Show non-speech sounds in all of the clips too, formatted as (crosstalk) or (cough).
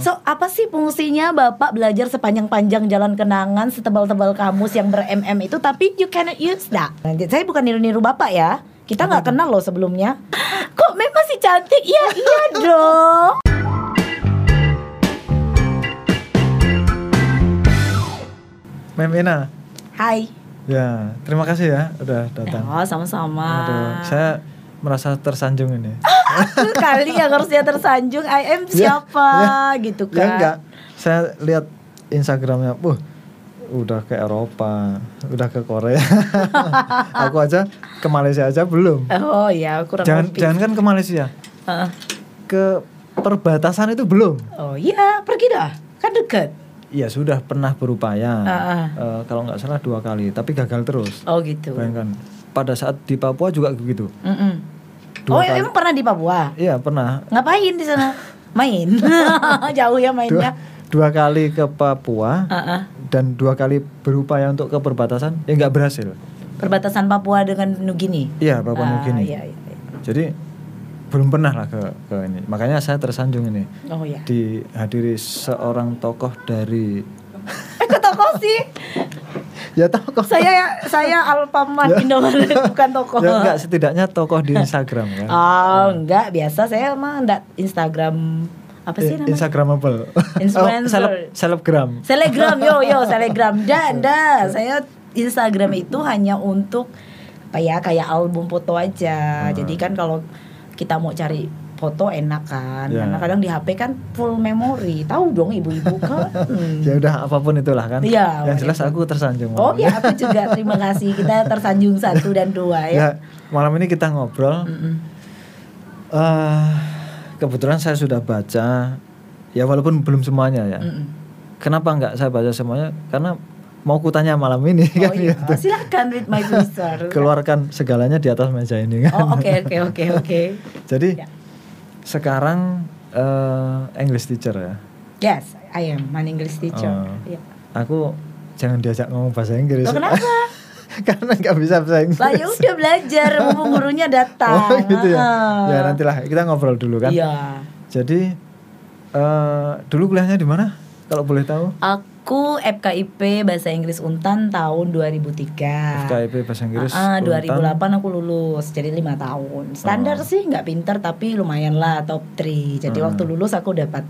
So apa sih fungsinya bapak belajar sepanjang-panjang jalan kenangan setebal-tebal kamus yang ber-mm itu tapi you cannot use that. Nah, Saya bukan niru-niru bapak ya. Kita nggak kenal loh sebelumnya. (gasps) Kok Mem masih cantik? Iya iya (laughs) dong. Mem Ina. Hai. Ya, terima kasih ya udah datang. Oh sama-sama. Saya merasa tersanjung ini. (gasps) (laughs) Aku kali yang harusnya tersanjung. I am siapa gitu kan? Ya enggak. Saya lihat Instagramnya, wah udah ke Eropa, udah ke Korea. (laughs) aku aja ke Malaysia aja belum. Oh iya kurang Jangan lebih. jangan kan ke Malaysia, Heeh. ke perbatasan itu belum. Oh iya pergi dah. Kan deket. Iya sudah pernah berupaya, Heeh. Eh, kalau nggak salah dua kali, tapi gagal terus. Oh gitu. Bayangkan, pada saat di Papua juga begitu. Mm-mm. Dua Oh kali. emang pernah di Papua? Iya pernah. Ngapain di sana? (laughs) Main. (laughs) Jauh ya Dua, mainnya. dua kali ke Papua Heeh. dan dua kali berupaya untuk ke perbatasan, ya nggak berhasil. Perbatasan Papua dengan Nugini. Iya Papua Ah, Nugini. Iya, iya, iya. Jadi belum pernah lah ke, ke ini. Makanya saya tersanjung ini Oh iya. dihadiri seorang tokoh dari Eh kok tokoh sih? ya tokoh Saya saya Alpaman Indomaret (laughs) bukan tokoh. ya enggak setidaknya tokoh di Instagram kan. Oh enggak biasa saya mah enggak Instagram apa sih I- namanya? Instagramable. (laughs) Influencer. Oh, seleb, selebgram. Telegram yo yo telegram (laughs) dan dah saya Instagram itu hanya untuk apa ya kayak album foto aja. Hmm. Jadi kan kalau kita mau cari foto enak kan Ya. karena kadang di HP kan full memori. Tahu dong ibu-ibu kan. Hmm. (laughs) Ya udah apa pun itulah kan. Iya, Yang jelas aku tersanjung. Oh ya aku juga terima kasih kita tersanjung satu dan dua ya. Ya, malam ini kita ngobrol. Mm-mm. Eh, kebetulan saya sudah baca ya walaupun belum semuanya ya. Mm-mm. Kenapa nggak saya baca semuanya? Karena mau kutanya malam ini Oh kan iya, gitu. silakan read my Twitter. Keluarkan segalanya di atas meja ini kan. Oh oke oke oke oke. (laughs) Jadi Ya. Sekarang eh, English teacher ya. Yes, I am an English teacher. Oh. Iya. Aku jangan diajak ngomong bahasa Inggris. Loh, kenapa? (laughs) Karena nggak bisa bahasa Inggris. Lah ya udah belajar, mumpung gurunya datang. Oh (laughs) gitu ya. Heeh. Ya nantilah kita ngobrol dulu kan. Iya. Jadi eh dulu kuliahnya di mana? Kalau boleh tahu? Aku FKIP Bahasa Inggris Untan tahun 2003. FKIP bahasa Inggris. Ah, Untan. 2008 aku lulus, jadi lima tahun. Standar Oh. sih nggak pinter tapi lumayan lah top 3 Jadi Hmm. waktu lulus aku dapat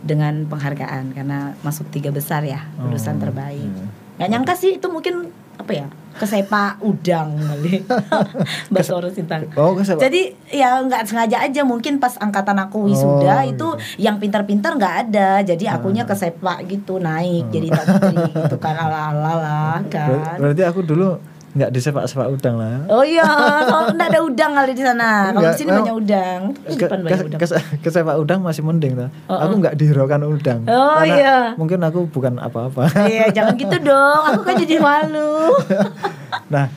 dengan penghargaan karena masuk tiga besar ya lulusan Oh, terbaik. iya. Nggak nyangka sih itu mungkin apa ya kesepak udang kali. (laughs) Bahasa orang Sintang. Oh. Jadi ya nggak sengaja aja mungkin pas angkatan aku wisuda Oh, itu gitu. yang pintar-pintar nggak ada. Jadi akunya kesepak gitu naik jadi top 3 gitu kan ala-ala lah kan. berarti aku dulu nggak di sepak-sepak udang lah. Oh iya, kalau enggak ada udang kali di sana. Kalau Enggak, di sini banyak udang. Ke, banyak udang. ke- ke sepak udang masih mending lah. Oh, Aku oh. nggak dihiraukan udang. Oh, Karena iya. Mungkin aku bukan apa-apa. Iya, jangan gitu dong. Aku kan jadi malu. (laughs) nah,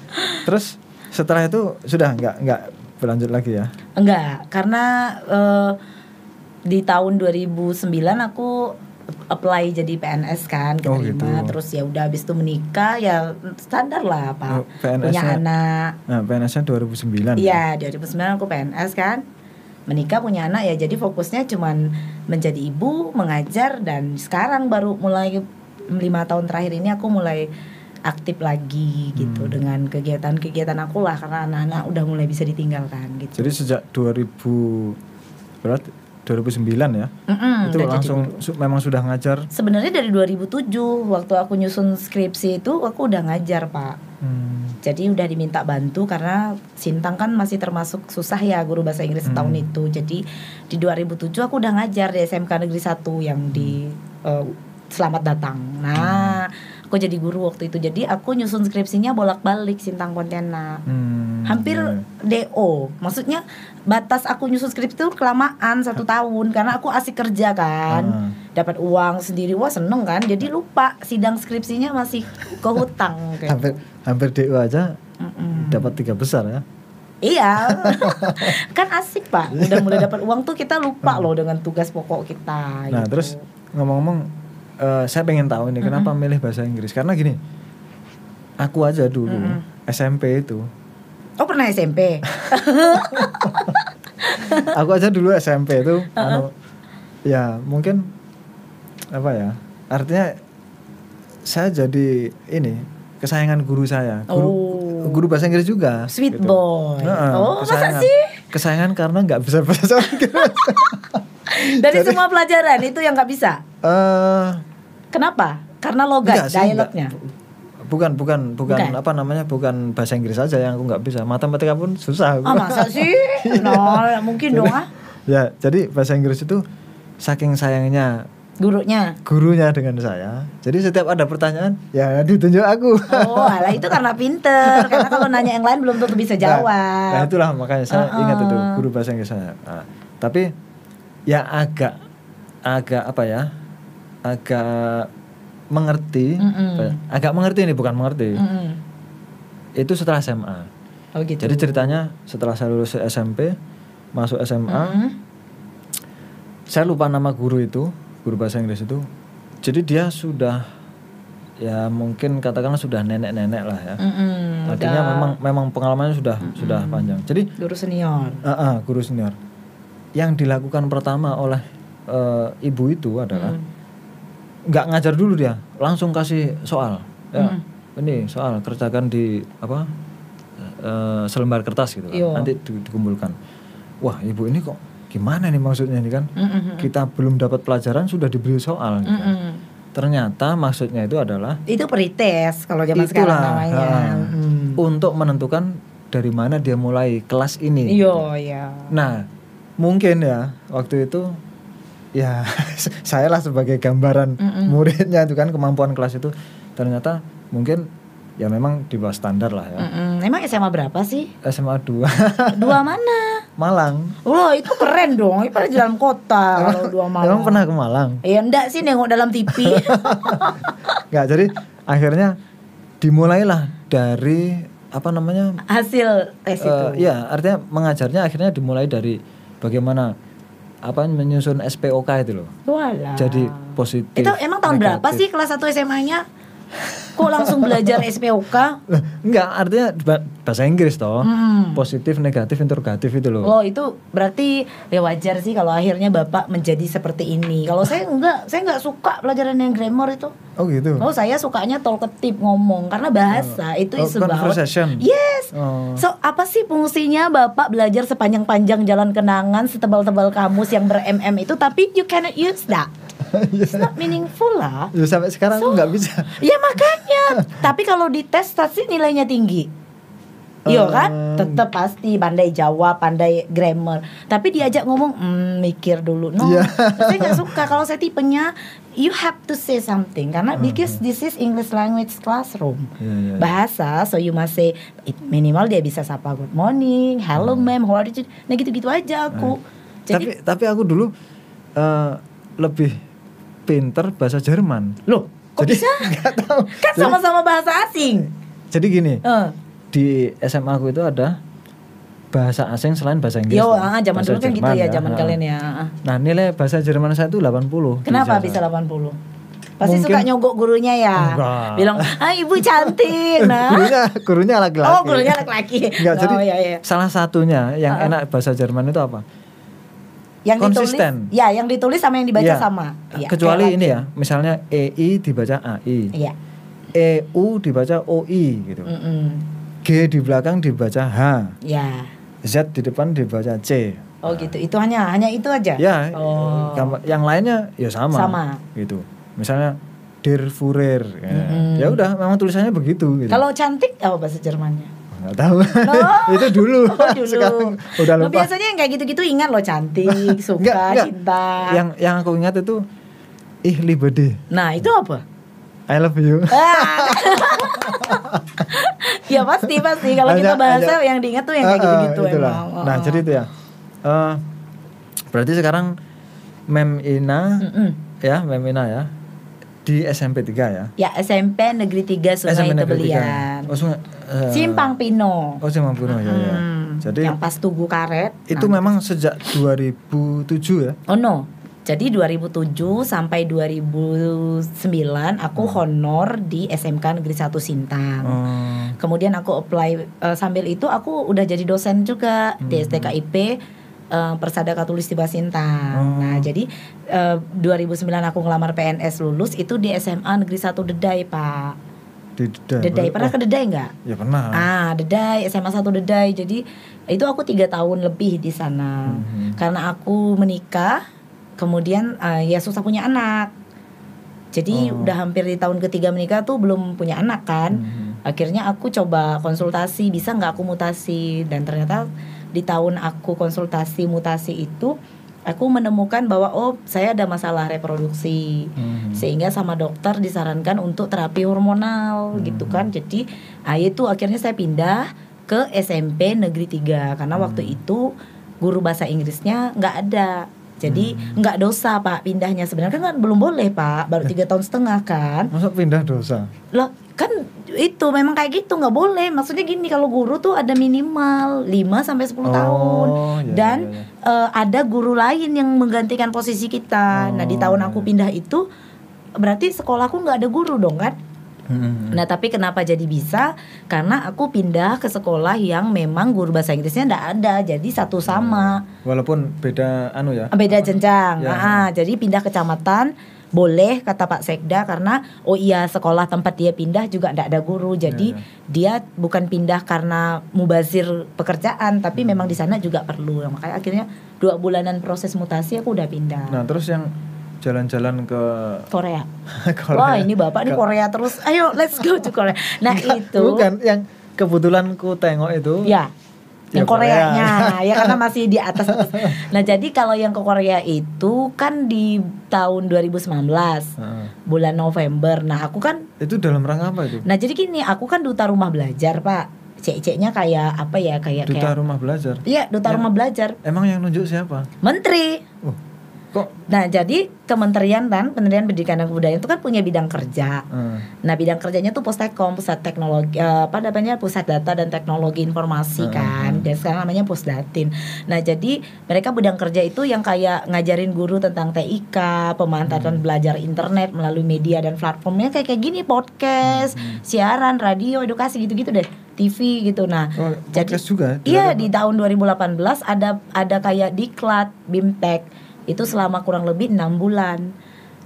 terus setelah itu sudah nggak nggak berlanjut lagi ya? Enggak, karena eh, di tahun 2009 aku apply jadi PNS kan Oh, keterima gitu. terus ya udah habis itu menikah ya standar lah Oh, apa PNS-nya punya anak Nah, PNS-nya 2009. Iya, 2009 aku PNS kan. Menikah punya anak ya jadi fokusnya cuman menjadi ibu, mengajar dan sekarang baru mulai lima tahun terakhir ini aku mulai aktif lagi gitu Hmm. dengan kegiatan-kegiatan aku lah karena anak-anak udah mulai bisa ditinggalkan gitu. Jadi sejak 2000 berarti 2009 ya. Mm-mm, itu langsung su- memang sudah ngajar. Sebenarnya dari 2007 waktu aku nyusun skripsi itu aku udah ngajar, Pak. Hmm. Jadi udah diminta bantu karena Sintang kan masih termasuk susah ya guru bahasa Inggris Hmm. itu. Jadi di 2007 aku udah ngajar di SMK Negeri 1 yang di eh, Selamat Datang. Nah, aku jadi guru waktu itu. Jadi aku nyusun skripsinya bolak-balik Sintang Pontianak. Hmm, Hampir iya. DO. Maksudnya batas aku nyusun skripsi itu kelamaan satu tahun karena aku asik kerja kan. Ah. Dapat uang sendiri wah seneng kan. Jadi lupa sidang skripsinya masih ke hutang kayak (laughs) hampir hampir DU aja Mm-mm. dapat tiga besar ya. Iya, (laughs) kan asik pak. Udah mulai dapat uang tuh kita lupa loh dengan tugas pokok kita. Nah, gitu. terus ngomong-ngomong eh, saya pengen tahu ini kenapa milih bahasa Inggris? Karena gini. Aku aja dulu Mm-mm. SMP itu. oh pernah SMP? (laughs) aku aja dulu SMP itu anu ya mungkin apa ya? Artinya saya jadi ini kesayangan guru saya. Guru Oh. guru bahasa Inggris juga. Sweet gitu. boy. Heeh, oh, masa kesayangan. sih? Kesayangan karena nggak bisa bahasa Inggris. (laughs) Dari semua pelajaran itu yang nggak bisa. Eh, Kenapa? Karena logat, enggak dialognya. enggak. Bukan, bukan, bukan, Bukan. apa namanya? Bukan bahasa Inggris saja yang aku nggak bisa. Matematika pun susah. aku. Ah masa (laughs) sih? No, mungkin dong ah. ya, jadi bahasa Inggris itu saking sayangnya Gurunya. gurunya dengan saya. Jadi setiap ada pertanyaan, ya ditunjuk aku. Oh, alah itu karena pinter. (laughs) Karena kalau nanya yang lain belum tentu bisa Nah, jawab. Nah, itulah makanya saya Uh-uh. ingat itu guru bahasa Inggris saya. Nah, tapi ya agak agak apa ya? Agak mengerti, ya, agak mengerti ini bukan mengerti. Mm-mm. Itu setelah SMA. Oh gitu. Jadi ceritanya setelah saya lulus SMP, masuk SMA, Mm-mm. saya lupa nama guru itu, guru bahasa Inggris itu. Jadi dia sudah ya mungkin katakanlah sudah nenek-nenek lah ya. Mm-mm, Artinya udah memang memang pengalamannya sudah sudah panjang. Jadi guru senior. Ah, guru senior. Yang dilakukan pertama oleh eh, ibu itu adalah Mm. Nggak ngajar dulu dia, langsung kasih soal. Ya, Mm. ini soal kerjakan di apa eh, selembar kertas gitu. kan. Iya. Nanti di- dikumpulkan. Wah, ibu ini kok gimana nih maksudnya ini kan? Mm-mm. Kita belum dapat pelajaran sudah diberi soal. gitu. Mm-mm. Ternyata maksudnya itu adalah Itu pretest kalau zaman sekarang itulah namanya. ah, Mm. untuk menentukan dari mana dia mulai kelas ini. Iya, iya. Nah, mungkin ya waktu itu ya (laughs) saya lah sebagai gambaran Mm-mm. muridnya itu kan kemampuan kelas itu ternyata mungkin ya memang di bawah standar lah ya. Mm-mm. Emang SMA berapa sih? SMA 2 Dua mana? (laughs) Malang. Loh itu keren dong, itu pada di dalam kota kalau dua malam. Emang pernah ke Malang? Ya enggak sih nengok dalam TV. Enggak, (laughs) jadi akhirnya dimulailah dari apa namanya? Hasil tes itu. eh, ya, artinya mengajarnya akhirnya dimulai dari bagaimana apa menyusun SPOK itu loh. Walah. Jadi positif. Itu emang tahun berapa negatif. sih kelas 1 SMA-nya? Kok langsung belajar SPOK? Enggak, artinya ba- bahasa Inggris toh. Hmm. Positif, negatif, interrogatif itu loh. Oh itu berarti ya wajar sih kalau akhirnya bapak menjadi seperti ini. Kalau saya enggak, saya enggak suka pelajaran yang grammar itu. Oh gitu. Oh saya sukanya talkative ngomong karena bahasa itu Oh, about conversation. Yes. Oh. So apa sih fungsinya bapak belajar sepanjang-panjang jalan kenangan setebal-tebal kamus yang ber-mm itu tapi you cannot use that. (laughs) It's not meaningful lah. Ya, sampai sekarang aku nggak bisa. Ya makanya. Tapi kalau di tes pasti nilainya tinggi. Iya kan? Eh. Tetap pasti pandai jawab, pandai grammar. Tapi diajak ngomong, hmm, mikir dulu. No, Iya. saya nggak suka. (laughs) Kalau saya tipenya, you have to say something. Karena Hmm. because this is English language classroom. Iya, iya, iya. Bahasa, so you must say it, minimal dia bisa sapa good morning, hello ma'am, how are you? Nah gitu-gitu aja aku. Jadi, Hmm. Tapi tapi aku dulu eh, lebih pinter bahasa Jerman. loh, kok Jadi bisa? (laughs) nggak tahu. Kan sama-sama bahasa asing. Jadi gini, Eh. di SMA aku itu ada bahasa asing selain bahasa Inggris. Yo, ah, zaman Bahasa dulu kan gitu Jerman ya, zaman Ah. kalian ya. ah. Nah, nilai bahasa Jerman saya itu 80. di Kenapa bisa 80? Pasti Mungkin- suka nyogok gurunya ya. Enggak. Bilang, "Ah, ibu cantik." (laughs) Nah. gurunya gurunya laki-laki. Oh, gurunya laki-laki. Enggak, oh, jadi iya, iya. salah satunya yang Ah, ah. enak bahasa Jerman itu apa? Yang konsisten. ditulis, ya, yang ditulis sama yang dibaca Iya. sama. Iya, Kecuali ini ya, misalnya EI dibaca AI, Iya. EU dibaca OI gitu. Mm-mm. G di belakang dibaca H, Ya. Z di depan dibaca C. Oh gitu. Itu hanya hanya itu aja. Ya, Oh. yang lainnya ya sama. Sama. Gitu. Misalnya Der Führer. Ya, Mm-mm. ya udah, memang tulisannya begitu gitu. Kalau cantik apa bahasa Jermannya? Nggak tahu. No. (laughs) itu dulu. Oh, dulu. Sekarang udah Lo lupa. biasanya yang kayak gitu-gitu ingat lo cantik, suka, Enggak, enggak. cinta. Yang yang aku ingat itu ih libede. Nah, itu apa? I love you. Ah. (laughs) ya pasti pasti kalau kita bahasa yang diingat tuh yang kayak gitu-gitu itulah. emang. Oh. Nah, jadi itu ya. Eh, berarti sekarang Mem Ina Mm-mm. ya, Mem Ina ya. Di SMP 3 ya. Ya SMP Negeri 3 Sungai SMP Negeri Tebelian. 3. Oh, Sungai eh, Simpang Pino. Oh, Simpang Pino ya, ya. Hmm, Jadi yang pas tugu karet. itu Nah, memang sejak 2007 ya. Oh no. Jadi 2007 sampai 2009 aku honor di SMK Negeri 1 Sintang. Oh. Kemudian aku apply eh, sambil itu aku udah jadi dosen juga di Hmm. STKIP eh, Persada Katulistiwa Sintang. Oh. Nah, jadi eh, 2009 aku ngelamar PNS lulus itu di SMA Negeri 1 Dedai, Pak. Di Dedai. Dedai, pernah Oh, ke Dedai nggak? Ya pernah. Ah, Dedai, SMA 1 Dedai. Jadi itu aku tiga tahun lebih di sana. Mhm. Karena aku menikah, kemudian eh, ya susah punya anak. Jadi Oh. udah hampir di tahun ketiga menikah tuh belum punya anak kan. Mhm. Akhirnya aku coba konsultasi, bisa nggak aku mutasi? Dan ternyata di tahun aku konsultasi mutasi itu, aku menemukan bahwa oh saya ada masalah reproduksi. Mhm. sehingga sama dokter disarankan untuk terapi hormonal gitu kan. Jadi ah, itu akhirnya saya pindah ke SMP Negeri 3 karena waktu itu guru bahasa Inggrisnya nggak ada jadi nggak dosa pak pindahnya. Sebenarnya kan belum boleh pak. Baru tiga tahun setengah kan. Masa pindah dosa? loh kan itu memang kayak gitu nggak boleh. Maksudnya gini kalau guru tuh ada minimal 5 sampai 10 tahun. Oh, iya, dan iya, iya. eh, ada guru lain yang menggantikan posisi kita. Nah di Oh, tahun iya, aku iya. pindah itu berarti sekolahku nggak ada guru dong kan Mhm. nah tapi kenapa jadi bisa karena aku pindah ke sekolah yang memang guru bahasa Inggrisnya nggak ada jadi satu sama Walaupun beda anu ya. beda jenjang Ya. Ah, jadi pindah kecamatan boleh kata Pak Sekda karena oh iya sekolah tempat dia pindah juga tidak ada guru jadi Ya, dia bukan pindah karena mubazir pekerjaan tapi Hmm. memang di sana juga perlu Nah, makanya akhirnya dua bulanan proses mutasi aku udah pindah Nah, terus yang jalan-jalan ke Korea. (laughs) Korea. Wah ini bapak nih Korea terus ayo let's go to Korea nah itu Bukan yang kebetulan ku tengok itu. ya yang Ya, Korea. Koreanya ya karena masih di atas nah jadi kalau yang ke Korea itu kan di tahun 2019 Heeh. bulan November. Nah, aku kan Itu dalam rangka apa itu? nah jadi gini, aku kan duta rumah belajar, Pak. Cek-ceknya kayak apa ya? Kayak Duta kayak rumah belajar. Iya, duta Ya. rumah belajar. Emang yang nunjuk siapa? Menteri. Kok? Nah, jadi Kementerian kan, Kementerian Pendidikan dan Kebudayaan itu kan punya bidang kerja. Eh, Nah, bidang kerjanya tuh Pustekom, Pusat Teknologi eh, apa namanya? Pusat Data dan Teknologi Informasi Hmm. kan. Dan sekarang namanya Pusdatin. Nah, jadi mereka bidang kerja itu yang kayak ngajarin guru tentang TIK, pemantaatan belajar internet melalui media dan platformnya kayak kayak gini, podcast, siaran, radio, edukasi gitu-gitu deh. TV gitu. Nah, Oh, jadi juga? Iya, di tahun 2018 ada ada kayak diklat BIMTEK itu selama kurang lebih enam bulan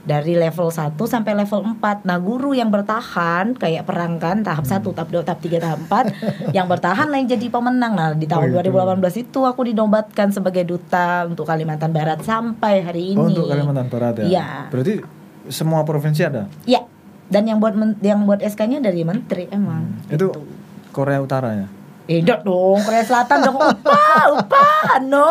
dari level 1 sampai level 4 Nah guru yang bertahan kayak perang kan tahap 1, tahap 2, tahap 3, tahap 4 (laughs) Yang bertahan lah yang jadi pemenang Nah di tahun Oh, gitu. 2018 itu aku dinobatkan sebagai duta untuk Kalimantan Barat sampai hari ini Oh, untuk Kalimantan Barat ya? Iya. Berarti semua provinsi ada? Iya dan yang buat men- yang buat SK-nya dari menteri emang Itu Korea Utara ya? Enggak dong, Korea Selatan dong. Upa, upa, no.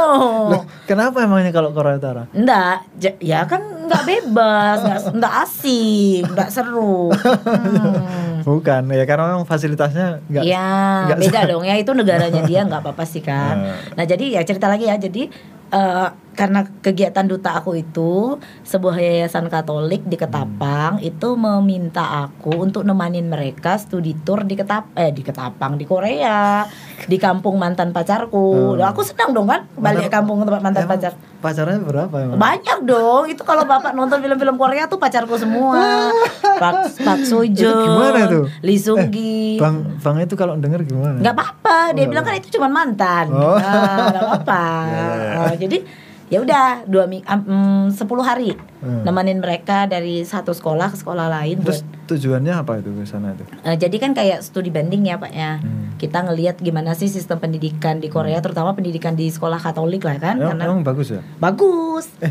Loh, kenapa emangnya kalau Korea Utara? Enggak, ya kan enggak bebas, enggak, enggak asik, enggak seru. Hmm. Bukan, ya karena memang fasilitasnya enggak Ya, nggak beda (laughs) dong ya itu negaranya dia nggak apa-apa sih kan. Eh. Nah jadi ya cerita lagi ya jadi eh, karena kegiatan duta aku itu sebuah yayasan Katolik di Ketapang itu meminta aku untuk nemanin mereka studi tour di Ketap eh di Ketapang di Korea (laughs) di kampung mantan pacarku. Hmm. Aku senang dong kan balik Mantan- kampung tempat mantan Emang pacar. Pacarnya berapa emang? Banyak dong. Itu kalau Bapak nonton film-film Korea tuh pacarku semua. (laughs) Pak Pak Itu Joon, gimana tuh? Lee Sung Gi. Bang, bang itu kalau denger gimana? nggak apa-apa. Dia Oh, bilang kan itu cuma mantan. Oh. Nah, nggak apa-apa. (laughs) Ya, ya, ya. Oh, jadi ya udah dua um, sepuluh hari Hmm. nemenin mereka dari satu sekolah ke sekolah lain Terus buat tujuannya apa itu ke sana itu? Eh, jadi kan kayak studi banding ya pak ya Hmm. kita ngelihat gimana sih sistem pendidikan di Korea terutama pendidikan di sekolah Katolik lah kan Emang, karena emang bagus ya? bagus Eh,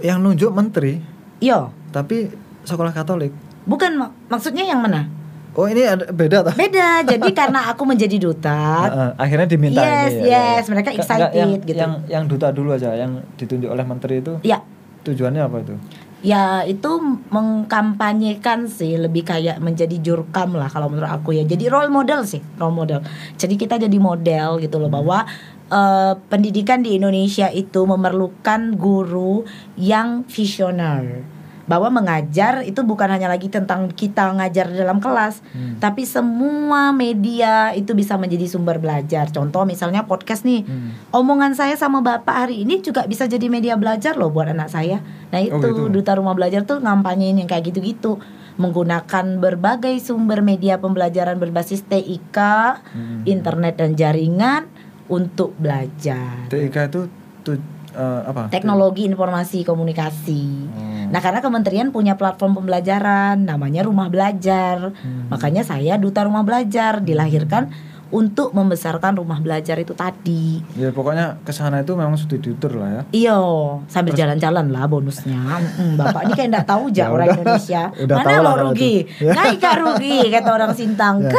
yang nunjuk menteri, yo tapi sekolah Katolik. bukan mak- maksudnya yang mana Oh ini ada beda toh? Beda. Jadi (laughs) karena aku menjadi duta, akhirnya diminta Yes, ini ya, yes, mereka excited yang, gitu. Yang yang duta dulu aja, yang ditunjuk oleh menteri itu ya, tujuannya apa itu? ya itu mengkampanyekan sih lebih kayak menjadi jurkam lah kalau menurut aku ya. Jadi role model sih, role model. Jadi kita jadi model gitu loh bahwa eh, pendidikan di Indonesia itu memerlukan guru yang visioner. Bahwa mengajar itu bukan hanya lagi tentang kita ngajar dalam kelas, Hmm. tapi semua media itu bisa menjadi sumber belajar. Contoh misalnya podcast nih. Hmm. Omongan saya sama Bapak hari ini juga bisa jadi media belajar loh buat anak saya. Nah, itu Oh, gitu. duta rumah belajar tuh ngampanyein yang kayak gitu-gitu. Menggunakan berbagai sumber media pembelajaran berbasis TIK, Hmm. internet dan jaringan untuk belajar. TIK itu eh, apa? Teknologi Informasi Komunikasi. Oh. Nah, karena kementerian punya platform pembelajaran namanya Rumah Belajar. Hmm. Makanya saya duta Rumah Belajar dilahirkan untuk membesarkan rumah belajar itu tadi. Ya pokoknya ke sana itu memang sudah diutur lah ya. Iyo, sambil jalan-jalan lah bonusnya. Mm, Bapak ini kayak enggak tahu (laughs) Ya aja orang udah. Indonesia. (laughs) Udah Mana kalau rugi? (laughs) Ya. Naik gak rugi kata orang Sintang. Ya.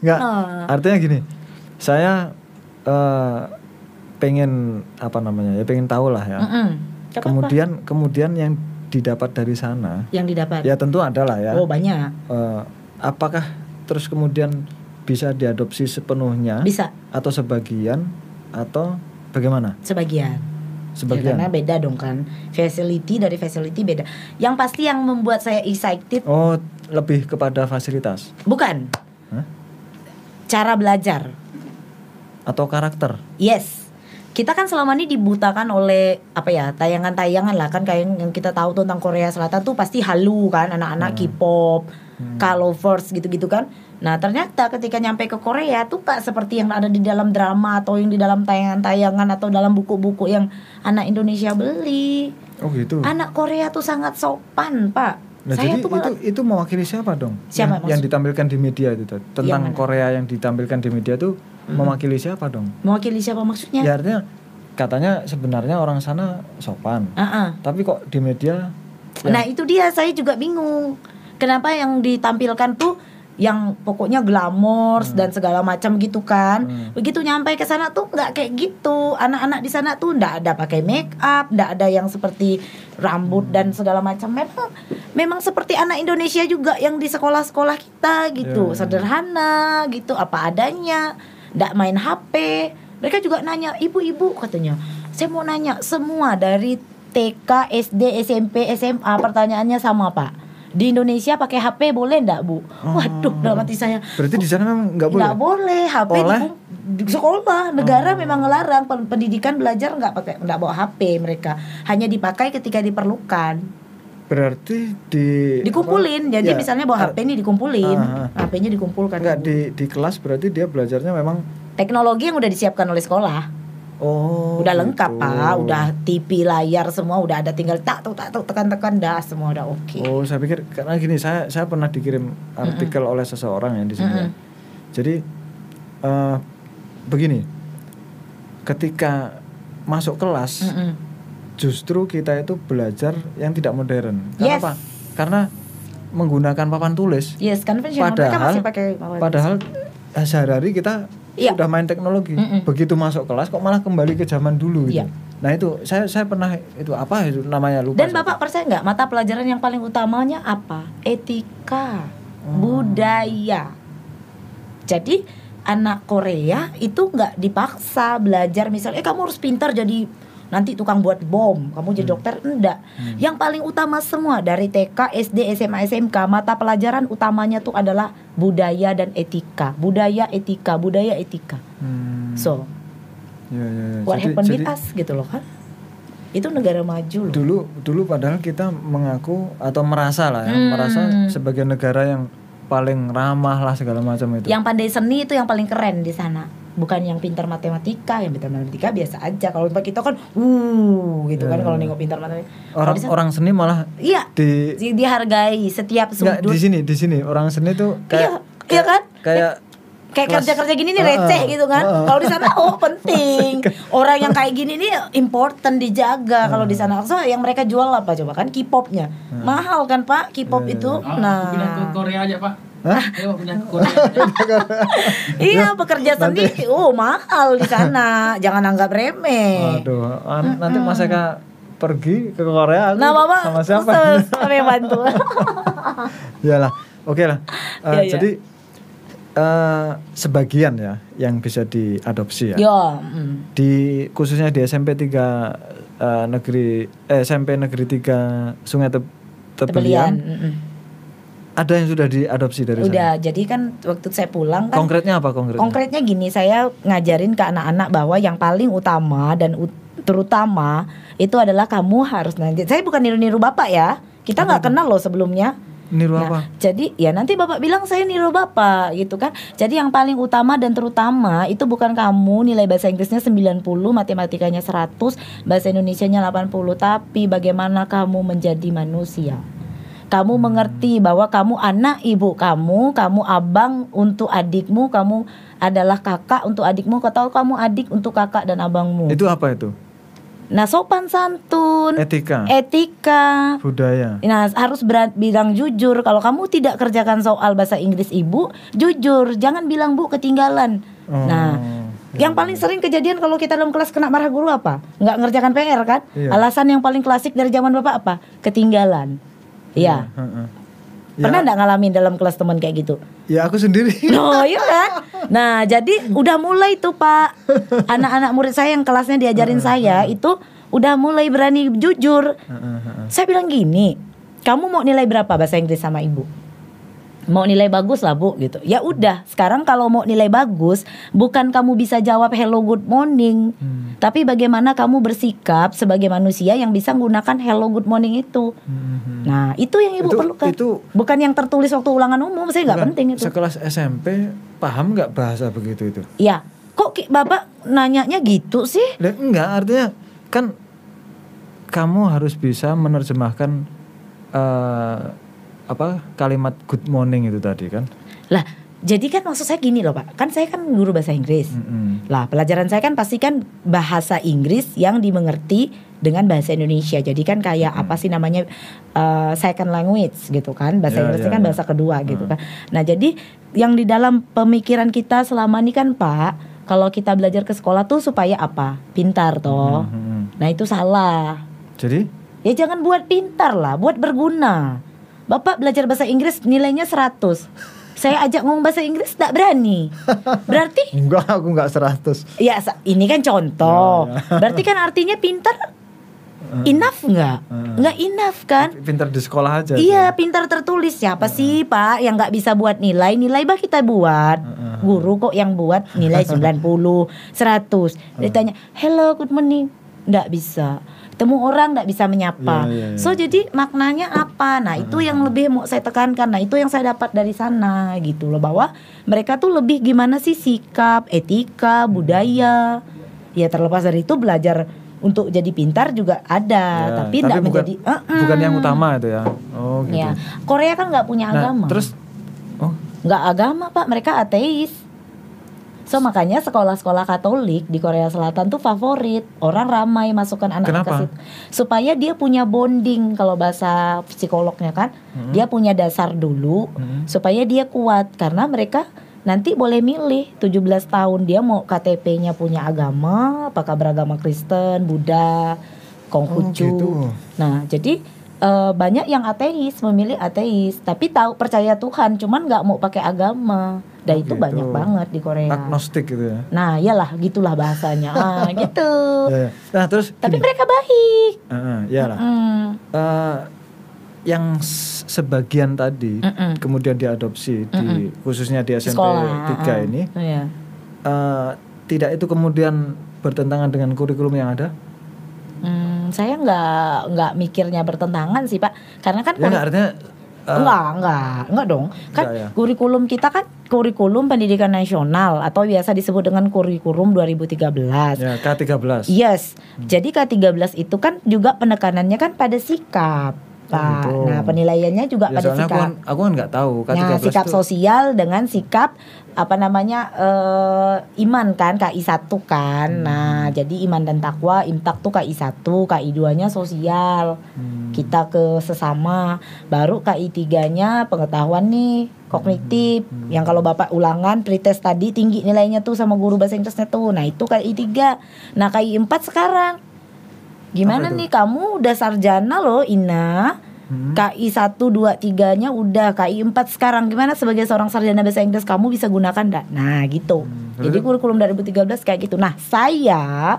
Enggak. Nah. Artinya gini. Saya eh, pengen apa namanya? Ya pengen tahu lah ya. Gak apa-apa. Kemudian kemudian yang didapat dari sana yang didapat. ya tentu ada lah ya. Oh, banyak. Eh, apakah terus kemudian bisa diadopsi sepenuhnya Bisa atau sebagian atau bagaimana? sebagian. Sebagian. Ya, karena beda dong kan. Facility dari facility beda. Yang pasti yang membuat saya excited Oh, lebih kepada fasilitas bukan Hah? cara belajar. atau karakter? Yes. Kita kan selama ini dibutakan oleh apa ya tayangan-tayangan lah kan kayak yang kita tahu tentang Korea Selatan tuh pasti halu kan anak-anak K-pop, K-lovers gitu-gitu kan. Nah ternyata ketika nyampe ke Korea tuh gak seperti yang ada di dalam drama atau yang di dalam tayangan-tayangan atau dalam buku-buku yang anak Indonesia beli. Oh gitu. Anak Korea tuh sangat sopan pak. Nah, Saya jadi tuh malah itu itu mewakili siapa dong? Siapa yang, yang ditampilkan di media itu tuh. tentang mana? Korea yang ditampilkan di media itu mewakili siapa dong? mewakili siapa maksudnya? Ya artinya katanya sebenarnya orang sana sopan, Ah-ah. tapi kok di media yang- Nah itu dia saya juga bingung Kenapa yang ditampilkan tuh yang pokoknya glamors dan segala macam gitu kan Hmm. begitu nyampe ke sana tuh nggak kayak gitu anak-anak di sana tuh nggak ada pakai make up nggak ada yang seperti rambut dan segala macam memang memang seperti anak Indonesia juga yang di sekolah-sekolah kita Ya, ya, gitu ya. sederhana gitu apa adanya nggak main HP mereka juga nanya ibu-ibu katanya. Saya mau nanya semua dari TK SD SMP SMA pertanyaannya sama pak. Di Indonesia pakai HP boleh ndak bu? Waduh dalam hati saya berarti di sana memang nggak boleh. nggak boleh HP Oleh? di sekolah. Negara memang ngelarang pen- pendidikan belajar nggak pakai nggak bawa HP mereka. Hanya dipakai ketika diperlukan Berarti di dikumpulin apa? jadi Ya, misalnya bawa HP ini dikumpulin Ah, HP-nya dikumpulkan Enggak di di kelas berarti dia belajarnya memang teknologi yang udah disiapkan oleh sekolah oh udah lengkap gitu. pak udah TV layar semua udah ada tinggal tak tuh tak tuh tekan tekan dah semua udah oke Oh, saya pikir karena gini, saya saya pernah dikirim artikel oleh seseorang ya di sini. ya. Mm-mm. Jadi eh, begini, ketika masuk kelas, Mm-mm. Justru kita itu belajar yang tidak modern. Karena Yes. apa? Karena menggunakan papan tulis. yes konvensional mereka Padahal, masih pakai padahal eh, sehari-hari kita Iya. sudah main teknologi. Mm-mm. Begitu masuk kelas kok malah kembali ke zaman dulu gitu. Iya. Nah itu saya saya pernah itu apa itu namanya lupa. Dan. Bapak percaya nggak mata pelajaran yang paling utamanya apa? Etika, budaya. Jadi anak Korea itu nggak dipaksa belajar misalnya, eh kamu harus pintar jadi nanti tukang buat bom, kamu jadi dokter enggak. Yang paling utama semua dari TK, SD, SMA, SMK mata pelajaran utamanya tuh adalah budaya dan etika, budaya etika, budaya etika. Hmm. So, Ya, ya, ya. what Jadi- happened jadi- with us gitu loh kan? Itu negara maju loh. dulu dulu padahal kita mengaku atau merasa lah ya Hmm. merasa sebagai negara yang paling ramah lah segala macam itu Yang pandai seni itu yang paling keren di sana. Bukan yang pintar matematika, yang pintar matematika biasa aja. Kalau tempat kita kan, uh, gitu kan Ya. kalau nengok pintar matematika. Orang di sana- orang seni malah iya, di di- dihargai setiap enggak sudut. di sini di sini orang seni tuh kayak Iya, iya kan? kayak Kayak kerja-kerja gini nih Ah, receh ah, gitu kan. ah, ah. Kalau di sana (laughs) oh penting. Orang yang kayak gini nih important dijaga kalau Ah. di sana. So yang mereka jual apa coba kan K-popnya. Mahal kan Pak K-pop Iya, itu. Ah, pindah ke Nah. Korea aja pak. Hah? Aja. (laughs) Iya, pekerja seni oh mahal di sana. Jangan anggap remeh. aduh an- nanti Mas Eka pergi ke Korea aku Nah, Bapak sama siapa kami bantu. (laughs) Iyalah oke lah Iya, iya. jadi eh, sebagian ya yang bisa diadopsi ya Yo, mm. di khususnya di SMP 3 eh, negeri eh, SMP negeri 3 Sungai Te Tebelian Tebelian. mm-mm. Ada yang sudah diadopsi dari sana. Udah, jadi kan waktu saya pulang kan Konkretnya apa konkretnya? konkretnya gini, saya ngajarin ke anak-anak bahwa yang paling utama dan ut- terutama itu adalah kamu harus nanti. Saya bukan niru-niru bapak ya. Kita nggak kenal loh sebelumnya. Niru Nah, apa? jadi ya nanti Bapak bilang saya niru Bapak gitu kan. Jadi yang paling utama dan terutama itu bukan kamu nilai bahasa Inggrisnya 90, matematikanya 100, bahasa Indonesianya 80, tapi bagaimana kamu menjadi manusia. Kamu mengerti bahwa kamu anak ibu kamu, kamu abang untuk adikmu, kamu adalah kakak untuk adikmu, atau kamu adik untuk kakak dan abangmu. Itu apa itu? Nah, sopan santun, Etika, etika, budaya. Nah, harus berat, bilang jujur. Kalau kamu tidak kerjakan soal bahasa Inggris ibu, jujur. Jangan bilang bu ketinggalan. Oh, Nah, yang paling sering kejadian kalau kita dalam kelas kena marah guru apa? Nggak ngerjakan PR kan? Iya. Alasan yang paling klasik dari zaman bapak apa? Ketinggalan. Iya. Heeh. Pernah nggak ngalamin dalam kelas teman kayak gitu? Ya aku sendiri. (laughs) No, iya kan? Nah, jadi udah mulai tuh Pak. Anak-anak murid saya yang kelasnya diajarin saya itu udah mulai berani jujur. Heeh, heeh. Saya bilang gini, kamu mau nilai berapa bahasa Inggris sama ibu? Mau nilai bagus lah bu gitu. Ya udah, sekarang kalau mau nilai bagus, bukan kamu bisa jawab hello good morning, Hmm. tapi bagaimana kamu bersikap sebagai manusia yang bisa menggunakan hello good morning itu. Hmm. Nah itu yang ibu Itu- perlukan. itu- bukan yang tertulis waktu ulangan umum, saya nggak penting itu. Sekelas SMP paham nggak bahasa begitu itu? Ya, kok bapak nanyanya gitu sih? Enggak, artinya kan kamu harus bisa menerjemahkan eh, apa kalimat good morning itu tadi kan? Lah, jadi kan maksud saya gini loh pak, kan saya kan guru bahasa Inggris. Mm-mm. Lah pelajaran saya kan pasti kan bahasa Inggris yang dimengerti dengan bahasa Indonesia. Jadi kan kayak apa sih namanya uh, second language gitu kan. Bahasa Ya, Inggrisnya ya, kan ya. bahasa kedua gitu kan. Nah jadi yang di dalam pemikiran kita selama ini kan Pak, kalau kita belajar ke sekolah tuh supaya apa? Pintar toh. Mhm. Nah itu salah. Jadi Ya jangan buat pintar lah, buat berguna. Bapak belajar bahasa Inggris nilainya 100. Saya ajak ngomong bahasa Inggris tak berani. Berarti (laughs) enggak aku enggak 100. Ya ini kan contoh. Ya, Berarti kan artinya pintar enough nggak? Hmm. Nggak enough kan? Pintar di sekolah aja. Iya pintar tertulis siapa sih pak yang nggak bisa buat nilai nilai bah kita buat guru kok yang buat nilai (laughs) 90 100 ditanya hello good morning nggak bisa temu orang nggak bisa menyapa Iya, iya, iya. so jadi maknanya apa nah itu yang lebih mau saya tekankan nah itu yang saya dapat dari sana gitu loh bahwa mereka tuh lebih gimana sih sikap etika budaya ya terlepas dari itu belajar untuk jadi pintar juga ada Ya, tapi bukan, menjadi Uh-uh. bukan yang utama itu ya. Oh gitu. Ya, Korea kan nggak punya Nah, agama. terus oh nggak agama pak, mereka ateis. So makanya sekolah-sekolah Katolik di Korea Selatan tuh favorit. Orang ramai masukkan anak ke situ. Supaya dia punya bonding kalau bahasa psikolognya kan. Hmm. Dia punya dasar dulu Hmm. supaya dia kuat karena mereka nanti boleh milih 17 tahun dia mau KTP-nya punya agama, apakah beragama Kristen, Buddha, Konghucu. Oh, gitu. Nah, jadi eh, banyak yang ateis memilih ateis, tapi tahu percaya Tuhan, cuman nggak mau pakai agama. Dan Oh, itu gitu. banyak banget di Korea. agnostik gitu ya. Nah, iyalah gitulah bahasanya. (laughs) Ah, gitu. Ya, ya. Nah, terus Tapi gini. mereka baik. Heeh, ya lah. Hmm. Eh, yang sebagian tadi Mm-mm. kemudian diadopsi di khususnya di SMP Sekolah. 3 ah. ini Iya. eh, tidak itu kemudian bertentangan dengan kurikulum yang ada? Hmm, saya nggak nggak mikirnya bertentangan sih pak, karena kan Ya artinya eh, enggak, enggak, enggak dong. Kan Enggak ya? kurikulum kita kan kurikulum pendidikan nasional atau biasa disebut dengan kurikulum 2013. ya K13. Yes. Jadi K13 itu kan juga penekanannya kan pada sikap. Pak. gitu. Nah, penilaiannya juga Ya, pada soalnya aku sikap. kan, aku kan nggak tahu K13 Nah, sikap itu- sosial dengan sikap apa namanya eh, iman kan KI 1 kan. Hmm. Nah, jadi iman dan takwa imtak tuh KI 1, KI 2-nya sosial. Hmm. Kita ke sesama. Baru KI 3-nya pengetahuan nih kognitif. Hmm. Yang kalau Bapak ulangan pretest tadi tinggi nilainya tuh sama guru bahasa Inggrisnya tuh. Nah, itu KI 3. Nah, KI 4 sekarang. Gimana nih kamu udah sarjana loh Ina Hmm. KI 1, 2, 3-nya udah KI 4 sekarang Gimana sebagai seorang sarjana bahasa Inggris Kamu bisa gunakan enggak? Nah gitu Hmm, Jadi kurikulum 2013 kayak gitu Nah saya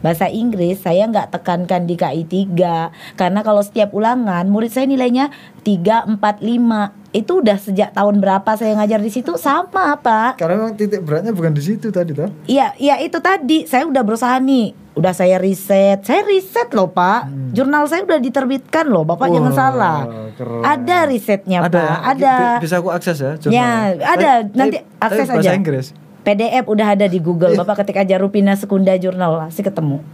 Bahasa Inggris saya nggak tekankan di KI 3 Karena kalau setiap ulangan Murid saya nilainya 3, 4, 5 Itu udah sejak tahun berapa saya ngajar di situ Sama Pak Karena memang titik beratnya bukan di situ tadi toh. Iya, iya itu tadi. Saya udah berusaha nih. Udah saya riset, saya riset loh Pak. Jurnal saya udah diterbitkan loh, Bapak jangan Wah, salah. keren. Ada risetnya ada, Pak, ya? ada. Bi- Bisa aku akses ya? Ya, jurnalnya? ada. Tapi- Nanti tapi- akses tapi bahasa aja. Inggris. PDF udah ada di Iya. Google. Bapak ketik aja Rupina Sekunda Jurnal pasti ketemu.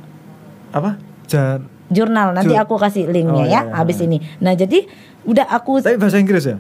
Apa? Jar. Jurnal nanti Jur- aku kasih linknya Oh, ya iya, iya. habis ini. Nah, jadi udah aku Tapi bahasa Inggris ya?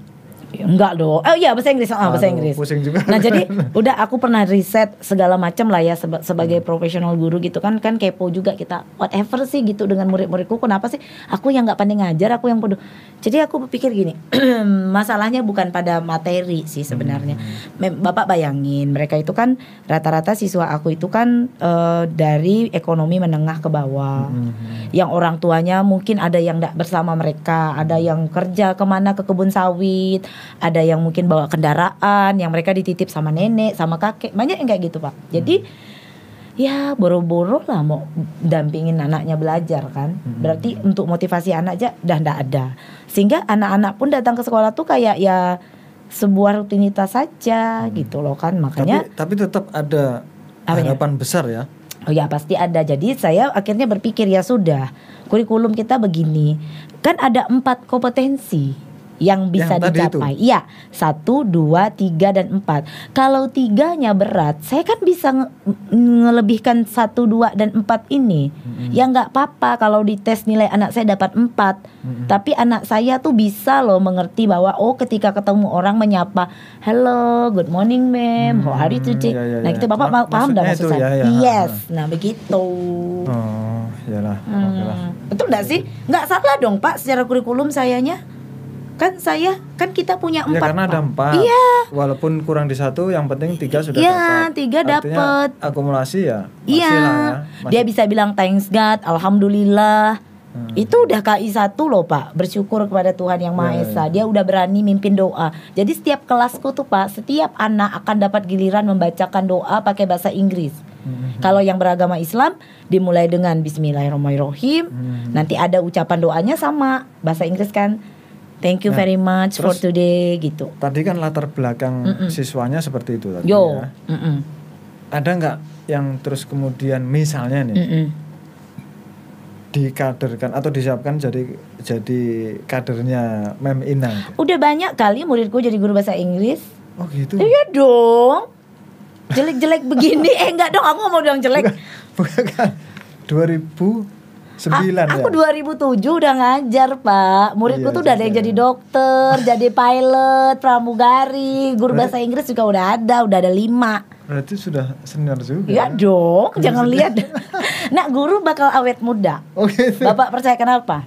Enggak dong. Oh iya bahasa Inggris. Ah, bahasa Inggris. pusing juga. Nah, jadi (laughs) udah aku pernah riset segala macam lah ya seba- sebagai profesional guru gitu kan kan kepo juga kita. Whatever sih gitu dengan murid-muridku kenapa sih aku yang nggak pandai ngajar, aku yang bodoh. Jadi aku berpikir gini, (clears throat) masalahnya bukan pada materi sih sebenarnya. Mem- Bapak bayangin mereka itu kan rata-rata siswa aku itu kan eh, dari ekonomi menengah ke bawah Mhm. yang orang tuanya mungkin ada yang tidak bersama mereka, ada yang kerja ke mana ke kebun sawit, ada yang mungkin bawa kendaraan, yang mereka dititip sama nenek, sama kakek, banyak yang kayak gitu pak. Jadi ya boro-boro lah mau dampingin anaknya belajar kan, berarti untuk motivasi anak aja udah ndak ada, sehingga anak-anak pun datang ke sekolah tuh kayak ya sebuah rutinitas saja gitu loh kan, makanya Tapi, tapi tetap ada Apanya? harapan besar ya. Oh ya pasti ada. Jadi saya akhirnya berpikir ya sudah kurikulum kita begini. Kan ada empat kompetensi yang bisa Yang dicapai. Iya satu, dua, tiga dan empat. Kalau tiganya berat, saya kan bisa nge- ngelebihkan satu, dua dan empat ini. Ya nggak apa-apa kalau di tes nilai anak saya dapat empat. Tapi anak saya tuh bisa loh mengerti bahwa oh ketika ketemu orang menyapa, hello, good morning ma'am, how are you today? ya, ya, nah ya. gitu bapak Ma- paham dah maksud itu saya. ya, ya. Yes, nah begitu. Oh, iyalah. Hmm. Lah. Betul nggak sih? Nggak salah dong Pak secara kurikulum sayanya. Kan saya kan kita punya Ya empat. karena ada empat. Iya. Walaupun kurang di satu, yang penting tiga sudah Iya, dapat. tiga dapat. Akumulasi ya. masih Iya. ya. Masih- Dia bisa bilang thanks God, alhamdulillah. Hmm. Itu udah KI satu loh Pak Bersyukur kepada Tuhan yang Maha Ya, ya. Esa Dia udah berani mimpin doa Jadi setiap kelasku tuh Pak Setiap anak akan dapat giliran membacakan doa pakai bahasa Inggris Hmm. Kalau yang beragama Islam Dimulai dengan Bismillahirrahmanirrahim Hmm. Nanti ada ucapan doanya sama Bahasa Inggris kan Thank you nah, very much for today gitu. Tadi kan latar belakang mm -mm. siswanya seperti itu tadi. Yo. Ya. Mm -mm. Ada nggak yang terus kemudian misalnya nih mm -mm. dikaderkan atau disiapkan jadi jadi kadernya Mem Inang? Udah banyak kali muridku jadi guru bahasa Inggris. Oh gitu. Iya dong. Jelek-jelek begini (laughs) eh enggak dong aku mau dong jelek. Bukan. bukan. (laughs) 2000 Sembilan A- aku ya? 2007 udah ngajar pak Muridku iya, tuh udah ada yang jadi dokter Jadi pilot, pramugari Guru berarti, bahasa Inggris juga udah ada Udah ada lima Berarti sudah senior juga ya dong, iya. jangan lihat (laughs) nak guru bakal awet muda oh, gitu. Bapak percaya kenapa?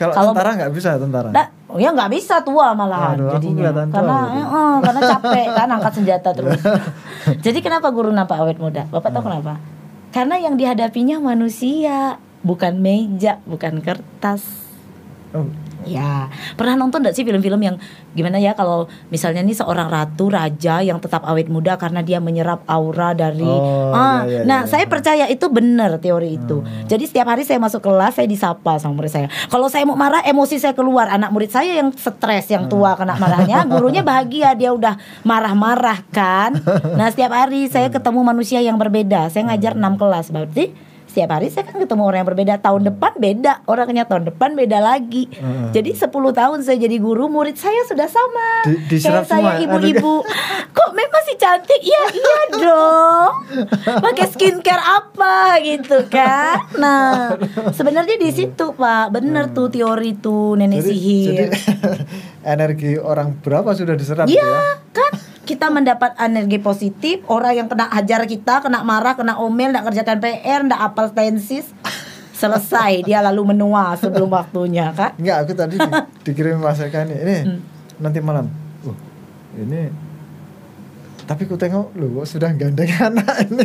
Kalau tentara nggak bisa tentara? Nah, oh ya nggak bisa tua malah jadinya karena tua, eh, karena capek kan angkat senjata terus. (laughs) Iya. jadi kenapa guru nampak awet muda? Bapak tahu nah. kenapa? Karena yang dihadapinya manusia bukan meja, bukan kertas. Oh, Ya, pernah nonton gak sih film-film yang gimana ya kalau misalnya nih seorang ratu raja yang tetap awet muda karena dia menyerap aura dari Oh, ah, iya, iya, nah iya. saya percaya itu benar teori itu. Jadi setiap hari saya masuk kelas saya disapa sama murid saya. Kalau saya mau marah emosi saya keluar. Anak murid saya yang stres yang tua kena marahnya, gurunya bahagia dia udah marah-marah kan. (laughs) Nah, setiap hari saya ketemu manusia yang berbeda. Saya ngajar 6 kelas berarti setiap hari saya kan ketemu orang yang berbeda. Tahun depan beda orangnya tahun depan beda lagi. Heeh. jadi 10 tahun saya jadi guru murid saya sudah sama. Di- diserap kayak saya semua, ibu-ibu. (laughs) Kok memang masih cantik? Iya iya (laughs) dong. Pakai skincare apa gitu kan? Nah sebenarnya di situ pak. Bener tuh teori tuh nenek jadi, sihir. jadi (laughs) energi orang berapa sudah diserap ya? Iya kan kita mendapat energi positif orang yang kena hajar kita kena marah kena omel nggak kerjakan PR nggak apal tensis selesai (laughs) dia lalu menua sebelum waktunya kan Enggak, aku tadi di, (laughs) dikirim Mas Eka nih. Ini Hmm. nanti malam. Uh, ini tapi ku tengok lu sudah gandeng (laughs) anak ini.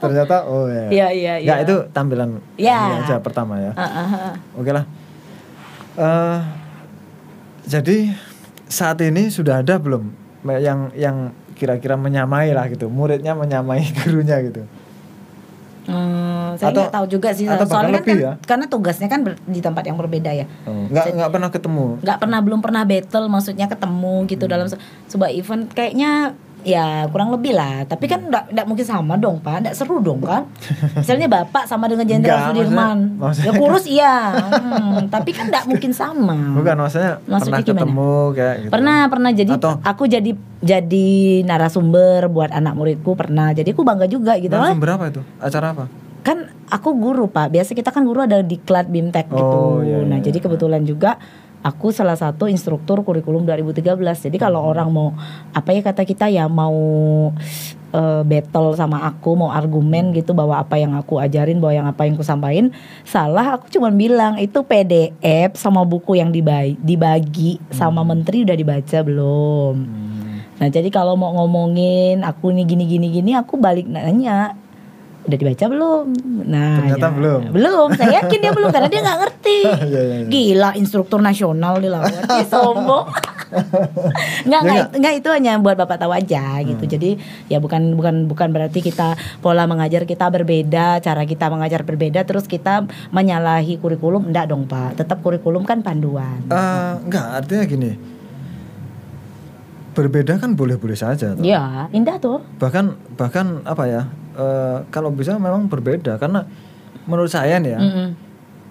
Ternyata oh ya. Iya, iya, iya. Itu tampilan ini aja pertama ya. Ah, ah. Oke lah. Eh, jadi saat ini sudah ada belum yang yang kira-kira menyamai lah gitu, muridnya menyamai (laughs) gurunya gitu. Hmm, saya nggak tahu juga sih atau soalnya kan, lebih kan- ya? karena tugasnya kan ber- di tempat yang berbeda ya Enggak enggak pernah ketemu. nggak pernah belum pernah battle maksudnya ketemu gitu Hmm. dalam se- sebuah event kayaknya ya kurang lebih lah. Tapi kan enggak enggak mungkin sama dong, Pak. Enggak seru dong kan? Misalnya Bapak sama dengan Jenderal Sudirman. maksudnya- maksudnya- ya kurus iya. Hmm, tapi kan enggak mungkin sama. Bukan maksudnya Maksudnya pernah gimana? ketemu kayak gitu. Pernah, pernah jadi Atau- aku jadi jadi narasumber buat anak muridku pernah. Jadi aku bangga juga gitu. Langsung Kan, berapa itu? Acara apa? kan aku guru, Pak. Biasa kita kan guru ada di Klat Bimtek gitu. Oh, iya, nah, iya, jadi kebetulan juga aku salah satu instruktur kurikulum 2013. Jadi kalau Hmm. orang mau apa ya kata kita ya mau eh, battle sama aku, mau argumen gitu bahwa apa yang aku ajarin, bahwa yang apa yang aku sampaikan salah, aku cuma bilang itu PDF sama buku yang dibagi, dibagi sama menteri udah dibaca belum. Hmm. Nah jadi kalau mau ngomongin aku nih gini gini gini aku balik nanya udah dibaca belum? Nah Ternyata belum. Belum. Saya yakin dia belum karena dia (laughs) nggak ngerti. Iya, iya, iya. Gila instruktur nasional dilawan. Dia sombong. (laughs) nggak Ya, nggak nggak. itu hanya buat bapak tahu aja gitu. Hmm. Jadi ya bukan bukan bukan berarti kita pola mengajar kita berbeda, cara kita mengajar berbeda, terus kita menyalahi kurikulum. Enggak dong pak. Tetap kurikulum kan panduan. Eh, enggak, artinya gini. Berbeda kan boleh-boleh saja. toh. Iya, indah tuh. Bahkan bahkan apa ya? Eh, kalau bisa memang berbeda karena menurut saya nih ya, Mm-mm.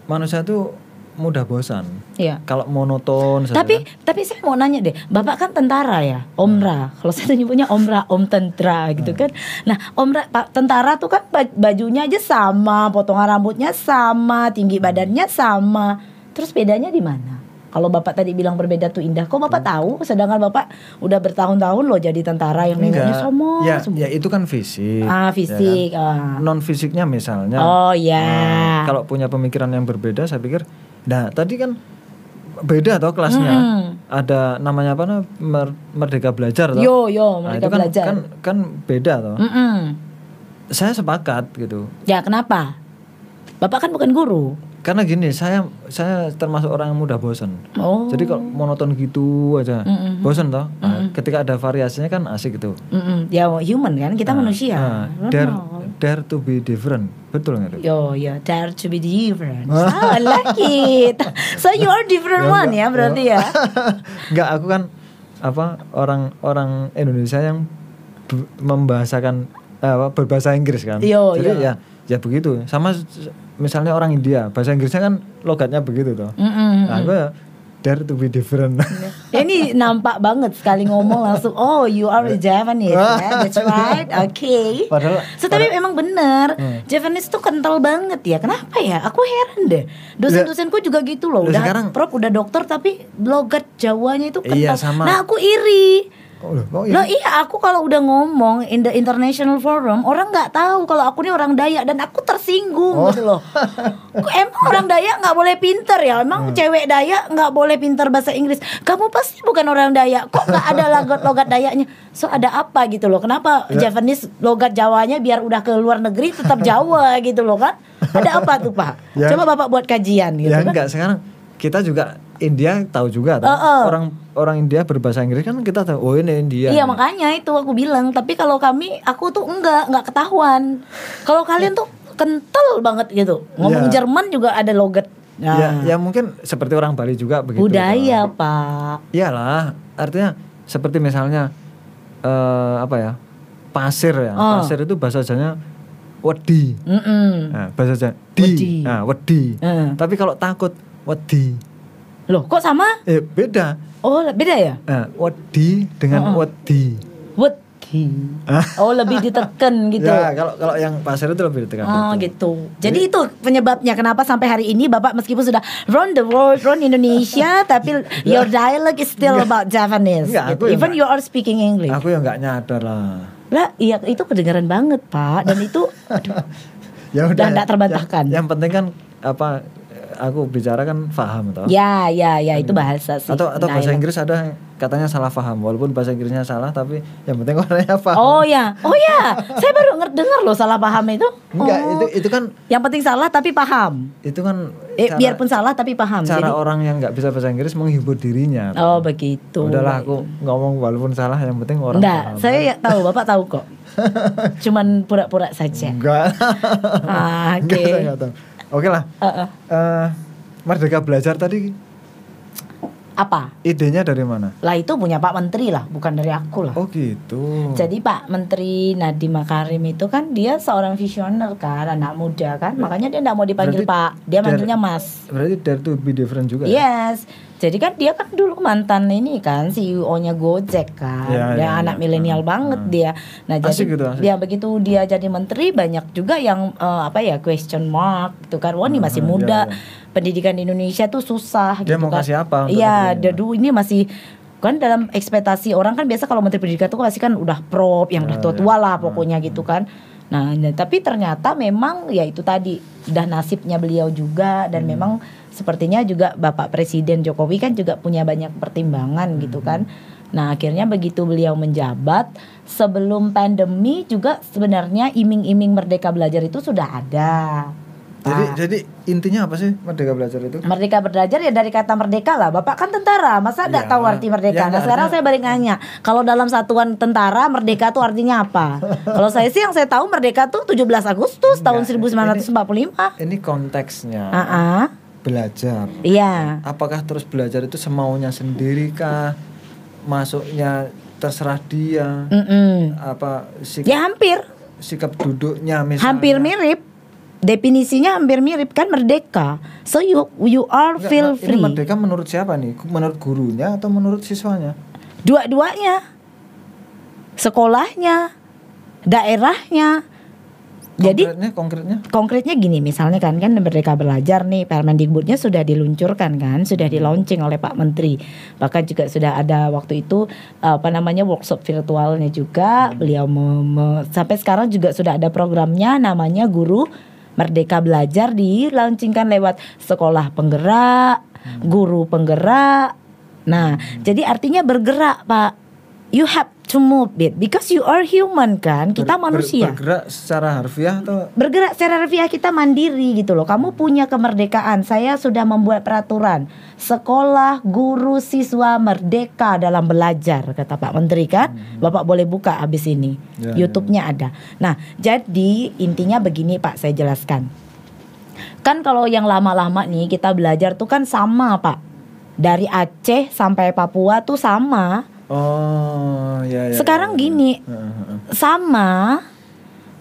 manusia itu mudah bosan. Iya. Kalau monoton Tapi kan. tapi saya mau nanya deh, Bapak kan tentara ya, Omra. Kalau saya nyebutnya Omra, Om Tentara gitu kan. Nah, Omra Pak tentara tuh kan baj- bajunya aja sama, potongan rambutnya sama, tinggi badannya sama. Terus bedanya di mana? Kalau Bapak tadi bilang berbeda tuh indah, kok Bapak tahu? Sedangkan Bapak udah bertahun-tahun loh jadi tentara yang sama ya, semua. ya itu kan fisik. Ah, ya fisik. ah. kan? Non fisiknya misalnya. Oh ya. eh, kalau punya pemikiran yang berbeda, saya pikir, nah tadi kan beda toh kelasnya. Mm-mm. Ada namanya apa? nah, Mer- Merdeka Belajar toh. Yo yo, Nah, mereka itu kan, belajar. kan kan beda toh. Mm-mm. Saya sepakat gitu. Ya kenapa? Bapak kan bukan guru. Karena gini, saya saya termasuk orang yang mudah bosan. Oh. Jadi kalau monoton gitu aja, Mm-mm. bosan toh. Nah, ketika ada variasinya kan asik gitu. Mm-mm. Ya human kan kita manusia. Nah, dare, dare to be different, betul nggak? Yo yo dare to be different. Ah, I like it. So you are different one ya berarti ya. (laughs) Enggak, aku kan apa orang-orang Indonesia yang membahasakan eh, apa berbahasa Inggris kan. Yo, Jadi yo. ya ya begitu. Sama misalnya orang India, bahasa Inggrisnya kan logatnya begitu toh. Mm-mm. Nah, aku ya dare to be different. Ya, ini nampak banget sekali ngomong langsung oh you are a Japanese (laughs) ya that's right oke Padahal so tapi memang benar Hmm. Japanese tuh kental banget ya kenapa ya aku heran deh dosen-dosenku juga gitu loh udah sekarang- prof udah dokter tapi logat Jawanya itu kental Iya, sama. nah aku iri Oh, loh, kok Loh iya aku kalau udah ngomong in the international forum orang nggak tahu kalau aku ini orang Dayak dan aku tersinggung Oh. gitu loh. (laughs) Kok emang orang Dayak nggak boleh pinter ya? Hmm. Emang cewek Dayak nggak boleh pinter bahasa Inggris? Kamu pasti bukan orang Dayak. Kok nggak ada logat-logat Dayaknya? So ada apa gitu loh? Kenapa Ya. Javanese logat Jawanya biar udah ke luar negeri tetap Jawa gitu loh kan? Ada apa tuh Pak? Ya. Coba Bapak buat kajian gitu ya kan? enggak sekarang kita juga India tahu juga toh. Heeh. Orang orang India berbahasa Inggris kan kita tahu oh ini India. Iya nih. makanya itu aku bilang. Tapi kalau kami, aku tuh enggak, enggak ketahuan. Kalau kalian tuh kental banget gitu. Ngomong Iya. Jerman juga ada logat. Nah, Ya, ya mungkin seperti orang Bali juga begitu. budaya toh. pak. Iyalah, artinya seperti misalnya eh apa ya? Pasir ya. Oh. Pasir itu bahasa Jawanya wedi. Mm-mm. Nah, bahasa Jawa Wedi. di. Nah, wedi. Eh. Tapi kalau takut wedi. Loh kok sama? Eh, beda. Oh beda ya? Nah, wedi dengan wedi. Wedi. Oh lebih ditekan (laughs) gitu. Ya, kalau kalau yang pasir itu lebih ditekan. Oh Betul. gitu. Jadi itu penyebabnya kenapa sampai hari ini Bapak meskipun sudah round the world, round Indonesia, (laughs) tapi your dialogue is still about Japanese. Enggak, gitu. ya Even enggak. you are speaking English. Aku yang nggak nyadar lah. Lah, iya itu kedengaran banget Pak. Dan itu, (laughs) aduh, Ya udah. Dan nggak terbantahkan. Yang, yang penting kan apa aku bicara kan paham toh. ya, ya, ya itu bahasa sih. Atau atau bahasa Dialog. Inggris ada katanya salah paham walaupun bahasa Inggrisnya salah tapi yang penting (laughs) orangnya paham. Oh ya, oh ya, saya baru dengar loh salah paham itu. Enggak, Oh. itu itu kan Yang penting salah tapi paham. itu kan Eh, cara- biarpun salah tapi paham. cara Jadi- orang yang nggak bisa bahasa Inggris menghibur dirinya. Oh begitu. Udahlah aku ngomong walaupun salah yang penting orang Enggak, paham. saya ya tahu, Bapak tahu kok. (laughs) Cuman pura-pura saja. Enggak. Ah, Oke. Enggak, saya nggak tahu. Oke lah. Heeh. Eh, Merdeka belajar tadi Apa? Idenya dari mana? Lah itu punya Pak Menteri lah, bukan dari aku lah. Oh gitu. Jadi Pak Menteri Nadiem Makarim itu kan dia seorang visioner kan, anak muda kan, makanya dia nggak mau dipanggil Berarti Pak, dia manggilnya Mas. Berarti dare to be different juga. ya? Jadi kan dia kan dulu mantan ini kan CEO-nya Gojek kan. Ya, dia ya, anak ya. milenial Hmm, banget hmm. dia. Nah, jadi gitu, asik. dia begitu dia jadi menteri banyak juga yang eh, apa ya question mark gitu kan. Wah, ini masih Hmm, muda. ya, ya. Pendidikan di Indonesia tuh susah Dia gitu mau kan. kasih apa Iya, dia dulu ini masih kan dalam ekspektasi orang kan biasa kalau menteri pendidikan tuh pasti kan udah prop yang udah Ya, tua-tua ya. lah pokoknya gitu kan. Nah, tapi ternyata memang ya itu tadi udah nasibnya beliau juga dan Hmm. memang sepertinya juga Bapak Presiden Jokowi kan juga punya banyak pertimbangan gitu kan. Nah, akhirnya begitu beliau menjabat sebelum pandemi juga sebenarnya iming-iming merdeka belajar itu sudah ada. Jadi Ah. jadi intinya apa sih Merdeka Belajar itu? Merdeka belajar ya dari kata merdeka lah. Bapak kan tentara, masa Ya, nggak tahu arti ya, merdeka? nah sekarang saya balik nanya, kalau dalam satuan tentara merdeka tuh artinya apa? (laughs) kalau saya sih yang saya tahu merdeka tuh 17 Agustus tahun Enggak, 1945. Ini konteksnya Ah, ah. belajar. iya. Apakah terus belajar itu semaunya sendiri kah? Masuknya terserah dia. Mm-mm. Apa sikap, Ya hampir, sikap duduknya misalnya? hampir mirip. Definisinya hampir mirip kan merdeka. So you you are Enggak, feel nah, Ini free. merdeka menurut siapa nih? Menurut gurunya atau menurut siswanya? Dua-duanya. Sekolahnya, daerahnya. Jadi Konkretnya, konkretnya? konkretnya gini misalnya kan kan Merdeka Belajar nih Permendikbudnya sudah diluncurkan kan sudah di launching oleh Pak Menteri bahkan juga sudah ada waktu itu apa namanya workshop virtualnya juga beliau me- me- sampai sekarang juga sudah ada programnya namanya Guru Merdeka Belajar dilaunchingkan lewat sekolah penggerak guru penggerak. Nah jadi artinya bergerak Pak you have to move it because you are human kan kita Ber- ber- manusia bergerak secara harfiah atau bergerak secara harfiah kita mandiri gitu loh. Kamu punya kemerdekaan. Saya sudah membuat peraturan. Sekolah, guru, siswa merdeka dalam belajar kata Pak Menteri kan. Bapak boleh buka habis ini. Ya, YouTube-nya ada. Nah, jadi intinya begini Pak saya jelaskan. Kan kalau yang lama-lama nih kita belajar tuh kan sama Pak. Dari Aceh sampai Papua tuh sama. Oh, ya ya. Sekarang ya, ya. gini, sama.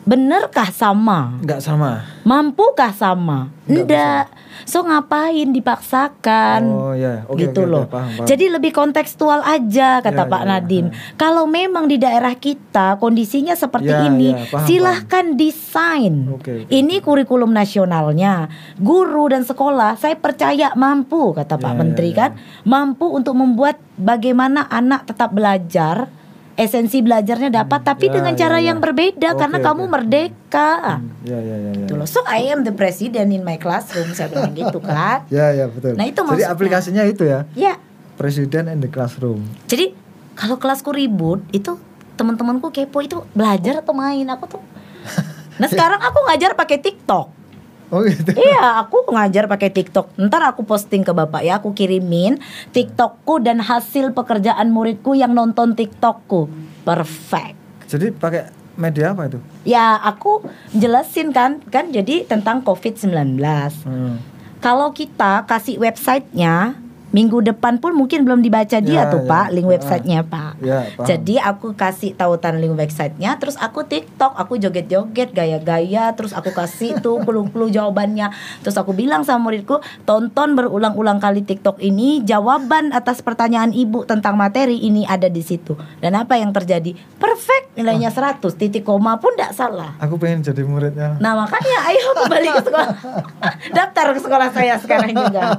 Benerkah sama? Enggak sama. Mampukah sama? Nggak Enggak. So ngapain dipaksakan? Oh ya, oke gitu oke, loh. oke, paham, paham. Jadi lebih kontekstual aja kata Ya, Pak ya, Nadim. ya. Kalau memang di daerah kita kondisinya seperti Ya, ini, ya, paham, silahkan desain. Oke, oke. Ini kurikulum nasionalnya. Guru dan sekolah, saya percaya mampu kata Pak Ya, Menteri ya, ya. kan, mampu untuk membuat bagaimana anak tetap belajar. Esensi belajarnya dapat, tapi ya, dengan ya, cara ya. yang berbeda Oke, karena oke. kamu merdeka. Hmm, Ya ya ya ya. Gitu loh. So I am the president in my classroom saya bilang gitu kan. (laughs) Ya ya betul. Nah, itu Jadi maksudnya. aplikasinya itu ya. Ya, Presiden in the classroom. jadi kalau kelasku ribut itu teman-temanku kepo itu belajar atau main aku tuh. (laughs) Nah sekarang aku ngajar pakai TikTok. Oh gitu. iya, aku ngajar pakai TikTok. Ntar aku posting ke bapak ya, aku kirimin TikTokku dan hasil pekerjaan muridku yang nonton TikTokku. Perfect. Jadi pakai media apa itu? Ya, aku jelasin kan, kan jadi tentang COVID-19. Hmm. Kalau kita kasih websitenya minggu depan pun mungkin belum dibaca dia Ya, tuh ya. pak link Ah. websitenya pak. Ya, paham. Jadi aku kasih tautan link websitenya, terus aku TikTok, aku joget-joget, gaya-gaya, terus aku kasih tuh (laughs) clue-clue jawabannya. Terus aku bilang sama muridku, tonton berulang-ulang kali TikTok ini, jawaban atas pertanyaan ibu tentang materi ini ada di situ. Dan apa yang terjadi? Perfect, nilainya 100, titik koma pun tidak salah. Aku pengen jadi muridnya. Nah makanya ayo kembali ke sekolah (laughs) Daftar ke sekolah saya sekarang juga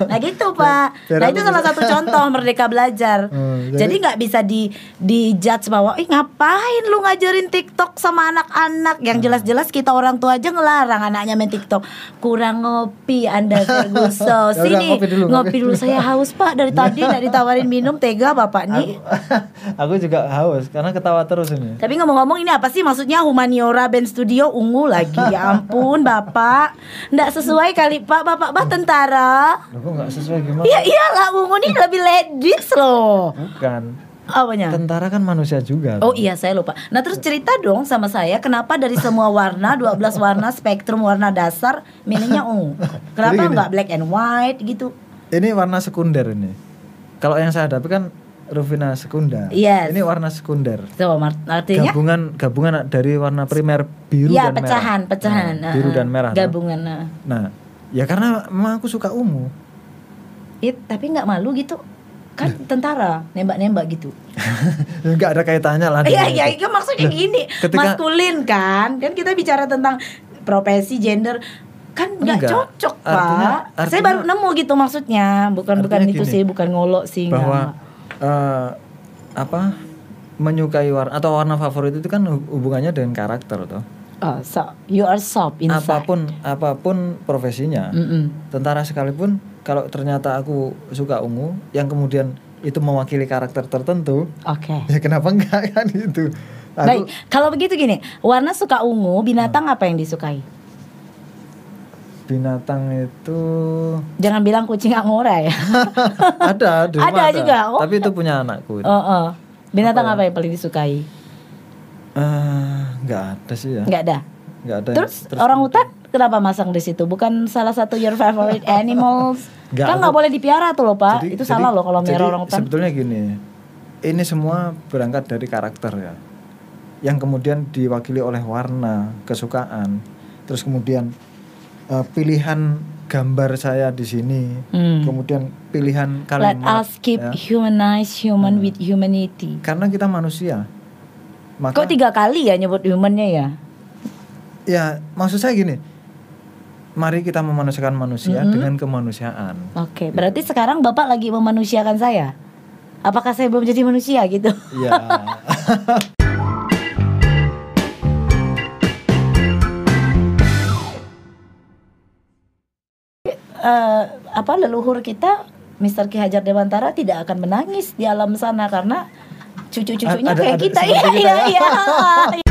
Nah gitu pak Nah aku itu salah satu contoh Merdeka Belajar. (laughs) Hmm, jadi- nggak bisa di di judge bahwa Ih ngapain lu ngajarin TikTok sama anak-anak? Yang jelas-jelas kita orang tua aja ngelarang anaknya main TikTok. Kurang ngopi anda (laughs) Ferguson. Ya Sini ngopi dulu, ngopi. dulu. Saya haus pak. Dari (laughs) tadi nggak ditawarin minum Tega bapak nih. Aku juga haus karena ketawa terus ini. Tapi ngomong-ngomong ini apa sih maksudnya? Humaniora Band Studio ungu lagi. Ya ampun bapak. Nggak sesuai kali pak. Bapak bah tentara. Kok nggak sesuai? Gimana? Ya iyalah ungu ini (laughs) lebih ladies loh Bukan. Apanya? Tentara kan manusia juga. Oh iya saya lupa Nah terus cerita dong sama saya Kenapa dari semua warna 12 warna spektrum warna dasar Milihnya ungu (laughs) Kenapa nggak black and white gitu Ini warna sekunder ini. kalau yang saya hadapi kan Rufina sekunder. Yes. Ini warna sekunder. So, artinya Gabungan gabungan dari warna primer biru ya dan pecahan, merah. pecahan. Nah, biru uh, dan merah. Gabungan. nah. Nah, ya karena memang aku suka ungu. It, tapi nggak malu gitu. Kan tentara nembak-nembak gitu. (laughs) Enggak ada kaitannya lah. Iya, iya, itu. itu maksudnya gini. ketika- Maskulin kan? Kan kita bicara tentang profesi, gender kan nggak cocok Artinya- pak. Saya artinya- baru nemu gitu maksudnya, bukan bukan Artinya itu gini, sih, bukan ngolok sih. bahwa nggak. eh, apa menyukai warna atau warna favorit itu kan hub- hubungannya dengan karakter toh. Oh, so you are soft inside. Apa pun apa pun profesinya. Mm-mm. Tentara sekalipun kalau ternyata aku suka ungu yang kemudian itu mewakili karakter tertentu, Oke. (laughs) ya kenapa enggak kan itu. Aku Baik, kalau begitu gini, warna suka ungu, binatang apa yang disukai? binatang itu Jangan bilang kucing angora ya. (laughs) ada (laughs) rumah Ada juga, oh. Tapi itu punya anakku. itu. oh, oh. Binatang Apa apa, yang paling disukai? Eh, nggak ada sih ya. Nggak ada. Nggak ada. yang- Terus, orang hutan kenapa masang di situ? Bukan salah satu your favorite animals? Nggak, kan nggak boleh dipiara tuh loh pak. Jadi- Itu jadi- salah loh kalau merah orang hutan. Sebetulnya gini, ini semua berangkat dari karakter ya, yang kemudian diwakili oleh warna, kesukaan, terus kemudian eh, pilihan gambar saya di sini, Hmm. kemudian pilihan Let kalimat. us keep ya. humanize human with humanity. Karena kita manusia, maka Kok tiga kali ya nyebut humannya ya? ya maksud saya gini, mari kita memanusiakan manusia Mm-hmm. dengan kemanusiaan. Oke, berarti sekarang bapak lagi memanusiakan saya. Apakah saya belum jadi manusia gitu? Iya. (laughs) Eh, apa leluhur kita Mr. Ki Hajar Dewantara tidak akan menangis di alam sana karena cucu-cucunya kayak ada kita. Iya, iya, ya. iya. (laughs)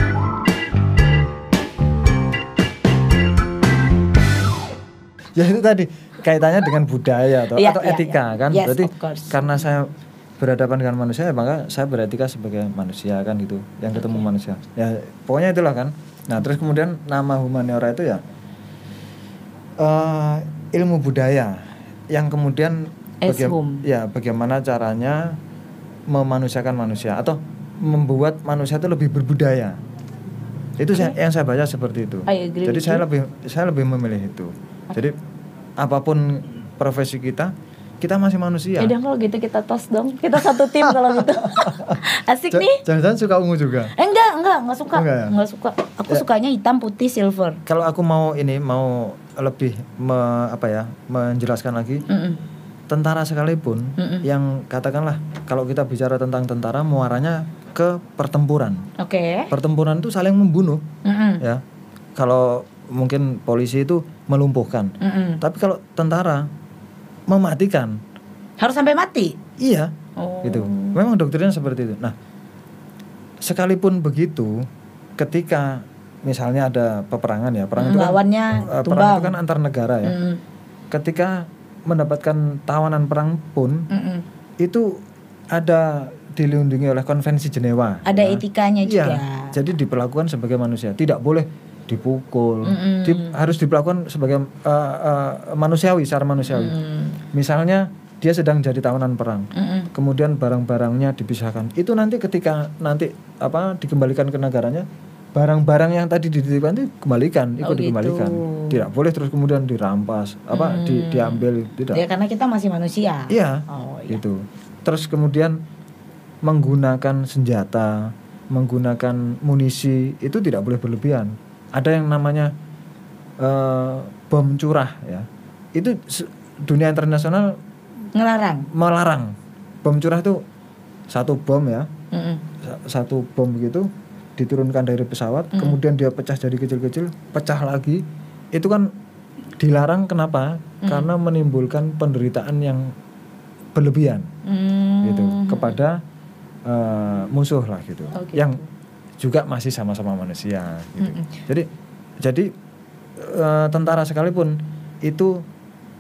ya itu tadi kaitannya dengan budaya atau, Iya, atau iya, etika iya. kan? Yes, berarti karena saya berhadapan dengan manusia ya maka saya beretika sebagai manusia kan gitu. Yang ketemu manusia. Ya pokoknya itulah kan. Nah terus kemudian nama humaniora itu ya eh, ilmu budaya. Yang kemudian Eshum. ya bagaimana caranya memanusiakan manusia atau membuat manusia itu lebih berbudaya. Itu saya- yang saya baca seperti itu. Jadi saya lebih saya lebih memilih itu jadi apa pun profesi kita kita masih manusia Yaudah kalau gitu kita tos dong. Kita satu tim kalau gitu. (laughs) Asik Ja- nih. jangan-jangan suka ungu juga Eh, enggak, enggak, enggak suka. Enggak ya? Enggak suka. Aku Ya. sukanya hitam, putih, silver. kalau aku mau ini mau lebih me- apa ya menjelaskan lagi Mm-mm. tentara sekalipun Mm-mm. yang katakanlah kalau kita bicara tentang tentara muaranya ke pertempuran Oke. pertempuran itu saling membunuh Mm-mm. ya kalau mungkin polisi itu melumpuhkan Mm-mm. tapi kalau tentara mematikan Harus sampai mati. iya Oh. gitu memang doktrinnya seperti itu nah sekalipun begitu ketika misalnya ada peperangan ya perang itu kan Lawannya eh, perang itu kan antar negara ya Mm-mm. ketika mendapatkan tawanan perang pun Mm-mm. itu ada dilindungi oleh konvensi Jenewa Ada ya. etikanya Iya, juga. jadi diperlakukan sebagai manusia tidak boleh dipukul Mm-mm. Di- harus diperlakukan sebagai eh, eh, manusiawi secara manusiawi Mm. misalnya dia sedang jadi tawanan perang Mm-mm. kemudian barang-barangnya dipisahkan itu nanti ketika nanti apa dikembalikan ke negaranya barang-barang yang tadi dititipkan itu kembalikan ikut Oh, gitu. dikembalikan tidak boleh terus kemudian dirampas apa di- Hmm. diambil tidak Ya karena kita masih manusia. iya Oh, iya. gitu terus kemudian menggunakan senjata menggunakan munisi itu tidak boleh berlebihan ada yang namanya eh, bom curah ya. Itu dunia internasional Ngelarang. melarang. Bom curah itu satu bom ya. Mm-mm. sa- satu bom begitu diturunkan dari pesawat kemudian dia pecah jadi kecil-kecil pecah lagi. Itu kan dilarang kenapa? Karena menimbulkan penderitaan yang berlebihan. Mm. gitu. Kepada eh, musuh lah gitu. Oh, gitu. yang juga masih sama-sama manusia gitu. Mm-mm. jadi jadi eh, tentara sekalipun itu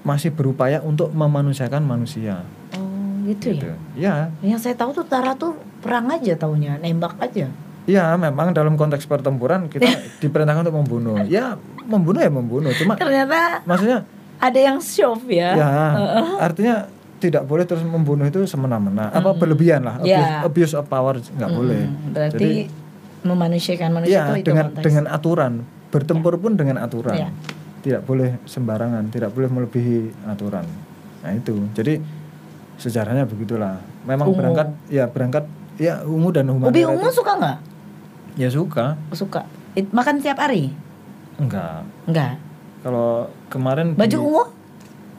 masih berupaya untuk memanusiakan manusia Oh gitu, gitu ya. ya Yang saya tahu tuh Tara tuh perang aja taunya, nembak aja. ya memang dalam konteks pertempuran kita (laughs) diperintahkan untuk membunuh ya membunuh ya membunuh cuma Ternyata maksudnya ada yang show ya. ya artinya tidak boleh terus membunuh itu semena-mena apa berlebihan lah abuse, Ya. abuse of power nggak boleh Hmm, berarti Jadi, memanusiakan manusia ya itu itu dengan konteks. dengan aturan bertempur pun dengan aturan Ya. tidak boleh sembarangan tidak boleh melebihi aturan nah itu jadi sejarahnya begitulah memang Ungu. berangkat ya berangkat ya ungu dan humanera Ubi itu- ungu suka nggak? ya suka suka. It- makan tiap hari? enggak Enggak. kalau kemarin di- Baju ungu?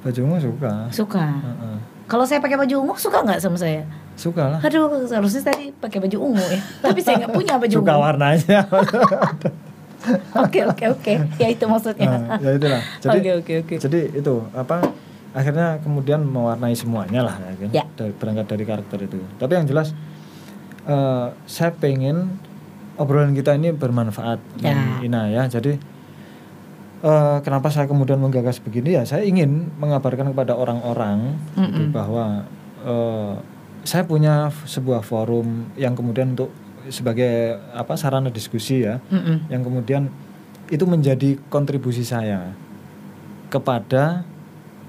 baju ungu suka Suka. Heeh. Kalau saya pakai baju ungu suka nggak sama saya? suka lah Aduh, seharusnya tadi pakai baju ungu ya. (laughs) Tapi saya nggak punya baju suka ungu. warnanya (laughs) Oke oke oke. Ya itu maksudnya. Nah, ya itulah jadi Oke oke oke. jadi itu apa akhirnya kemudian mewarnai semuanya lah ya kan Ya. dari, berangkat dari karakter itu tapi yang jelas eh, saya pengen obrolan kita ini bermanfaat Ya. Ina ya jadi eh, kenapa saya kemudian menggagas begini? Ya saya ingin mengabarkan kepada orang-orang gitu, bahwa eh, saya punya sebuah forum yang kemudian untuk sebagai apa sarana diskusi ya Mm-mm. yang kemudian itu menjadi kontribusi saya kepada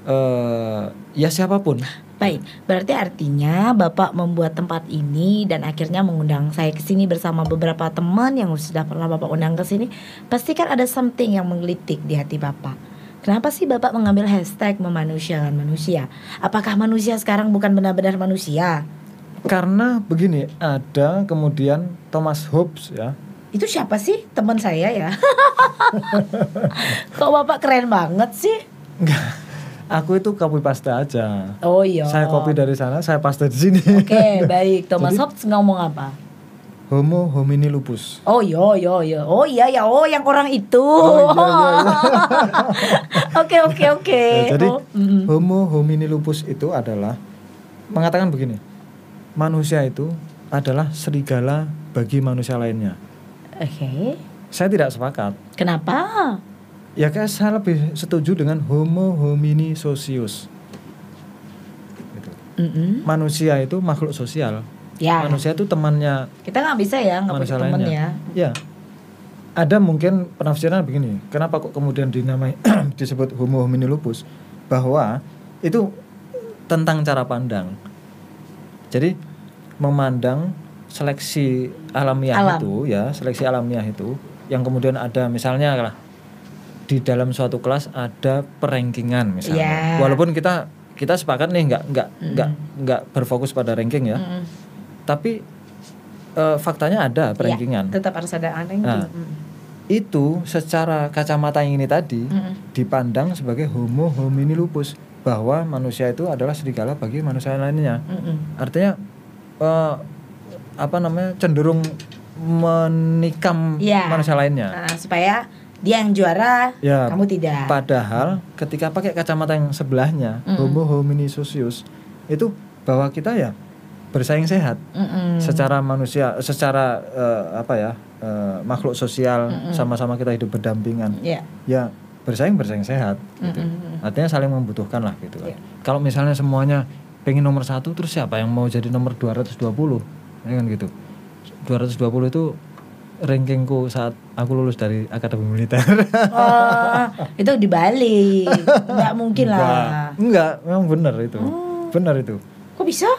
eh ya siapa pun Baik, berarti artinya Bapak membuat tempat ini dan akhirnya mengundang saya ke sini bersama beberapa teman yang sudah pernah Bapak undang ke sini. Pasti kan ada something yang menggelitik di hati Bapak. Kenapa sih Bapak mengambil hashtag memanusiakan manusia? Apakah manusia sekarang bukan benar-benar manusia? karena begini ada kemudian Thomas Hobbes ya Itu siapa sih? Teman saya ya. (laughs) Kok Bapak keren banget sih? Enggak. Aku itu copy paste aja Oh iya. saya copy dari sana saya paste di sini Oke, (laughs) baik. Thomas Jadi- Hobbes ngomong apa? Homo homini lupus Oh iya iya iya. Oh iya ya. Oh yang orang itu. Oh, iya, iya, (laughs) Oke oke oke. Ya, jadi Oh, mm. Homo homini lupus itu adalah mengatakan begini manusia itu adalah serigala bagi manusia lainnya Oke. saya tidak sepakat Kenapa? Ya kayak saya lebih setuju dengan homo homini socius. Gitu. Mm-mm. Manusia itu makhluk sosial. Ya. Manusia itu temannya Kita nggak bisa ya nggak punya lainnya. ya. Ya. Ada mungkin penafsiran begini. Kenapa kok kemudian dinamai (clears throat) disebut homo homini lupus? Bahwa itu tentang cara pandang. Jadi memandang seleksi alamiah Alam. itu ya, seleksi alamiah itu yang kemudian ada misalnya lah di dalam suatu kelas ada perankingan misalnya. Ya. Walaupun kita kita sepakat nih nggak nggak Mm-mm. nggak nggak berfokus pada ranking ya. Mm-mm. Tapi eh, faktanya ada. Ya, tetap harus ada ranking. Nah. Mm. Itu secara kacamata yang ini tadi Mm-mm. dipandang sebagai homo homini lupus bahwa manusia itu adalah serigala bagi manusia lainnya. Mm-mm. Artinya eh, apa namanya cenderung menikam Iya. manusia lainnya. Nah, supaya dia yang juara, Ya, kamu tidak. Padahal ketika pakai kacamata yang sebelahnya Mm-mm. homo homini socius itu bahwa kita ya bersaing sehat Mm-mm. secara manusia secara eh, apa ya eh, makhluk sosial sama-sama kita hidup berdampingan Ya. ya bersaing bersaing sehat gitu. Mm-mm. artinya saling membutuhkan lah gitu kan Iya. kalau misalnya semuanya pengen nomor satu terus siapa yang mau jadi nomor 220 ya kan gitu 220 itu rankingku saat aku lulus dari akademi militer Oh, itu dibalik. Nggak mungkin lah. enggak enggak memang benar itu Oh. benar itu Kok bisa?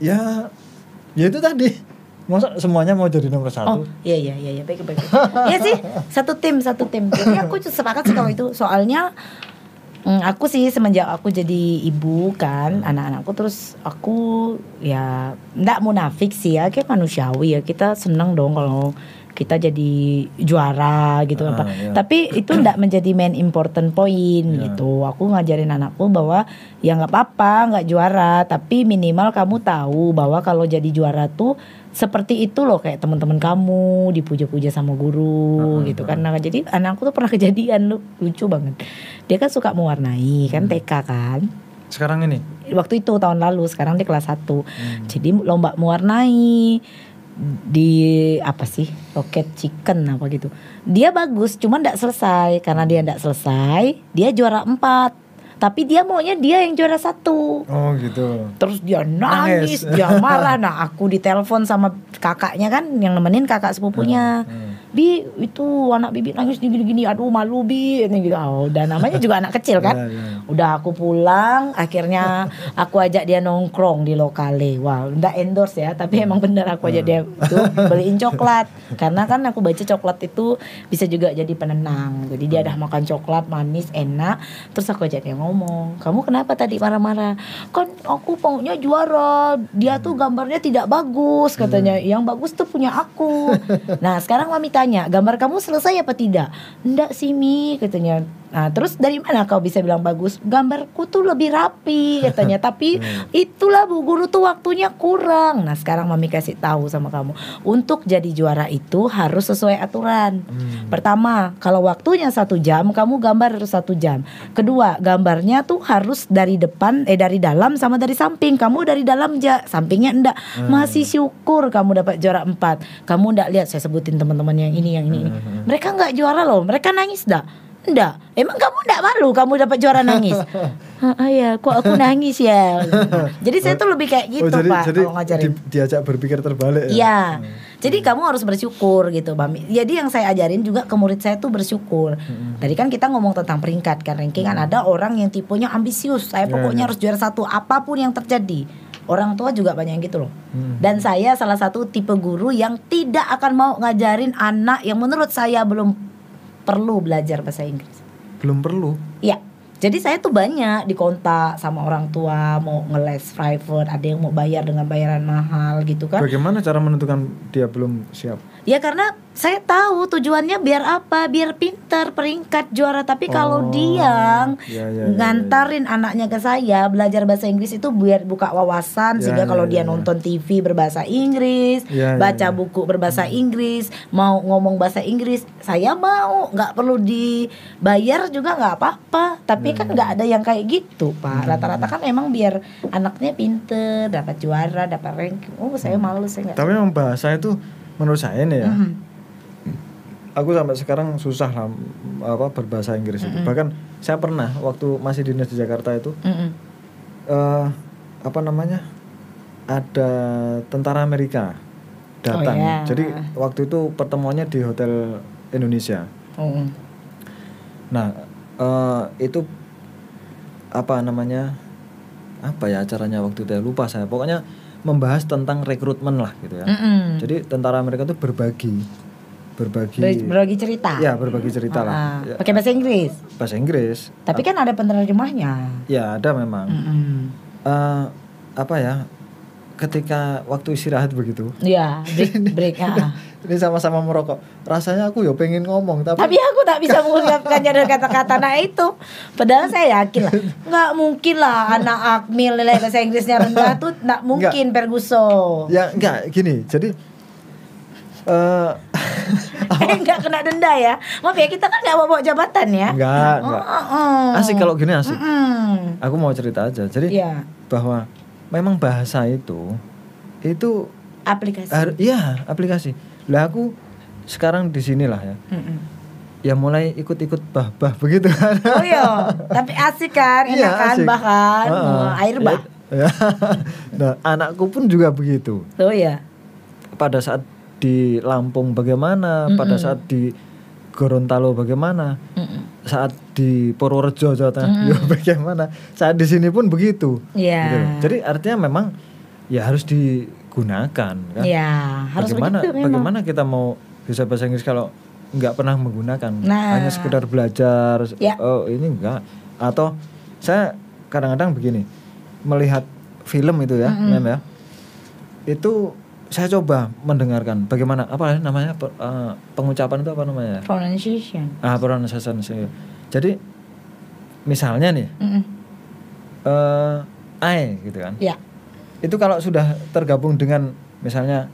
ya ya itu tadi masa semuanya mau jadi nomor Oh, satu iya iya iya iya baik baik. Iya sih, satu tim satu tim. Jadi aku sepakat sih kalau itu. Soalnya mm, aku sih semenjak aku jadi ibu kan, anak-anakku terus aku ya ndak munafik sih ya, kayak manusiawi ya. Kita seneng dong kalau kita jadi juara gitu Ah, apa. iya. Tapi itu ndak menjadi main important point Iya. gitu. Aku ngajarin anakku bahwa ya nggak apa-apa nggak juara, tapi minimal kamu tahu bahwa kalau jadi juara tuh seperti itu loh kayak teman-teman kamu dipuja-puja sama guru Heeh, gitu kan. Nah, jadi anakku tuh pernah (laughs) kejadian lu lucu banget. Dia kan suka mewarnai kan TK kan. sekarang ini Waktu itu tahun lalu, sekarang dia kelas 1. Hmm. Jadi lomba mewarnai di apa sih roket chicken apa gitu dia bagus cuman tidak selesai karena dia tidak selesai dia juara empat tapi dia maunya dia yang juara satu oh gitu terus dia nangis Nangis. dia marah nah aku ditelepon sama kakaknya kan yang nemenin kakak sepupunya Hmm. Bi itu anak bibi nangis gini-gini aduh malu bi. Ini gitu. Oh, dan namanya juga anak kecil kan? Ya, ya. udah aku pulang akhirnya aku ajak dia nongkrong di lokale. Wah nggak endorse ya tapi emang bener aku ajak dia tuh beliin coklat. Karena kan aku baca coklat itu bisa juga jadi penenang. Jadi dia udah makan coklat manis enak. Terus aku ajak dia ngomong kamu kenapa tadi marah-marah? Kan aku pokoknya juara. Dia tuh gambarnya tidak bagus katanya. Yang bagus tuh punya aku. Nah sekarang mami tanya gambar kamu selesai apa tidak enggak sih mi katanya Nah, terus dari mana kau bisa bilang bagus? Gambarku tuh lebih rapi (laughs) katanya. Tapi itulah Bu Guru tuh waktunya kurang. Nah, sekarang Mami kasih tahu sama kamu. Untuk jadi juara itu harus sesuai aturan. Hmm. Pertama, kalau waktunya satu jam, kamu gambar harus satu jam. Kedua, gambarnya tuh harus dari depan, eh dari dalam sama dari samping. Kamu dari dalam aja, sampingnya enggak. Masih syukur kamu dapat juara empat. Kamu enggak lihat saya sebutin teman-teman yang ini, yang ini, ini. Mereka enggak juara loh. Mereka nangis enggak? Enggak. Emang kamu enggak malu kamu dapat juara nangis? (laughs) Ah, ayah, kok aku nangis ya? (laughs) Jadi saya tuh lebih kayak gitu, oh, jadi, Pak, jadi kalau ngajarin. di- diajak berpikir terbalik ya. Iya. Jadi kamu harus bersyukur gitu, Mami. Jadi yang saya ajarin juga ke murid saya tuh bersyukur. Tadi kan kita ngomong tentang peringkat kan ranking kan ada orang yang tipenya ambisius. Saya Iya, pokoknya iya. harus juara satu apa pun yang terjadi. Orang tua juga banyak yang gitu loh. Hmm. Dan saya salah satu tipe guru yang tidak akan mau ngajarin anak yang menurut saya belum perlu belajar bahasa Inggris. Belum perlu. Iya. Jadi saya tuh banyak dikontak sama orang tua mau ngeles private, ada yang mau bayar dengan bayaran mahal gitu kan. Bagaimana cara menentukan dia belum siap? Ya karena saya tahu tujuannya biar apa? Biar pinter peringkat juara. Tapi kalau Oh, dia ya, ya, ya, ngantarin anaknya ke saya belajar bahasa Inggris itu biar buka wawasan Ya, sehingga ya, kalau ya, dia ya. nonton TV berbahasa Inggris, Ya, ya, baca ya. buku berbahasa Inggris, mau ngomong bahasa Inggris, saya mau nggak perlu dibayar juga nggak apa-apa. Tapi Ya, kan nggak ada yang kayak gitu, Pak. Rata-rata kan emang biar anaknya pinter, dapat juara, dapat ranking. Oh, saya malu saya nggak. Tapi memang bahasa itu menurut saya nih ya. Mhm. Aku sampai sekarang susah lah apa berbahasa Inggris itu. Bahkan saya pernah waktu masih dinas di Jakarta itu Mm-mm. eh apa namanya? Ada tentara Amerika datang. Oh, ya. Jadi waktu itu pertemuannya di Hotel Indonesia. Mm-mm. Nah, eh, itu apa namanya? Apa ya acaranya waktu itu? ya? Lupa saya. Pokoknya membahas tentang rekrutmen lah gitu ya. Mm-mm. Jadi tentara Amerika itu berbagi, berbagi, Ber- berbagi cerita. ya berbagi cerita lah. Ah, Ya, Pakai bahasa Inggris. bahasa Inggris. Tapi kan ada penerjemahnya. Ya ada memang. Mm-mm. Eh, apa ya? Ketika waktu istirahat begitu, Iya, break (laughs) break. ah. Ini sama-sama merokok. Rasanya aku ya pengen ngomong tapi, Tapi aku tak bisa (laughs) mengungkapkannya dengan kata-kata nah itu. Padahal saya yakin lah, nggak mungkin lah anak Akmil nilai bahasa Inggrisnya rendah tuh nggak mungkin Perguso. ya enggak gini. Jadi eh (laughs) Eh nggak kena denda ya. Maaf ya kita kan nggak bawa jabatan ya. enggak, Oh, enggak. oh, oh. Asik kalau gini asik. Mm-mm. Aku mau cerita aja. Jadi Iya, bahwa memang bahasa itu itu aplikasi. iya aplikasi. Lah aku sekarang di sinilah ya. Mm-mm. Ya mulai ikut-ikut bah-bah begitu kan. Oh iya, tapi asik kan, enak Iya, kan bahkan Heeh. oh, air bah. Ya. (laughs) nah, anakku pun juga begitu. Tuh ya. Pada saat di Lampung bagaimana, pada Mm-mm. saat di Gorontalo bagaimana, Mm-mm. saat di Purworejo Jawa Tengah ya (laughs) bagaimana, saat di sini pun begitu. Iya. Gitu. Jadi artinya memang ya harus digunakan kan. Iya, harus bagaimana begitu memang. bagaimana kita mau bisa bahasa Inggris kalau nggak pernah menggunakan Nah. hanya sekedar belajar Ya. oh ini enggak atau saya kadang-kadang begini melihat film itu ya Mm-mm. Mem, ya itu saya coba mendengarkan bagaimana apa namanya pe- eh, pengucapan itu apa namanya Pronunciation. ah pronunciation jadi misalnya nih Mm-mm. eh I gitu kan Ya. Itu kalau sudah tergabung dengan misalnya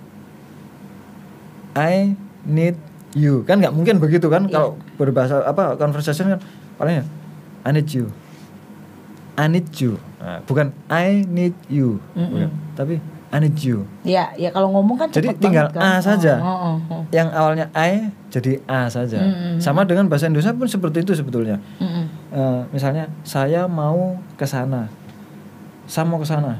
I need you kan nggak mungkin begitu kan Iya. kalau berbahasa apa conversation kan palingnya I need you I need you Nah, bukan I need you Mm-mm. bukan. tapi I need you Ya, ya kalau ngomong kan Jadi tinggal banget kan. A saja. Oh, oh, oh, oh. yang awalnya I jadi A saja Mm-mm. sama dengan bahasa Indonesia pun seperti itu sebetulnya Mm-mm. Eh, misalnya saya mau ke sana saya mau ke sana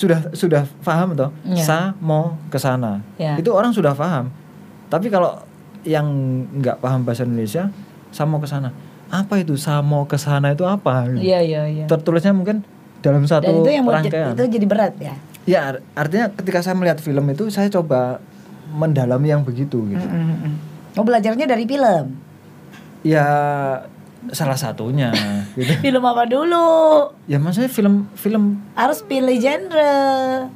sudah sudah paham toh Iya. saya mau ke sana Iya. itu orang sudah paham tapi kalau yang nggak paham bahasa Indonesia saya mau ke sana apa itu saya mau ke sana itu apa Iya iya iya. tertulisnya mungkin dalam Dan satu itu yang rangkaian itu jadi berat ya. ya ar- artinya ketika saya melihat film itu saya coba mendalami yang begitu gitu Mm-mm. Oh belajarnya dari film. ya salah satunya (laughs) gitu Film apa dulu? ya maksudnya film film Harus pilih genre.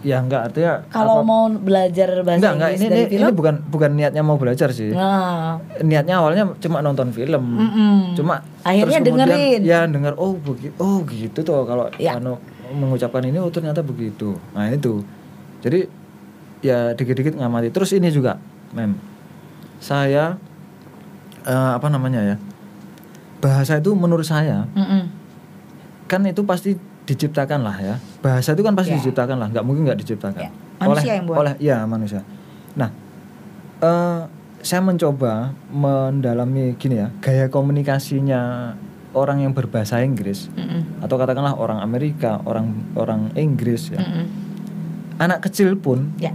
ya enggak artinya Kalau apa- mau belajar bahasa enggak enggak Inggris ini dari ini, film. ini bukan bukan niatnya mau belajar sih Nah, niatnya awalnya cuma nonton film mm-mm. cuma Akhirnya terus kemudian, dengerin. ya denger oh begitu oh gitu tuh kalau Ya. anu, mengucapkan ini oh ternyata begitu nah itu jadi ya dikit-dikit ngamati terus ini juga mem saya eh, apa namanya ya bahasa itu menurut saya Mm-mm. kan itu pasti diciptakan lah ya bahasa itu kan pasti Ya. diciptakan lah nggak mungkin nggak diciptakan Ya, manusia oleh yang buat. oleh ya manusia nah eh saya mencoba mendalami gini ya gaya komunikasinya orang yang berbahasa Inggris Mm-mm. atau katakanlah orang Amerika orang orang Inggris ya Mm-mm. anak kecil pun Ya.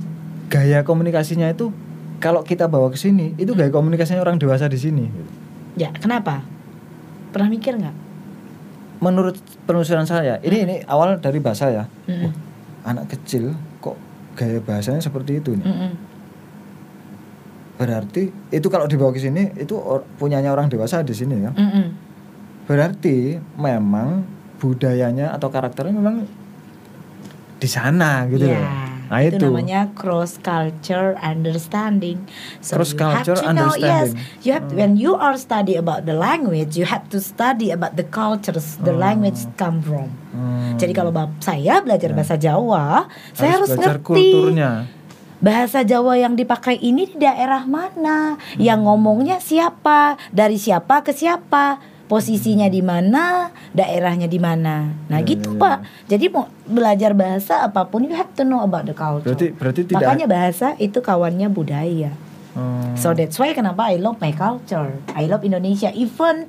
gaya komunikasinya itu kalau kita bawa ke sini itu gaya komunikasinya orang dewasa di sini Ya, kenapa? Pernah mikir nggak? menurut penelusuran saya ini ini awal dari bahasa ya Mm-mm. Wah, anak kecil kok gaya bahasanya seperti itu nih Mm-mm. berarti itu kalau dibawa ke sini itu or- punyanya orang dewasa di sini ya Mm-mm. berarti memang budayanya atau karakternya memang di sana gitu Ya, loh nah itu, itu, namanya cross culture understanding. Cross you have culture to know, yes, understanding. you have when you are study about the language, you have to study about the cultures the language come from. Hmm. Jadi kalau saya belajar bahasa Jawa, saya harus belajar ngerti kulturnya bahasa Jawa yang dipakai ini di daerah mana, yang ngomongnya siapa, dari siapa ke siapa, posisinya di mana, daerahnya di mana. Nah, Ya, gitu, ya. Pak. Jadi mau belajar bahasa apa pun you have to know about the culture. berarti berarti tidak Makanya bahasa itu kawannya budaya. Hmm. So that's why kenapa I love my culture. I love Indonesia. Even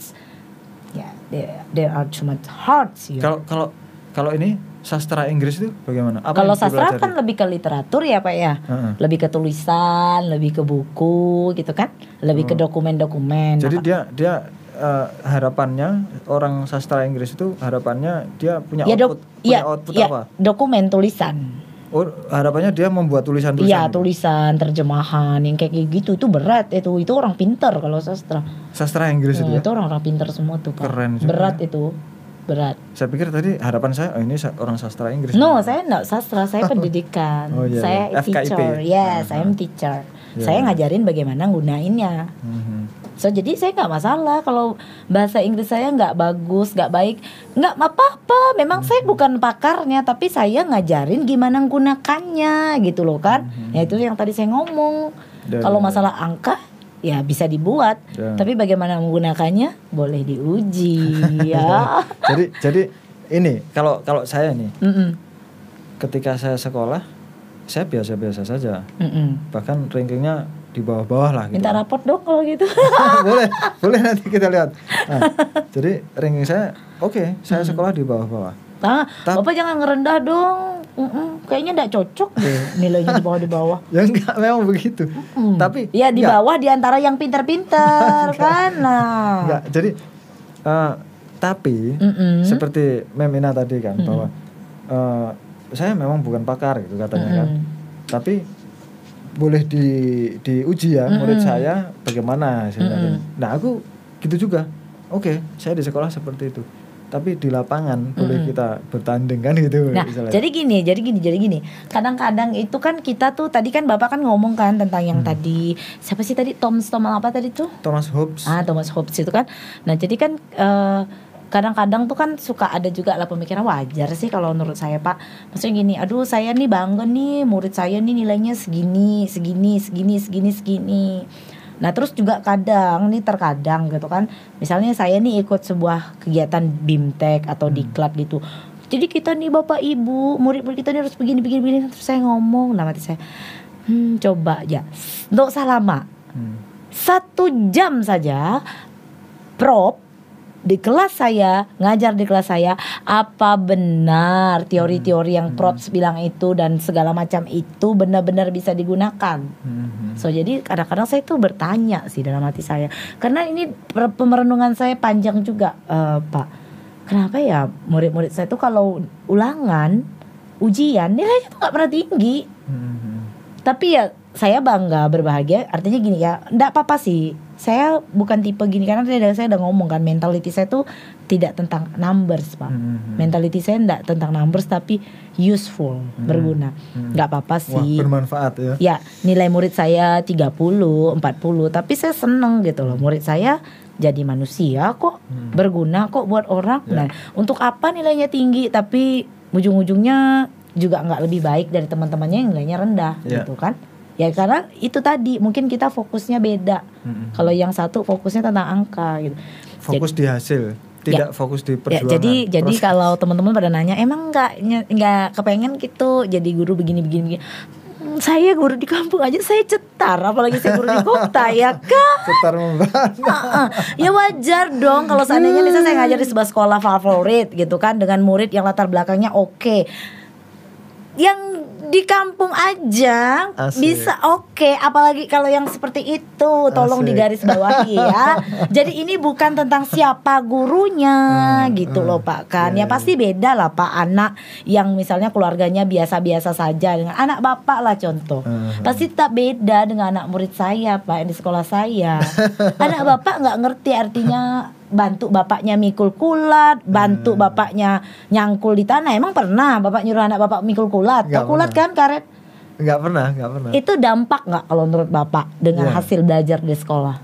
ya there, there are too much hearts kalau kalau kalau ini sastra Inggris itu bagaimana Apa Kalau sastra kan lebih ke literatur ya Pak ya. Heeh. Lebih ke tulisan, lebih ke buku gitu kan. Lebih ke dokumen-dokumen. Hmm. jadi Nah, dia dia eh, harapannya orang sastra Inggris itu harapannya dia punya ya output dok, punya ya, output ya, apa dokumen tulisan. oh harapannya dia membuat tulisan-tulisan Iya gitu? tulisan, terjemahan yang kayak gitu itu berat itu itu orang pinter kalau sastra. sastra Inggris itu Nah, ya itu orang-orang pinter semua tuh Pak. Keren juga. Berat itu, berat. saya pikir tadi harapan saya oh ini orang sastra Inggris No, saya enggak sastra, saya (laughs) pendidikan. Oh, iya, saya iya. Teacher. Yes, Ah, I'm ah. teacher. Iya, Saya iya. ngajarin bagaimana gunainnya. Mhm. So jadi saya nggak masalah kalau bahasa Inggris saya nggak bagus, nggak baik, nggak apa-apa. Memang saya Hmm. bukan pakarnya, tapi saya ngajarin gimana menggunakannya gitu loh kan. Hmm. Ya itu yang tadi saya ngomong. Kalau masalah angka ya bisa dibuat, tapi bagaimana menggunakannya boleh diuji (laughs) ya. jadi jadi ini kalau kalau saya nih Mm-mm, ketika saya sekolah saya biasa-biasa saja mm-mm. bahkan rankingnya di bawah-bawah lah gitu Minta raport dong kalau gitu. (laughs) boleh (laughs) boleh nanti kita lihat nah, jadi ranking saya oke saya sekolah di bawah-bawah Nah, Tap- Bapak jangan ngerendah dong. Mm-mm, kayaknya enggak cocok deh nilainya di bawah di bawah. (laughs) ya enggak memang begitu Hmm. tapi ya di enggak, bawah di antara yang pinter-pinter kan. Nah. enggak jadi eh, tapi Mm-mm. seperti Memina tadi kan bahwa eh, saya memang bukan pakar gitu katanya kan Mm-mm. tapi boleh di diuji ya murid saya bagaimana hasilnya. Nah aku gitu juga. Oke saya di sekolah seperti itu. Tapi di lapangan boleh kita bertanding kan gitu Nah, jadi gini, jadi gini, jadi gini. Kadang-kadang itu kan kita tuh tadi kan Bapak kan ngomong kan tentang yang Hmm. tadi. Siapa sih tadi? Tom Tom apa tadi tuh? Thomas Hobbes. Ah, Thomas Hobbes itu kan. Nah, jadi kan eh, kadang-kadang tuh kan suka ada juga lah pemikiran wajar sih kalau menurut saya Pak. Maksudnya gini, aduh saya nih bangga nih murid saya nih nilainya segini, segini, segini, segini, segini. Nah terus juga kadang nih terkadang gitu kan, misalnya saya nih ikut sebuah kegiatan bimtek atau diklat gitu. Jadi kita nih bapak ibu murid-murid kita nih harus begini begini begini terus saya ngomong, nah mati saya, hmm coba ya, nggak usah lama, Hmm. satu jam saja prop di kelas saya ngajar di kelas saya apa benar teori-teori yang Prof bilang itu dan segala macam itu benar-benar bisa digunakan. Mhm. So jadi kadang-kadang saya tuh bertanya sih dalam hati saya karena ini pemerenungan saya panjang juga eh, Pak. Kenapa ya murid-murid saya tuh kalau ulangan ujian nilainya tuh nggak pernah tinggi. Mhm. Tapi ya saya bangga berbahagia artinya gini ya ndak apa-apa sih saya bukan tipe gini karena tadi saya udah ngomong kan mentality saya tuh tidak tentang numbers pak. Mhm. mentality saya ndak tentang numbers tapi useful berguna. Nggak apa-apa Wah, sih. bermanfaat ya. ya nilai murid saya 30 40 tapi saya seneng gitu loh. Murid saya jadi manusia kok berguna kok buat orang. Nah untuk apa nilainya tinggi tapi ujung-ujungnya juga nggak lebih baik dari teman-temannya yang nilainya rendah Ya. gitu kan ya karena itu tadi mungkin kita fokusnya beda Mhm. kalau yang satu fokusnya tentang angka gitu Fokus di hasil, tidak fokus di Ya, perjuangan. jadi jadi Proses. kalau teman-teman pada nanya emang nggak nggak kepengen gitu jadi guru begini begini begini Hmm, saya guru di kampung aja saya cetar apalagi saya guru di kota (laughs) ya kan. Ah, ah. ya wajar dong kalau seandainya misalnya saya ngajar di sebuah sekolah favorit gitu kan dengan murid yang latar belakangnya oke yang di kampung aja Asik. bisa oke apalagi kalau yang seperti itu tolong Asik. digaris bawahi ya (laughs) jadi ini bukan tentang siapa gurunya Hmm, gitu hmm. loh pak kan Ya, ya ya. pasti beda lah pak anak yang misalnya keluarganya biasa-biasa saja dengan anak bapak lah contoh Hmm. pasti tak beda dengan anak murid saya pak yang di sekolah saya (laughs) anak bapak nggak ngerti artinya bantu bapaknya mikul kulat bantu Hmm. bapaknya nyangkul di tanah emang pernah bapak nyuruh anak bapak mikul kulat Tahu kulat kan karet Nggak pernah, nggak pernah. itu dampak nggak kalau menurut bapak dengan Iya. hasil belajar di sekolah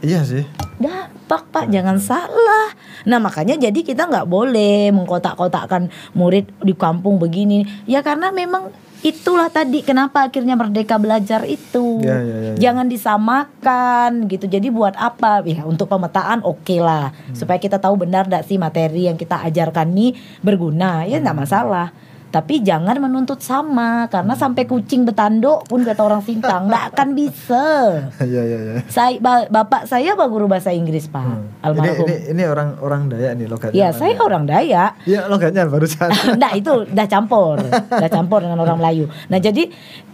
Iya sih. dampak pak jangan salah nah makanya jadi kita nggak boleh mengkotak-kotakkan murid di kampung begini ya karena memang itulah tadi kenapa akhirnya merdeka belajar itu Ya, ya, ya, ya. jangan disamakan gitu jadi buat apa ya untuk pemetaan oke lah Hmm. supaya kita tahu benar tidak sih materi yang kita ajarkan nih berguna ya Hmm. nggak masalah tapi jangan menuntut sama Hmm. karena sampai kucing betanduk pun kata orang Sintang nggak akan bisa (laughs) Iya iya iya. saya ba- bapak saya pak guru bahasa Inggris pak Hmm. Ini almarhum ini ini orang orang Dayak nih logatnya. ya mana? saya orang Dayak Iya logatnya barusan. (laughs) Nggak itu udah campur Udah campur dengan orang Melayu Nah jadi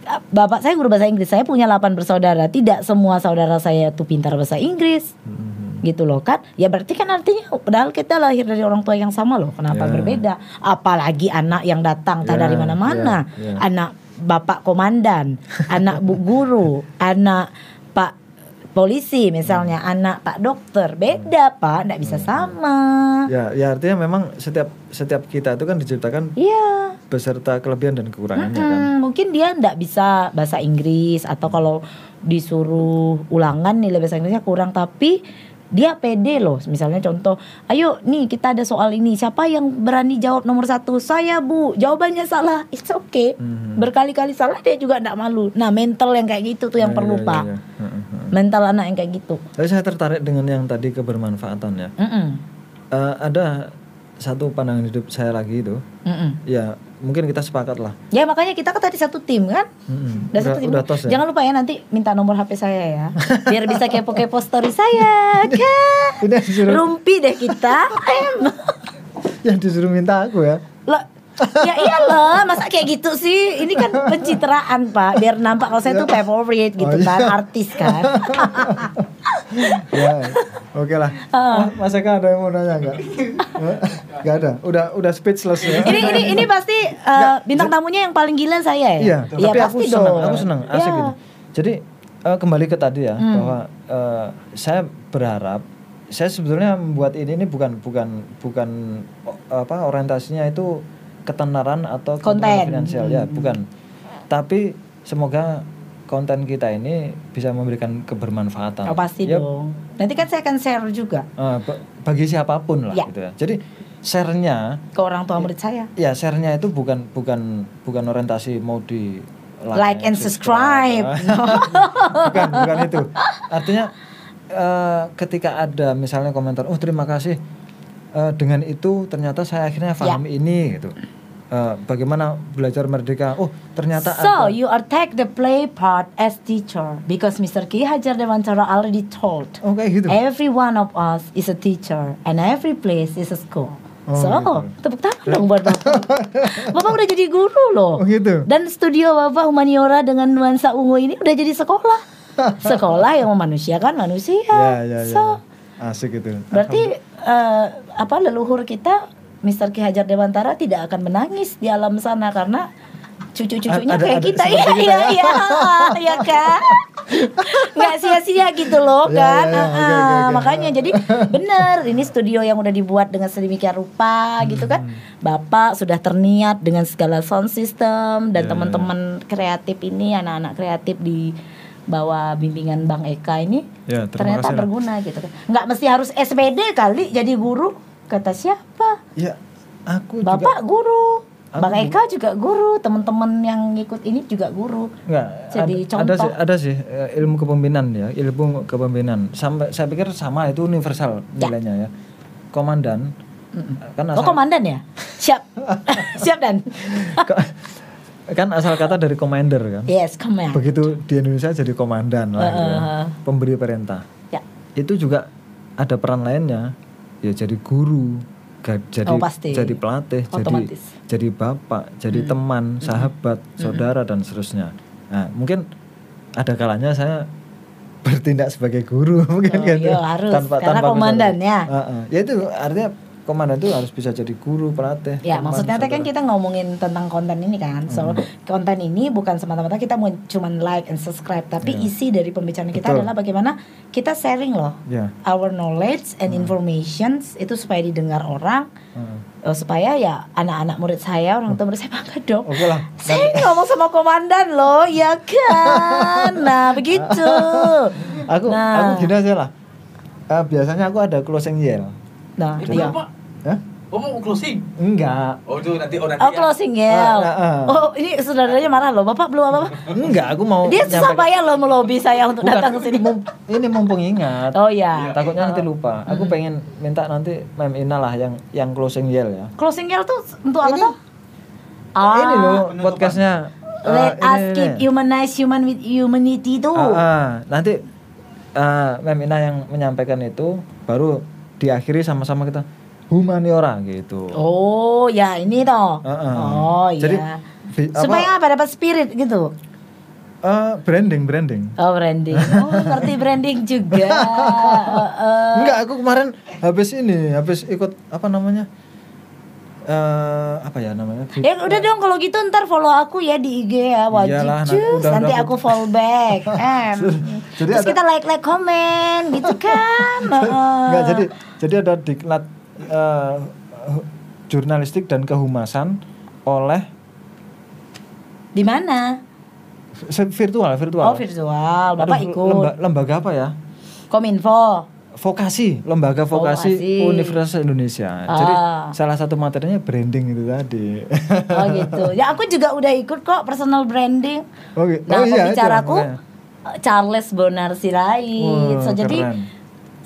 uh, Bapak saya guru bahasa Inggris Saya punya 8 bersaudara Tidak semua saudara saya tuh pintar bahasa Inggris Mhm. Gitu loh kan? Ya berarti kan artinya Padahal kita lahir dari orang tua yang sama loh Kenapa Ya. berbeda? Apalagi anak yang datang Tak Ya, dari mana-mana. ya, ya. Anak bapak komandan Anak bu guru (laughs) Anak pak polisi misalnya Anak pak dokter. Beda pak. Nggak bisa sama. Ya, ya artinya memang setiap setiap kita itu kan diciptakan Iya. beserta kelebihan dan kekurangannya kan. Hmm, mungkin dia ndak bisa bahasa Inggris atau kalau disuruh ulangan nilai bahasa Inggrisnya kurang tapi dia pede loh misalnya contoh ayo nih kita ada soal ini. Siapa yang berani jawab nomor satu? Saya bu. Jawabannya salah. (laughs) It's okay. Mhm. berkali-kali salah dia juga ndak malu. Nah mental yang kayak gitu tuh yang Ya, perlu ya, pak. ya, mental anak yang kayak gitu. Tapi saya tertarik dengan yang tadi kebermanfaatan ya. Eh, ada satu pandangan hidup saya lagi itu. Mm-mm. Ya mungkin kita sepakat lah. ya makanya kita kan tadi satu tim kan Mm-mm. Udah, Udah, satu tim. udah tos ya. Jangan lupa ya nanti minta nomor HP saya ya. Biar bisa kepo-kepo story saya. (laughs) Kan? Rumpi deh kita. (laughs) Yang disuruh minta aku ya. Loh, ya iyalah, masa kayak gitu sih? Ini kan pencitraan, Pak. Biar nampak kalau saya tuh favorite gitu Oh, iya. kan, artis kan. (laughs) ya, oke lah. Ah. Mas, Eka ada yang mau nanya nggak? Nggak ada. Udah udah speechless ya. ini ini ini pasti uh, bintang tamunya yang paling gila saya ya. Iya, Iya, tapi aku pasti senang, dong. aku senang, asik Iya. gitu. Jadi eh, kembali ke tadi ya Hmm. bahwa eh, saya berharap saya sebetulnya membuat ini ini bukan bukan bukan apa orientasinya itu ketenaran atau Konten. finansial ya, bukan. Tapi semoga konten kita ini bisa memberikan kebermanfaatan. Oh, pasti Ya, dong. Nanti kan saya akan share juga ba- bagi siapa pun lah Ya. gitu ya. Jadi share-nya ke orang tua murid saya. ya share-nya itu bukan bukan bukan orientasi mau di Like and subscribe. (laughs) bukan bukan itu artinya eh, ketika ada misalnya komentar oh terima kasih Eh, dengan itu ternyata saya akhirnya paham Ya. ini gitu eh, bagaimana belajar merdeka. Oh, ternyata So ada. you are take the play part as teacher because Mr. Ki Hajar Dewantara already told Oh, kayak gitu. every one of us is a teacher and every place is a school. Oh, so gitu. tepuk tangan dong buat bapak. (laughs) bapak udah jadi guru loh. Oh, gitu. Dan studio bapak humaniora dengan nuansa ungu ini udah jadi sekolah. (laughs) sekolah yang memanusiakan manusia. Ya, ya, ya. So Asik itu. berarti eh, apa leluhur kita Mr. Ki Hajar Dewantara tidak akan menangis di alam sana karena cucu-cucunya Ada- kayak ada kita iya kita iya ya. iya iya kan nggak sia-sia gitu loh Ya, kan ya, ya. Ah, Oke, oke, ah. oke. makanya jadi bener ini studio yang udah dibuat dengan sedemikian rupa gitu kan Hmm. bapak sudah terniat dengan segala sound system dan Ya, teman-teman kreatif ini anak-anak kreatif di bawah bimbingan Bang Eka ini Ya, ternyata kasih lah. berguna gitu kan nggak mesti harus SPD kali jadi guru kata siapa Ya, aku bapak juga guru Aku Bang Eka juga guru teman-teman yang ngikut ini juga guru Enggak, Jadi ada, ada contoh. sih ada sih eh, ilmu kepemimpinan ya, ilmu kepemimpinan. Sampai saya pikir sama itu universal Ya. nilainya ya. Komandan kan oh asal komandan ya siap (laughs) siap dan kan asal kata dari commander kan. yes command Begitu di Indonesia jadi komandan lah gitu ya. Pemberi perintah. ya Itu juga ada peran lainnya ya jadi guru, jadi Oh, pasti. jadi pelatih, jadi Otomatis. jadi bapak, jadi Hmm. teman, sahabat, saudara dan seterusnya. Nah, mungkin ada kalanya saya bertindak sebagai guru (laughs) mungkin Oh, kan iya, harus. Karena komandan, ya. Heeh. ya itu artinya komandan itu harus bisa jadi guru pelatih Ya, teman, maksudnya teh kan saudara. kita ngomongin tentang konten ini kan. So, konten ini bukan semata-mata kita mau cuman like and subscribe, tapi Ya. isi dari pembicaraan kita Betul. adalah bagaimana kita sharing loh ya our knowledge and informations itu supaya didengar orang, heeh. eh, supaya ya anak-anak murid saya, orang tua murid saya bangga dong. oke lah Saya ngomong sama komandan loh, ya kan? Nah, begitu. (laughs) aku Nah. aku gini aja lah Eh, biasanya aku ada closing yell Nah, Itu iya. apa? Hah? Oh mau closing? enggak Oh itu nanti oh nanti Oh, ya. closing yell. Ah, ah, ah. Oh, ini saudaranya marah loh. Bapak belum apa-apa. (laughs) enggak aku mau Dia susah payah loh melobi saya untuk Bukan, datang ke sini. ini mumpung ingat Oh ya. takutnya nanti lupa aku pengen minta nanti Mem Ina lah yang yang closing yell ya Closing yell tuh untuk apa tuh? Ah, ini loh podcastnya eh, Let ini, us ini, keep ini. humanize human with humanity tuh. Ah, ah. nanti ah, Mem Ina yang menyampaikan itu baru diakhiri sama-sama kita humaniora gitu Oh, ya ini toh. Ah, ah. Oh, Jadi, iya. apa- Supaya apa dapat spirit gitu. Eh, branding branding Oh, branding. (laughs) Oh, ngerti branding juga. Heeh. Enggak, aku kemarin habis ini, habis ikut apa namanya? eh apa ya namanya? Ya udah dong kalau gitu ntar follow aku ya di IG ya wajib Iyalah, nanti- udah- nanti udah aku follow back (laughs) em Jadi terus ada- kita like like komen gitu kan. (laughs) Enggak, jadi jadi ada diklat eh, jurnalistik dan kehumasan oleh di mana virtual, virtual. oh virtual bapak Aduh, ikut lemba- lembaga apa ya? kominfo Vokasi, lembaga vokasi, Vokasi. Universitas Indonesia. Jadi Ah. salah satu materinya branding itu tadi. oh gitu ya aku juga udah ikut kok personal branding Oke. nah Oh iya, pembicaraku itu, makanya. eh, Charles Bonar Sirait Wah, so jadi keren.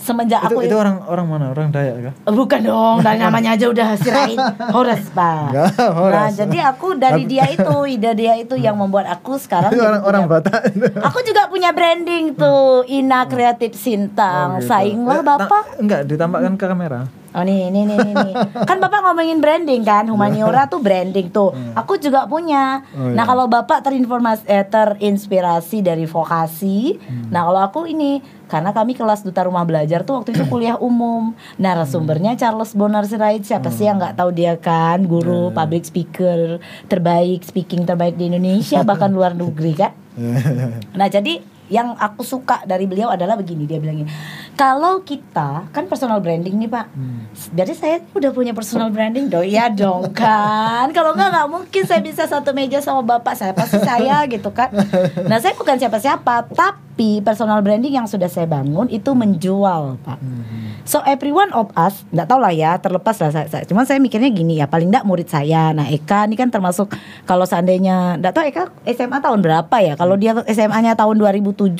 Semenjak itu, aku itu orang orang mana? Orang Dayak kah? Eh, Bukan dong, (laughs) dari namanya aja udah Sirait Horas pak. Enggak, Horas. Nah jadi aku dari dia itu, (laughs) ide dia itu yang membuat aku sekarang. Itu orang orang Batak. Aku juga punya branding tuh, Ina Kreatif Sintang. Oh, gitu. Sainglah Eh, ta- bapak. enggak, ditampakkan ke kamera. Oh nih, nih, nih, nih, nih. Kan bapak ngomongin branding kan, humaniora tuh branding tuh. Aku juga punya. Oh, Nah iya. kalau bapak terinformasi, eh, terinspirasi dari vokasi. Hmm. Nah kalau aku ini, karena kami kelas duta rumah belajar tuh waktu itu kuliah umum. Narasumbernya Charles Bonar Sirait. Siapa sih yang nggak tahu dia kan, guru Iya. public speaker terbaik, speaking terbaik di Indonesia bahkan luar negeri kan. (laughs) Nah jadi yang aku suka dari beliau adalah begini dia bilang gini, kalau kita kan personal branding nih pak, jadi saya udah punya personal branding dong, ya dong kan, kalau nggak nggak mungkin saya bisa satu meja sama bapak saya. Pasti saya gitu kan. Nah saya bukan siapa-siapa, tapi personal branding yang sudah saya bangun itu menjual pak. So every one of us, nggak tahu lah ya, terlepas lah saya, saya. Cuman saya mikirnya gini ya, paling nggak murid saya. Nah Eka ini kan termasuk kalau seandainya, nggak tahu Eka SMA tahun berapa ya? Kalau dia SMA-nya tahun 2007,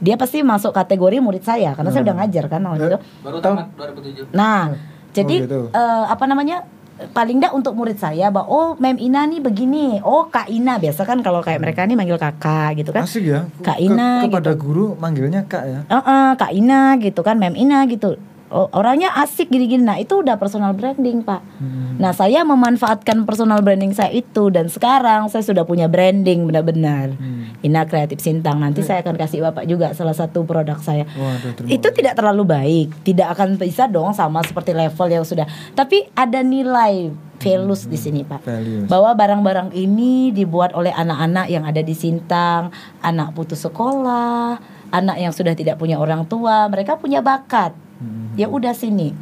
dia pasti masuk kategori murid saya karena saya udah ngajar kan waktu itu. Baru tamat 2007. Nah, jadi gitu. eh, apa namanya? paling enggak untuk murid saya bahwa oh Mem Ina nih begini, oh Kak Ina biasa kan kalau kayak mereka nih manggil kakak gitu kan. Asik ya. Kak Ke- Ina kepada guru manggilnya Kak ya. Heeh, Kak Ina gitu kan, Mem Ina gitu. Oh, orangnya asik gini-gini. Nah, itu udah personal branding, Pak. Hmm. Nah, saya memanfaatkan personal branding saya itu dan sekarang saya sudah punya branding benar-benar. Hmm. Ina Kreatif Sintang. Nanti saya akan kasih Bapak juga salah satu produk saya. Waduh, Itu tidak terlalu baik, tidak akan bisa dong sama seperti level yang sudah. Tapi ada nilai values di sini, Pak. values. Bahwa barang-barang ini dibuat oleh anak-anak yang ada di Sintang, anak putus sekolah, anak yang sudah tidak punya orang tua, mereka punya bakat. Hmm. Ya udah sini.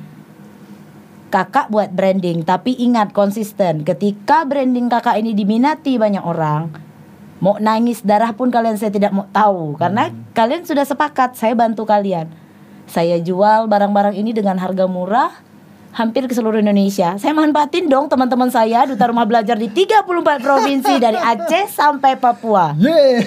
Kakak buat branding, tapi ingat konsisten. Ketika branding kakak ini diminati banyak orang, mau nangis darah pun kalian saya tidak mau tahu karena kalian sudah sepakat saya bantu kalian. Saya jual barang-barang ini dengan harga murah hampir ke seluruh Indonesia. Saya manfaatin dong teman-teman saya duta rumah belajar di 34 provinsi dari Aceh sampai Papua. Yeay.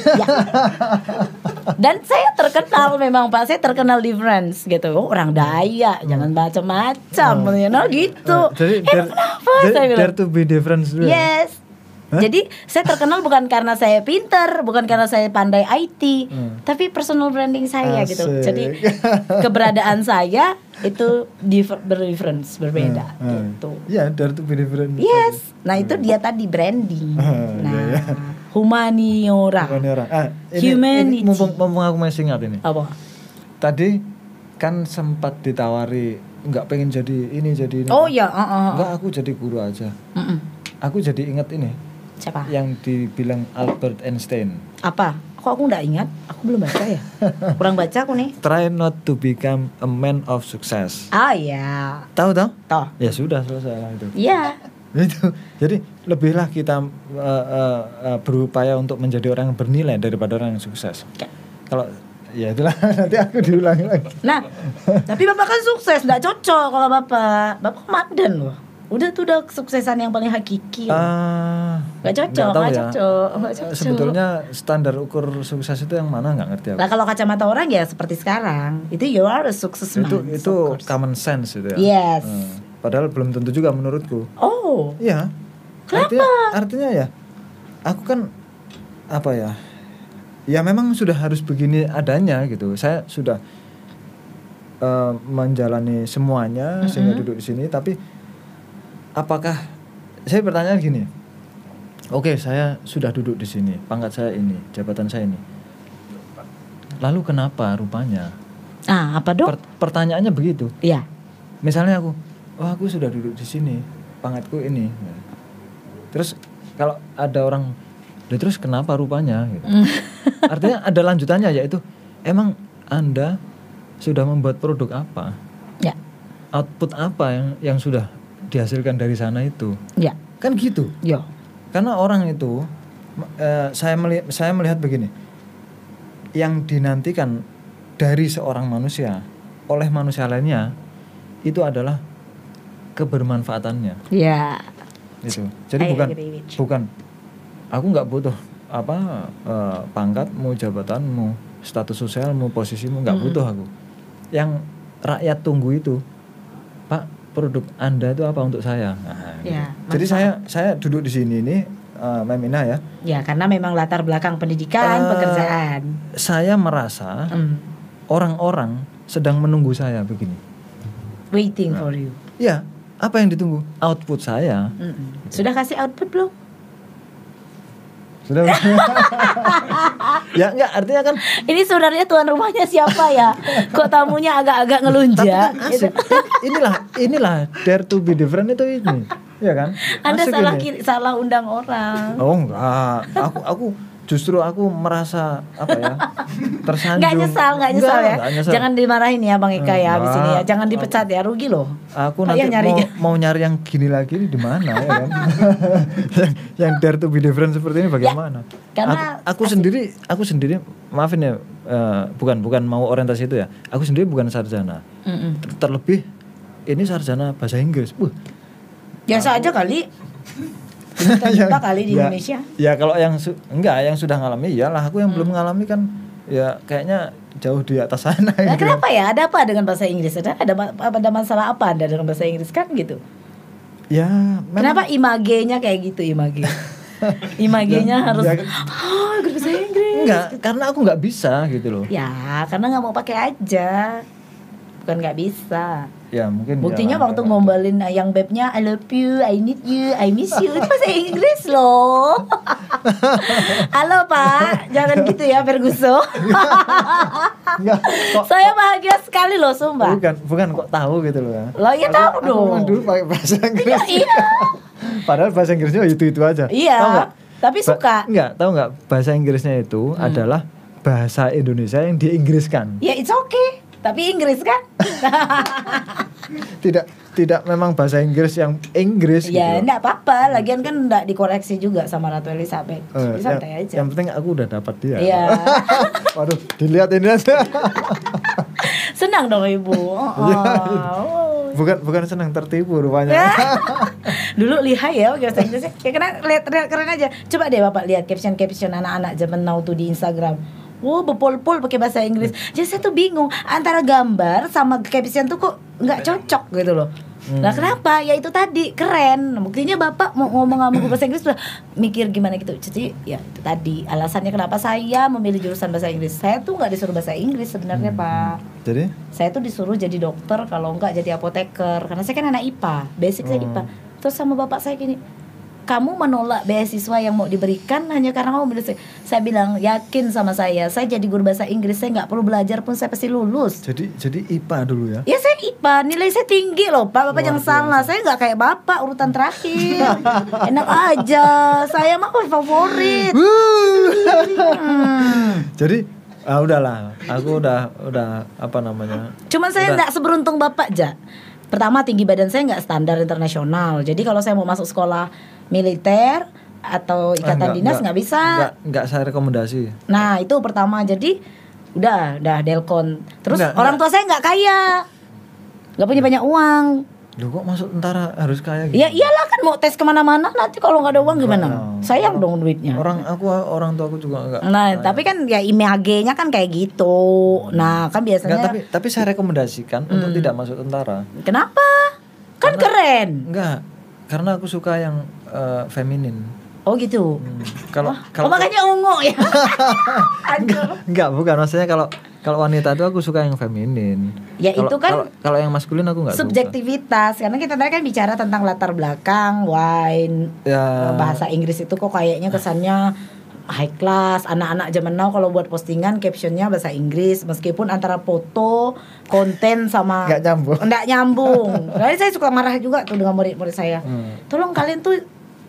Dan saya terkenal memang Pak, saya terkenal difference gitu. Oh, orang Daya, jangan macam-macam, you know, gitu. Eh, Jadi Eh, dare, kenapa dare- saya bilang? dare to be different dulu Jadi saya terkenal bukan karena saya pinter, bukan karena saya pandai IT, Hmm. tapi personal branding saya gitu. Asik. Jadi keberadaan saya itu berdifference, berbeda Hmm. gitu. Iya, dare to be different. Yes. Nah, itu dia tadi branding. Hmm, (laughs) Nah, iya, iya. humaniora. Bukan orang. Ah, ini, Humanity. ini mumpung, mumpung aku masih ingat ini. Apa? Tadi kan sempat ditawari nggak pengen jadi ini jadi ini. Oh ya, heeh. Enggak, aku jadi guru aja. Mm-mm. Aku jadi ingat ini Siapa? yang dibilang Albert Einstein. Apa? Kok aku nggak ingat? Aku belum baca ya. (laughs) Kurang baca aku nih. Try not to become a man of success. Ah ya, Tahu tahu? toh. Ya sudah selesai lah itu. Iya. (laughs) itu jadi lebihlah kita uh, uh, uh, berupaya untuk menjadi orang yang bernilai daripada orang yang sukses Ya. kalau ya itulah (laughs) nanti aku diulangi lagi Nah, tapi bapak kan sukses, nggak cocok kalau bapak. Bapak madan loh. Udah tuh udah kesuksesan yang paling hakiki. Ah, Nggak cocok, nggak ya. cocok, nggak cocok. sebetulnya standar ukur sukses itu yang mana nggak ngerti aku Lah kalau kacamata orang ya seperti sekarang, itu you are a success man. itu itu common sense itu ya Yes. Hmm. padahal belum tentu juga menurutku Oh, Iya. Artinya, artinya ya, aku kan apa ya? Ya memang sudah harus begini adanya gitu. Saya sudah eh, menjalani semuanya sehingga duduk di sini. Tapi apakah saya bertanya gini? Oke, saya sudah duduk di sini, pangkat saya ini, jabatan saya ini. Lalu kenapa rupanya? ah apa dong? Per- pertanyaannya begitu. Iya. Misalnya aku, oh aku sudah duduk di sini, pangkatku ini. Terus kalau ada orang, "Lah terus kenapa rupanya? Gitu. (laughs) Artinya ada lanjutannya yaitu, emang anda sudah membuat produk apa? Ya, Output apa yang yang sudah dihasilkan dari sana itu? ya, Kan gitu. yo. Karena orang itu, eh, saya melihat saya melihat begini, yang dinantikan dari seorang manusia oleh manusia lainnya itu adalah kebermanfaatannya Ya. itu. Jadi I bukan bukan aku nggak butuh apa eh, pangkatmu, jabatanmu, status sosialmu, posisimu nggak butuh aku. Yang rakyat tunggu itu, produk Anda itu apa untuk saya? Nah, gitu. Ya, Jadi saya saya duduk di sini ini eh, Memina ya. Ya, karena memang latar belakang pendidikan, Eh, pekerjaan. Saya merasa Hmm. orang-orang sedang menunggu saya begini. Waiting for you. Ya, apa yang ditunggu? Output saya. Mm-mm. Sudah kasih output belum? Sudah. (laughs) ya enggak artinya kan Ini sebenarnya tuan rumahnya siapa ya? Kok tamunya agak-agak ngelunjak? gitu. asik. inilah inilah dare to be different itu ini. Ya kan? Anda Asik salah ini. salah undang orang. Oh enggak. Aku aku justru aku merasa apa ya? (laughs) Tersanjung. Nggak nyesal, nggak nyesal Enggak, ya. nggak nyesal. Jangan dimarahin ya Bang Ika ya habis ini ya. Enggak. Jangan dipecat ya, rugi loh. Aku Payah nanti nyarinya. mau, mau nyari yang gini lagi di mana ya kan? (laughs) yang, yang dare to be different seperti ini bagaimana? Ya, karena aku, aku sendiri aku sendiri maafin ya eh, bukan bukan mau orientasi itu ya. Aku sendiri bukan sarjana. Mm-mm. Ter- Terlebih ini sarjana bahasa Inggris. Wah, Biasa aja kali. (laughs) Juta (laughs) kali di ya, Indonesia. Ya kalau yang enggak yang sudah ngalami iyalah aku yang Hmm. belum ngalami kan ya kayaknya jauh di atas sana Nah, gitu. kenapa ya? Ada apa dengan bahasa Inggris? Ada ada, ada masalah apa Anda dengan bahasa Inggris kan gitu? Ya, memang- Kenapa imagenya kayak gitu image? (laughs) imagenya Ya, harus ya, oh guru bahasa Inggris. enggak, karena aku nggak bisa gitu loh. Ya, karena nggak mau pakai aja. Bukan nggak bisa. Ya mungkin. Buktinya ya, waktu ngombalin yang bebnya I love you, I need you, I miss you itu bahasa Inggris loh. (laughs) Halo Pak, jangan gitu ya Ferguson. (laughs) Kok Saya bahagia sekali loh sumpah. bukan bukan kok tahu gitu loh ya. Loh ya tahu Aku dong. memang dulu pakai bahasa Inggris. Iya. (laughs) Padahal bahasa Inggrisnya itu-itu aja. Iya, Tahu tapi Ba- suka. Hmm. Enggak, tahu nggak bahasa Inggrisnya itu adalah bahasa Indonesia yang diinggriskan. Ya it's okay. Tapi Inggris kan? Tidak tidak memang bahasa Inggris yang Inggris gitu. ya loh. enggak apa-apa. Lagian kan enggak dikoreksi juga sama Ratu Elizabeth. Eh, Jadi yang, santai aja. yang penting aku udah dapat dia. Iya. (laughs) Waduh, dilihat ini aja. (laughs) Senang dong Ibu. (laughs) Oh, Iya. oh. bukan bukan senang tertipu rupanya. Ya. Dulu lihai ya bahasa Inggrisnya. Ya karena lihat lihat keren aja. Coba deh Bapak lihat caption-caption anak-anak zaman now tuh di Instagram. Wow, bepol-pol pakai bahasa Inggris. Jadi saya tuh bingung antara gambar sama caption tuh kok nggak cocok gitu loh. Nah kenapa? Ya itu tadi keren. Buktinya bapak mau ngomong sama gue bahasa Inggris udah mikir gimana gitu. Jadi ya itu tadi alasannya kenapa saya memilih jurusan bahasa Inggris. Saya tuh nggak disuruh bahasa Inggris sebenarnya pak Jadi saya tuh disuruh jadi dokter kalau enggak jadi apoteker karena saya kan anak IPA basic saya Oh. IPA terus sama bapak saya gini kamu menolak beasiswa yang mau diberikan hanya karena kamu milih saya. Bilang yakin sama saya, saya jadi guru bahasa Inggris, saya nggak perlu belajar pun saya pasti lulus. jadi jadi IPA dulu ya. Ya saya IPA, nilai saya tinggi loh Pak, Bapak jangan salah Saya nggak kayak Bapak, urutan terakhir (laughs) Enak aja, saya mah favorit Hmm. (laughs) Jadi ah udahlah, aku udah udah apa namanya? Cuman saya nggak seberuntung bapak ja. Pertama tinggi badan saya nggak standar internasional. Jadi kalau saya mau masuk sekolah militer atau Ah, ikatan enggak, dinas enggak, nggak bisa. Enggak, enggak saya rekomendasi. Nah itu pertama. Jadi udah udah delkon. Terus Enggak, orang enggak. tua saya nggak kaya, nggak punya banyak uang. Loh kok masuk tentara harus kaya gitu? Ya iyalah kan mau tes ke mana-mana nanti kalau nggak ada uang gimana? Oh. Sayang dong duitnya. Orang aku orang tua aku juga enggak. Nah tapi kan ya image-nya kan kayak gitu. Nah kan Enggak, biasanya tapi tapi saya rekomendasikan untuk tidak masuk tentara. kenapa? Kan keren. Enggak, karena aku suka yang eh, feminin. Oh gitu. Hmm, Kalau Oh kalau makanya ungu ya. (laughs) Aduh. enggak bukan maksudnya kalau kalau wanita itu aku suka yang feminin. Ya, Kalau- itu kan kalau kalau yang maskulin aku enggak suka. Subjektivitas karena kita tadi kan bicara tentang latar belakang wine Ya. bahasa Inggris itu kok kayaknya kesannya high class anak-anak zaman now kalau buat postingan captionnya bahasa Inggris meskipun antara foto konten sama Nggak nyambung. nggak nyambung (laughs) Jadi saya suka marah juga tuh dengan murid-murid saya Hmm. tolong kalian tuh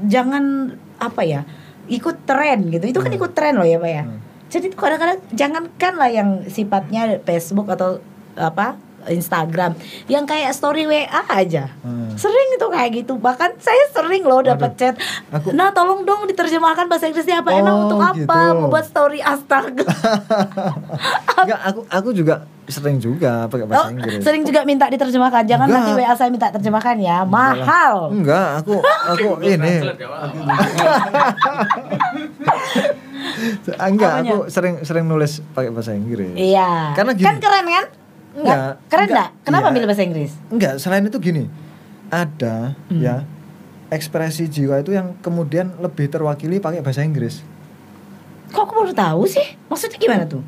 jangan apa ya ikut tren gitu itu kan Hmm. ikut tren loh ya pak ya Hmm. jadi kadang-kadang jangankan lah yang sifatnya Facebook atau apa Instagram. Yang kayak story WA aja. Hmm. sering itu kayak gitu. Bahkan saya sering loh dapat chat Aku- nah tolong dong diterjemahkan bahasa Inggrisnya apa emang Oh, untuk apa? gitu. mau buat story astaga. (laughs) Enggak, aku aku juga sering juga pakai Oh, bahasa Inggris. sering juga minta diterjemahkan. Jangan Enggak. nanti WA saya minta terjemahkan ya. Mahal. Enggak, aku aku (laughs) ini. Ya, enggak, (laughs) Apanya? aku sering sering nulis pakai bahasa Inggris. iya. Karena gini. kan keren kan Enggak, keren enggak. kenapa Iya. milih bahasa Inggris Enggak, selain itu gini. Ada Hmm. ya ekspresi jiwa itu yang kemudian lebih terwakili pakai bahasa Inggris. kok aku baru tahu sih maksudnya gimana tuh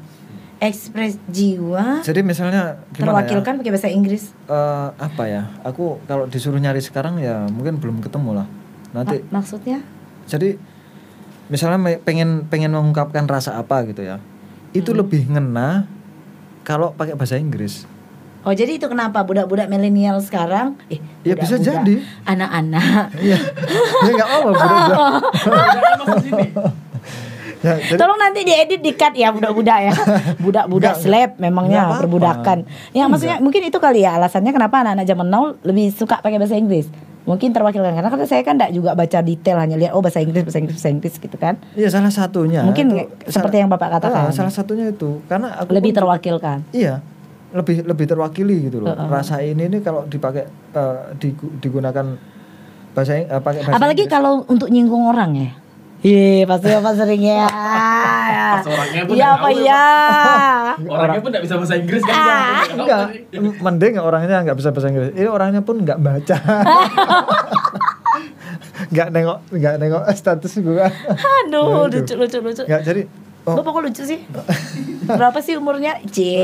ekspres jiwa Jadi misalnya gimana terwakilkan pakai bahasa Inggris ya? Eh, apa ya? Aku kalau disuruh nyari sekarang ya mungkin belum ketemu lah. Nanti Ma- maksudnya jadi misalnya pengen pengen mengungkapkan rasa apa gitu ya itu Hmm. lebih ngena kalau pakai bahasa Inggris Oh jadi itu kenapa budak-budak milenial sekarang eh Ya, bisa budak-budak, jadi. anak-anak (laughs) iya ya nggak apa budak-budak (laughs) Jangan masuk sini. ya, (laughs) jadi Tolong nanti diedit di cut ya budak-budak ya. Budak-budak Enggak, slap memangnya enggak apa-apa. perbudakan. Ya maksudnya mungkin itu kali ya alasannya kenapa anak-anak zaman now lebih suka pakai bahasa Inggris. Mungkin terwakilkan karena kan saya kan enggak juga baca detail hanya lihat oh bahasa Inggris bahasa Inggris bahasa Inggris gitu kan. iya salah satunya Mungkin itu- seperti yang Bapak katakan. Ah, salah satunya itu karena aku Lebih pun- terwakilkan. iya lebih lebih terwakili gitu loh Heeh. rasa ini nih kalau dipakai digu- digunakan bahasa eh, pakai bahasa Apalagi Inggris. kalau untuk nyinggung orang ya. Iya, pasti Bapak sering ya. Pas orangnya pun Iya apa tahu, ya? Orangnya pun nggak bisa bahasa Inggris kan? Ah. Enggak, mending orangnya nggak bisa bahasa Inggris. Ini orangnya pun nggak baca. (laughs) Nggak nengok, nggak nengok status gue. Aduh, lucu lucu lucu. Nggak jadi. Oh, Bapak kok lucu sih? Berapa sih umurnya? C.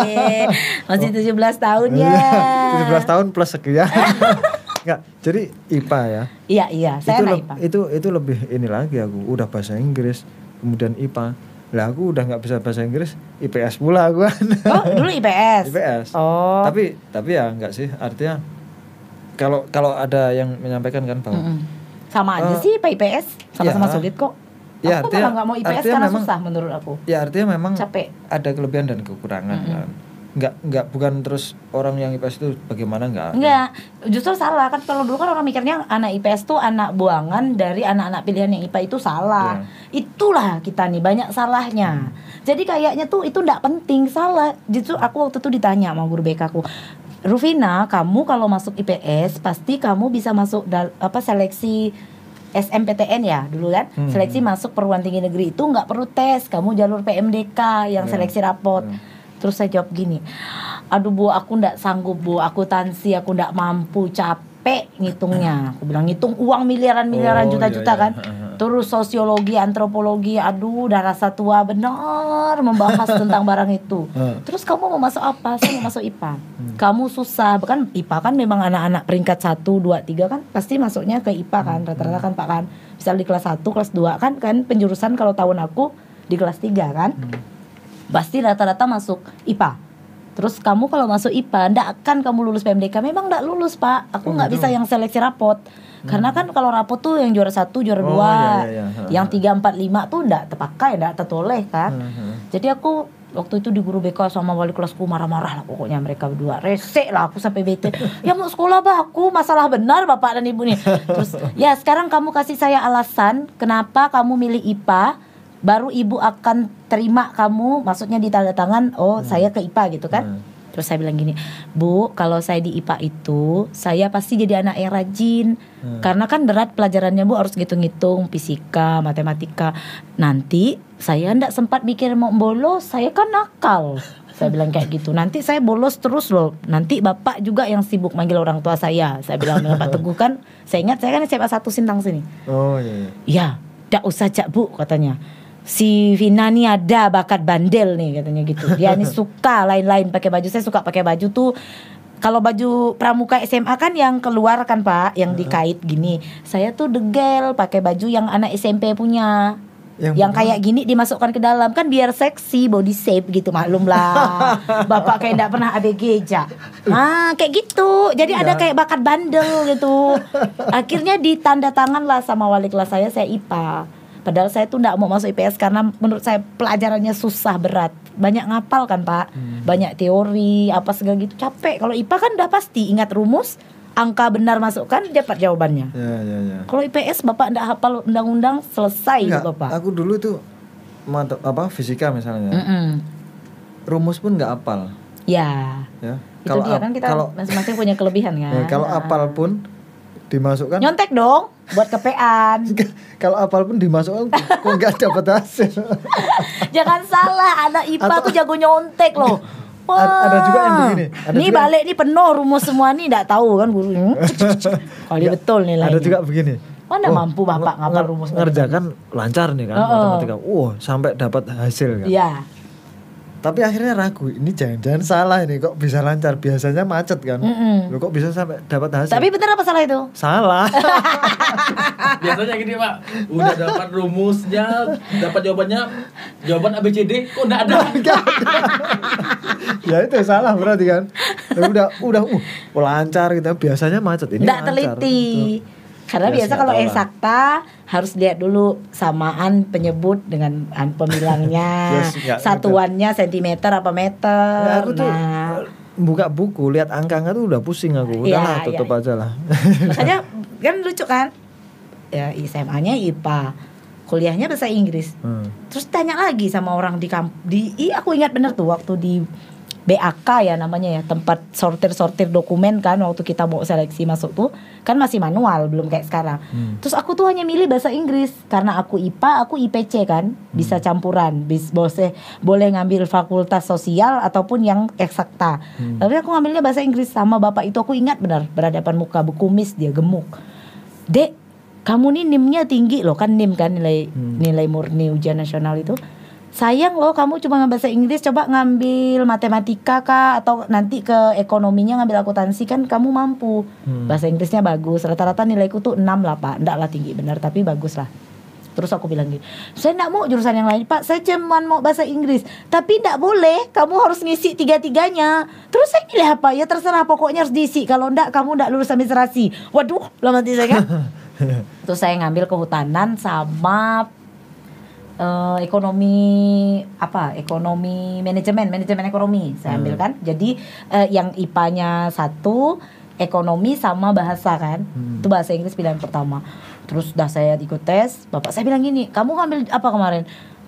(laughs) Masih 17 tahun ya. (laughs) Iya, 17 tahun plus sekian. Nggak, jadi IPA ya. Iya, iya, saya itu, IPA. itu itu lebih ini lagi aku udah bahasa Inggris kemudian IPA lah aku udah nggak bisa bahasa Inggris IPS pula aku kan Oh, dulu IPS. IPS Oh. tapi tapi ya nggak sih artinya kalau kalau ada yang menyampaikan kan bahwa Mm-mm. Sama aja Eh, sih IPA IPS, sama-sama ya. sulit kok. Ya, aku artinya- malah nggak mau IPS karena memang- susah menurut aku. ya artinya memang Capek. ada kelebihan dan kekurangan Mm-mm. kan nggak nggak bukan terus orang yang IPS itu bagaimana nggak ada. Enggak, justru salah kan kalau dulu kan orang mikirnya anak IPS tuh anak buangan dari anak-anak pilihan yang IPA itu salah. Itulah kita nih banyak salahnya. Jadi kayaknya tuh itu enggak penting, salah. Justru aku waktu itu ditanya sama guru BK aku, Rufina, kamu kalau masuk IPS pasti kamu bisa masuk dal- apa seleksi SMPTN ya dulu kan Hmm. seleksi masuk perguruan tinggi negeri itu nggak perlu tes kamu jalur PMDK yang Ya. seleksi rapot Ya. Terus saya jawab gini, aduh bu aku ndak sanggup bu, aku tansi, aku ndak mampu, capek ngitungnya. Aku bilang ngitung uang miliaran-miliaran Oh, juta-juta iya, iya. kan. Terus sosiologi, antropologi, aduh udah rasa tua benar membahas (laughs) tentang barang itu. Hmm. Terus kamu mau masuk apa? Saya mau masuk IPA. Kamu susah, bahkan IPA kan memang anak-anak peringkat 1, 2, 3 kan pasti masuknya ke IPA kan, rata-rata kan Pak kan. Misal di kelas 1, kelas 2 kan kan penjurusan kalau tahun aku di kelas 3 kan pasti rata-rata masuk IPA. Terus kamu kalau masuk IPA, ndak akan kamu lulus PMDK. Memang ndak lulus pak. Aku Oh, nggak gitu. bisa yang seleksi rapot. Karena kan kalau rapot tuh yang juara satu, juara Oh, dua, iya, iya, iya. yang tiga, empat, lima tuh ndak terpakai, ndak tertoleh kan. Hmm, hmm. Jadi aku waktu itu di guru BK sama wali kelasku marah-marah lah pokoknya mereka berdua resek lah aku sampai bete ya mau sekolah bah aku masalah benar bapak dan ibu nih terus ya sekarang kamu kasih saya alasan kenapa kamu milih IPA baru ibu akan terima kamu maksudnya di tanda tangan oh saya ke IPA gitu kan? Hmm. terus saya bilang gini bu kalau saya di IPA itu saya pasti jadi anak yang rajin. Hmm. karena kan berat pelajarannya bu harus ngitung-ngitung fisika matematika. Nanti saya ndak sempat mikir mau bolos saya kan nakal. Saya bilang kayak gitu. Nanti saya bolos terus loh. Nanti bapak juga yang sibuk manggil orang tua saya. Saya bilang dengan Pak Teguh kan. Saya ingat saya kan SMA satu Sintang sini. Oh iya, iya. Ya, tidak usah cak bu katanya. Si Vina nih ada bakat bandel nih katanya gitu. Dia nih (laughs) suka lain-lain pakai baju. Saya suka pakai baju tuh. Kalau baju pramuka SMA kan yang keluar kan pak, yang dikait gini. Saya tuh degel pakai baju yang anak SMP punya. Yang Yang, bener. kayak gini dimasukkan ke dalam kan biar seksi body shape gitu maklum lah (laughs) bapak kayak tidak pernah ABG ja ah kayak gitu jadi ada Iya. kayak bakat bandel gitu akhirnya ditanda tangan lah sama wali kelas saya saya IPA padahal saya tuh tidak mau masuk IPS karena menurut saya pelajarannya susah berat. Banyak ngapal kan pak? Banyak teori apa segala gitu. Capek. Kalau IPA kan udah pasti ingat rumus angka benar masukkan dapat jawabannya. Ya ya ya. Kalau IPS bapak tidak hafal undang-undang selesai Enggak, bapak aku dulu itu mata apa fisika misalnya. Mm-mm. rumus pun nggak apal. Ya, ya. Itu dia ap- kan kita kalau masing-masing punya kelebihan (laughs) kan. ya, kalau Nah. apal pun dimasukkan nyontek dong buat kepean. (laughs) kalau apal pun dimasukkan kok nggak dapat hasil (laughs) Jangan salah, anak IPA Atau- tuh jago nyontek loh. (laughs) Ada- ada juga yang begini, ada nih juga- balik nih penuh rumus semua nih enggak tahu kan guru. Kali Nggak, betul nilainya. ada juga begini Mana mampu bapak ngapal rumus ngerjakan lancar nih kan Oh, oh. matematika wah sampai dapat hasil kan Iya. Tapi akhirnya ragu ini jangan-jangan salah ini kok bisa lancar biasanya macet kan Mm-mm. Loh, kok bisa sampai dapat hasil Tapi bener apa salah itu? salah (laughs) Biasanya gini pak, udah dapat rumusnya, dapat jawabannya, jawaban ABCD, kok nggak ada? (laughs) ya itu salah berarti kan udah udah uh oh, lancar gitu biasanya macet ini Enggak lancar. teliti. Gitu. Karena Ya, biasa kalau lah. eksakta harus lihat dulu samaan penyebut dengan an- pemilangnya, (laughs) Yes, satuannya sentimeter apa meter. Ya, aku tuh nah, buka buku lihat angka-angka tuh udah pusing aku Iya, udahlah iya, tutup iya. aja lah (laughs) makanya (laughs) kan lucu kan? Ya SMA-nya IPA, kuliahnya bahasa Inggris. Hmm. Terus tanya lagi sama orang di kamp di i aku ingat bener tuh waktu di BAK ya namanya ya tempat sortir-sortir dokumen kan waktu kita mau seleksi masuk tuh kan masih manual belum kayak sekarang. Hmm. Terus aku tuh hanya milih bahasa Inggris karena aku IPA, aku IPC kan bisa campuran, bis boleh boleh ngambil fakultas sosial ataupun yang eksakta. Tapi aku ngambilnya bahasa Inggris sama bapak itu aku ingat benar berhadapan muka bekumis dia gemuk. Dek, kamu nih NIM-nya tinggi loh kan NIM kan nilai nilai murni ujian nasional itu. Sayang loh kamu cuma bahasa Inggris coba ngambil matematika kah atau nanti ke ekonominya ngambil akuntansi kan kamu mampu. Bahasa Inggrisnya bagus. Rata-rata nilaiku tuh 6 lah, Pak. Enggak lah tinggi benar tapi bagus lah. Terus aku bilang gini, saya enggak mau jurusan yang lain, Pak. Saya cuma mau bahasa Inggris. Tapi enggak boleh, kamu harus ngisi tiga-tiganya. Terus saya pilih apa? Ya terserah, pokoknya harus diisi. Kalau enggak, kamu enggak lulus administrasi. Waduh, lama mati saya kan. (laughs) Terus saya ngambil kehutanan sama eh, ekonomi apa? Ekonomi manajemen, manajemen ekonomi. Saya ambil kan. Jadi eh, yang IPA-nya satu, ekonomi sama bahasa kan. Itu bahasa Inggris pilihan pertama. Terus dah saya ikut tes, bapak saya bilang gini, kamu ngambil apa kemarin?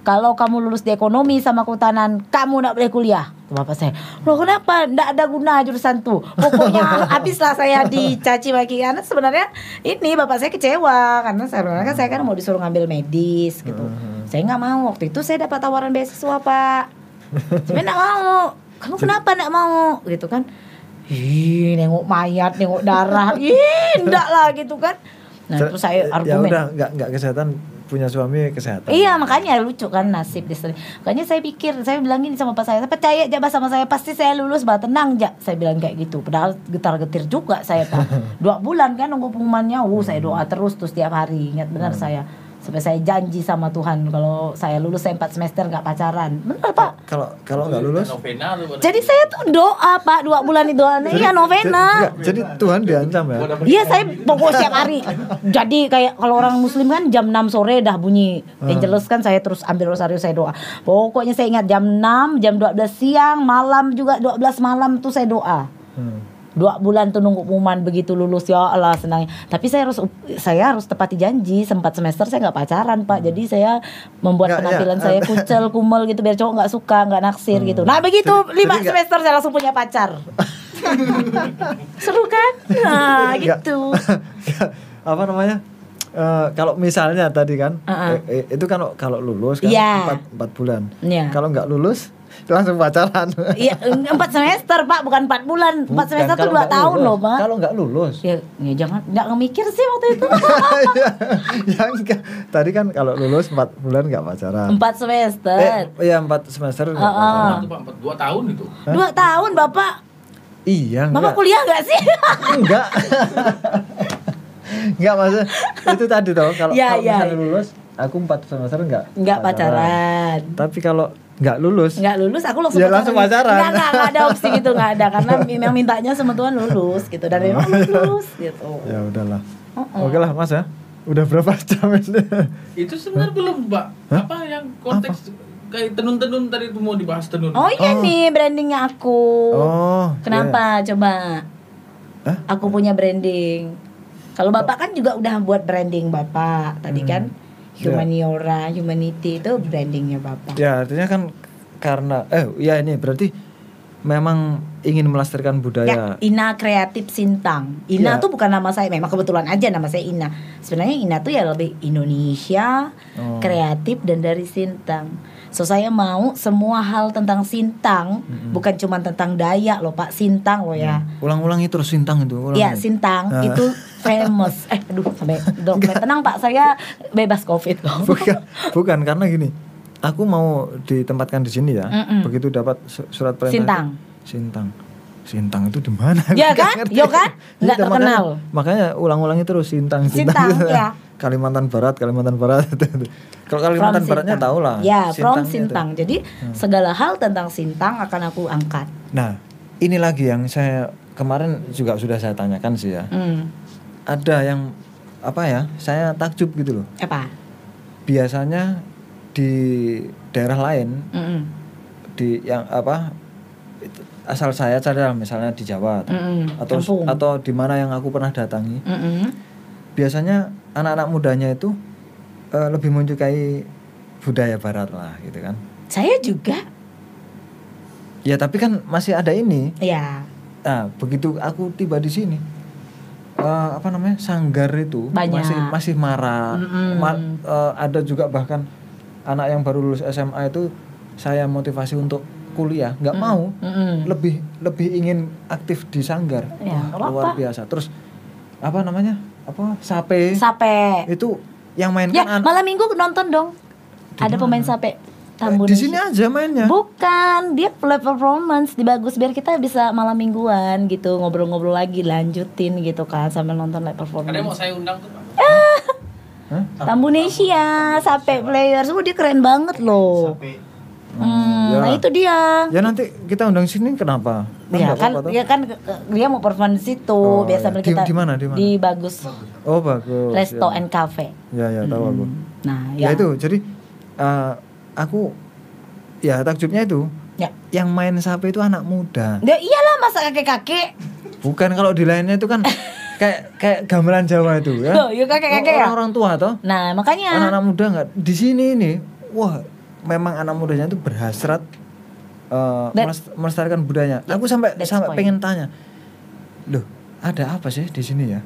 Kalau kamu lulus di ekonomi sama kehutanan, kamu nggak boleh kuliah. Bapak saya, loh kenapa? Nggak ada guna jurusan tuh. Pokoknya (laughs) habislah saya dicaci maki karena sebenarnya ini bapak saya kecewa karena sebenarnya kan saya kan mau disuruh ngambil medis gitu. Saya nggak mau waktu itu saya dapat tawaran beasiswa pak. Cuma nggak mau. Kamu kenapa nggak mau? Gitu kan? Ih, nengok mayat, nengok darah. Ih, enggak lah gitu kan. Nah, terus saya ya argumen. udah nggak nggak kesehatan punya suami kesehatan. Iya makanya lucu kan nasib di sini. Makanya saya pikir saya bilang gini sama pas saya, "Saya percaya aja sama saya pasti saya lulus bah tenang aja. Saya bilang kayak gitu. Padahal getar getir juga saya pak. (laughs) Dua bulan kan nunggu pengumumannya. Uh saya doa terus terus tiap hari. Ingat benar saya. Sampai saya janji sama Tuhan kalau saya lulus saya empat semester nggak pacaran. Benar pak. Kalau kalau nggak lulus, Novena. Jadi saya tuh doa pak dua bulan itu. Iya novena. Jadi Tuhan diancam ya. Iya saya pokok setiap hari. Jadi kayak kalau orang muslim kan jam 6 sore dah bunyi Angelus kan saya terus ambil rosario saya doa. Pokoknya saya ingat jam 6, jam 12 siang, malam juga 12 malam tuh saya doa. Hmm. Dua bulan tuh nunggu pengumuman begitu lulus ya Allah senangnya. Tapi saya harus saya harus tepati janji sempat semester saya nggak pacaran pak. Jadi saya membuat Nggak, penampilan ya. saya kucel kumel gitu biar cowok nggak suka nggak naksir gitu. Nah begitu Jadi- lima jadi semester saya langsung punya pacar. (laughs) Seru kan? Nah gitu. apa namanya? Eh, kalau misalnya tadi kan, Uh-uh. eh, eh, itu kan kalau lulus kan Iya. empat, empat bulan. Iya. Kalau nggak lulus (laughs) langsung pacaran. Iya, empat semester pak, bukan empat bulan. Empat semester tuh dua tahun lulus. loh pak. Kalau nggak lulus, Ya, ya jangan, nggak mikir sih waktu itu. (laughs) ya enggak. Tadi kan kalau lulus empat bulan nggak pacaran. empat semester, Eh, iya empat semester pacaran. Pak, empat dua tahun itu. dua tahun bapak. Iya, Bapak enggak. kuliah nggak sih? Enggak. enggak (laughs) maksud itu tadi toh kalau Ya, kalau ya. misalnya lulus aku empat semester enggak Nggak pacaran. Tapi kalau enggak lulus Nggak lulus, aku langsung Ya, langsung pacaran. Nggak, nggak, nggak ada opsi gitu, nggak ada. Karena (laughs) memang mintanya sama Tuhan lulus gitu. Dan memang lulus gitu. ya udahlah. Uh-uh. Oke lah Mas ya. Udah berapa (laughs) jam ini? Itu sebenarnya belum, Mbak. Apa yang konteks kayak tenun-tenun tadi itu mau dibahas tenun. Oh iya nih brandingnya aku. Oh. Kenapa? Coba. Hah? Aku punya branding. Kalau bapak kan juga udah buat branding bapak tadi Hmm. kan. Ya. Humaniora, humanity itu brandingnya bapak. Ya artinya kan karena eh ya ini berarti memang ingin melestarikan Ya, budaya. Ina Kreatif Sintang. Ina Ya. tuh bukan nama saya, memang kebetulan aja nama saya Ina. Sebenarnya Ina tuh ya lebih Indonesia, Oh. kreatif dan dari Sintang. So saya mau semua hal tentang Sintang, bukan cuma tentang Dayak loh Pak, Sintang loh ya. Ulang-ulangi terus sintang itu. Iya Sintang Ah. itu famous. (laughs) Eh aduh sampai dokter tenang Pak saya bebas covid kok. (laughs) bukan bukan karena gini aku mau ditempatkan di sini ya Mm-mm. begitu dapat su- surat perintah Sintang. itu, Sintang Sintang itu di mana Ya kan? ngerti. Yo kan? Nggak Iya, makanya- terkenal. makanya ulang-ulangi terus Sintang Sintang, (laughs) ya. Kalimantan Barat Kalimantan Barat (laughs) kalau Kalimantan From Baratnya Sintang. tahu lah Ya, from Sintangnya itu. Sintang. Jadi segala hal tentang Sintang akan aku angkat. nah ini lagi yang saya kemarin juga sudah saya tanyakan sih ya Hmm. ada yang apa ya saya takjub gitu loh Apa? biasanya di daerah lain Mm-mm. di yang apa itu, asal saya cadar misalnya di Jawa atau Mm-mm. atau, Kampung. atau di mana yang aku pernah datangi Mm-mm. biasanya anak-anak mudanya itu eh, lebih menyukai budaya barat lah gitu kan Saya juga. Ya tapi kan masih ada ini. Ya, Nah, begitu aku tiba di sini, eh, apa namanya sanggar itu Banyak. masih masih marah. Mm-mm. Ma- eh, ada juga bahkan anak yang baru lulus SMA itu saya motivasi untuk kuliah, nggak mau, Mm-mm. lebih lebih ingin aktif di sanggar. Ya, Wah, luar biasa. Terus apa namanya? Apa sape? Sape. itu yang main Ya, kan an- malam minggu nonton dong. Ada pemain sape Tambun. Eh, di sini aja mainnya. Bukan, dia play performance di bagus biar kita bisa malam mingguan gitu ngobrol-ngobrol lagi lanjutin gitu kan sambil nonton live Ada yang mau performance. saya undang tuh Pak. Hah? Tambunesia, Sape Players, oh dia keren banget loh. Hmm, ya. nah itu dia. Ya nanti kita undang sini kenapa? Ya nggak kan, toh. ya kan dia mau performance situ Oh, biasa iya. Di- kita di mana, di mana? bagus Oh bagus. resto ya. and cafe. Ya ya tahu aku. Nah, Ya, ya, itu jadi eh, aku ya takjubnya itu Ya. yang main sapi itu anak muda. Ya iyalah masa kakek-kakek. Bukan kalau di lainnya itu kan (laughs) kayak kayak gamelan Jawa itu ya. Oh, ya kakek-kakek ya? Orang-orang tua toh. Nah, makanya Anak-anak muda nggak di sini ini. Wah, memang anak mudanya itu berhasrat That- melest- melestarikan budayanya. Aku sampai sampai point. pengen tanya. Loh, ada apa sih di sini ya?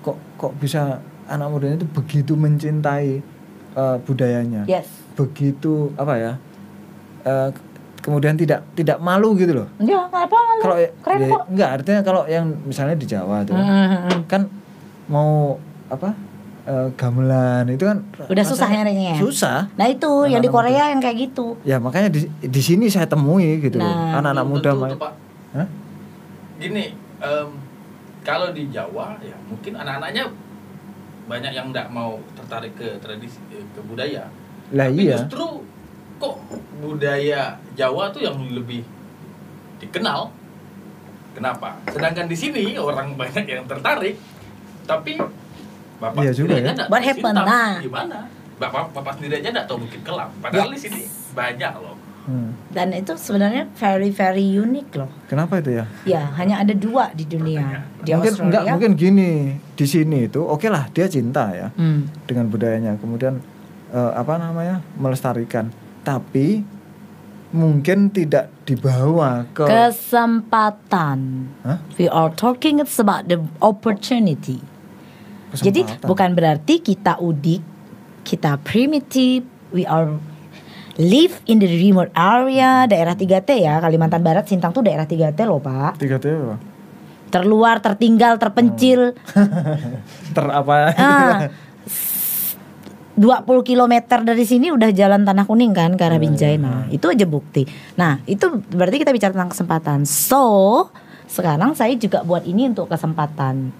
Kok kok bisa anak mudanya itu begitu mencintai eh, budayanya? yes. Begitu apa ya? eh, kemudian tidak tidak malu gitu loh. Ya, nggak apa malu. Kalau Keren ya, kok. enggak artinya kalau yang misalnya di Jawa tuh Mm-mm. kan mau apa? Eh, gamelan itu kan Udah susah nyarinya ya? Susah. Nah itu yang di Korea yang kayak gitu. Ya makanya di di sini saya temui gitu. Nah, Anak-anak Belum muda tentu main. tuh, Pak. Hah? Gini, em, kalau di Jawa ya mungkin anak-anaknya banyak yang nggak mau tertarik ke tradisi ke budaya. Lah Tapi iya. justru kok budaya Jawa tuh yang lebih dikenal. Kenapa? Sedangkan di sini orang (laughs) banyak yang tertarik, tapi bapak Iya juga sendiri ya. aja nggak What tahu happened? Nah. Gimana? Bapak bapak sendiri aja nggak tahu Bukit Kelam. Padahal di sini banyak loh. Hmm. Dan itu sebenarnya very very unik loh. Kenapa itu ya? Ya, hanya ada dua di dunia. Di mungkin Australia. enggak mungkin gini di sini itu oke lah dia cinta ya Hmm. dengan budayanya kemudian eh, apa namanya melestarikan tapi mungkin tidak dibawa ke Kesempatan. Hah? We are talking it's about the opportunity. Jadi Kesempatan. bukan berarti kita udik, kita primitive, we are live in the remote area, daerah 3T ya, Kalimantan Barat, Sintang tuh daerah 3T loh Pak. tiga T apa? Terluar, tertinggal, terpencil. (laughs) ter apa Ah, 20 km dari sini udah jalan tanah kuning kan ke arah Binjai. Nah, itu aja bukti. Nah, itu berarti kita bicara tentang kesempatan. So, sekarang saya juga buat ini untuk kesempatan.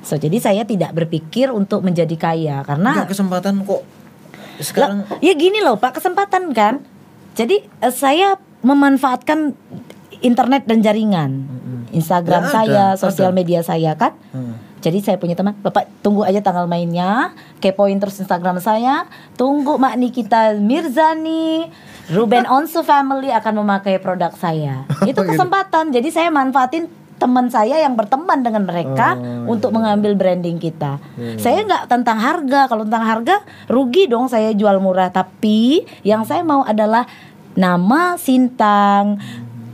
So, jadi saya tidak berpikir untuk menjadi kaya karena Enggak kesempatan kok sekarang Lah, ya gini loh Pak, kesempatan kan. Jadi eh, saya memanfaatkan internet dan jaringan. Instagram Ya, ada, saya, sosial ada. media saya kan. Hmm. Jadi saya punya teman, Bapak tunggu aja tanggal mainnya, kepoin terus Instagram saya, tunggu Mak Nikita Mirzani, Ruben (laughs) Onsu Family akan memakai produk saya. (laughs) Itu Gitu. kesempatan. Jadi saya manfaatin teman saya yang berteman dengan mereka Oh, untuk mengambil branding kita. Iya, iya. Saya nggak tentang harga. Kalau tentang harga rugi dong saya jual murah. Tapi yang saya mau adalah nama Sintang,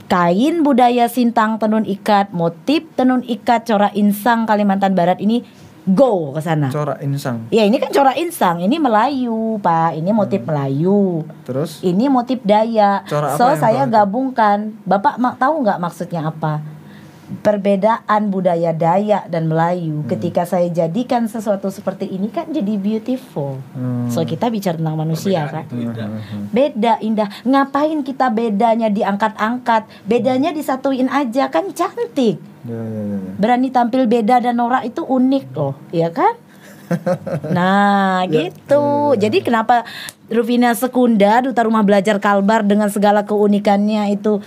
kain budaya Sintang tenun ikat, motif tenun ikat corak insang Kalimantan Barat ini go ke sana. corak insang Ya ini kan corak insang, ini Melayu pak, ini motif Melayu, terus ini motif Dayak. Corak apa so yang saya itu? gabungkan, bapak mak tahu nggak maksudnya apa? Perbedaan budaya Dayak dan Melayu. Hmm. Ketika saya jadikan sesuatu seperti ini kan jadi beautiful. Hmm. So kita bicara tentang manusia kan. Perbedaan itu indah. Beda indah. Ngapain kita bedanya diangkat-angkat? Bedanya disatuin aja kan cantik. ya, ya, ya, ya. Berani tampil beda dan norak itu unik loh, ya kan? (laughs) Nah, Ya, gitu. Jadi kenapa Rufina Sekunda duta rumah belajar Kalbar dengan segala keunikannya itu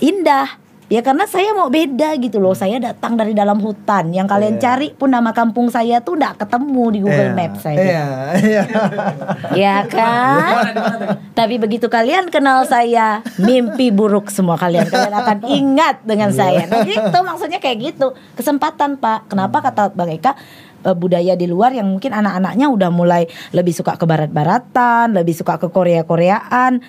indah? Ya karena saya mau beda gitu loh. Saya datang dari dalam hutan. Yang kalian Iya. cari pun nama kampung saya tuh nggak ketemu di Google Iya, Maps saya. Iya, iya. Ya kan? Tapi begitu kalian kenal saya, mimpi buruk semua kalian. Kalian akan ingat dengan saya. Nah, gitu maksudnya kayak gitu. Kesempatan, Pak. Kenapa kata Bang Eka eh, budaya di luar yang mungkin anak-anaknya udah mulai lebih suka ke barat-baratan, lebih suka ke Korea-Koreaan.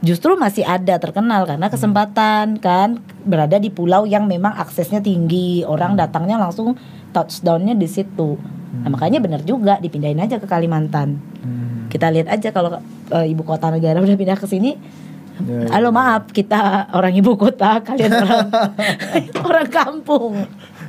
Justru masih ada terkenal karena kesempatan kan berada di pulau yang memang aksesnya tinggi. Orang datangnya langsung touchdownnya di situ. Nah, makanya benar juga dipindahin aja ke Kalimantan. Hmm. kita lihat aja kalau eh, ibu kota negara (laughs) udah pindah ke sini. Ya, ya. halo maaf kita orang ibu kota kalian orang (laughs) (laughs) orang kampung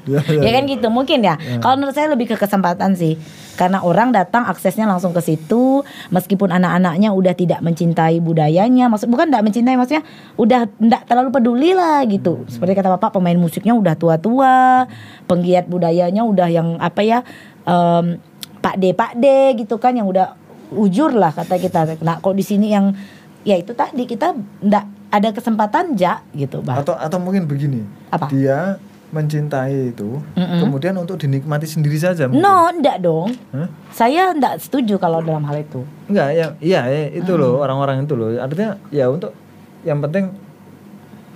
Ya, ya, (laughs) ya kan gitu mungkin ya. Kalau menurut saya lebih ke kesempatan sih. Karena orang datang aksesnya langsung ke situ, meskipun anak-anaknya udah tidak mencintai budayanya, maksud bukan tidak mencintai maksudnya udah tidak terlalu peduli lah gitu. Seperti kata bapak pemain musiknya udah tua-tua, penggiat budayanya udah yang apa ya, em, Pak D Pak D gitu kan yang udah ujur lah kata kita. Nah kok di sini yang ya itu tadi kita ndak ada kesempatan ja gitu bah. atau atau mungkin begini Apa? dia mencintai itu Mm-mm. kemudian untuk dinikmati sendiri saja mungkin. No, ndak dong. Hah? Saya ndak setuju kalau dalam hal itu. enggak ya iya ya, itu loh orang-orang itu loh artinya ya untuk yang penting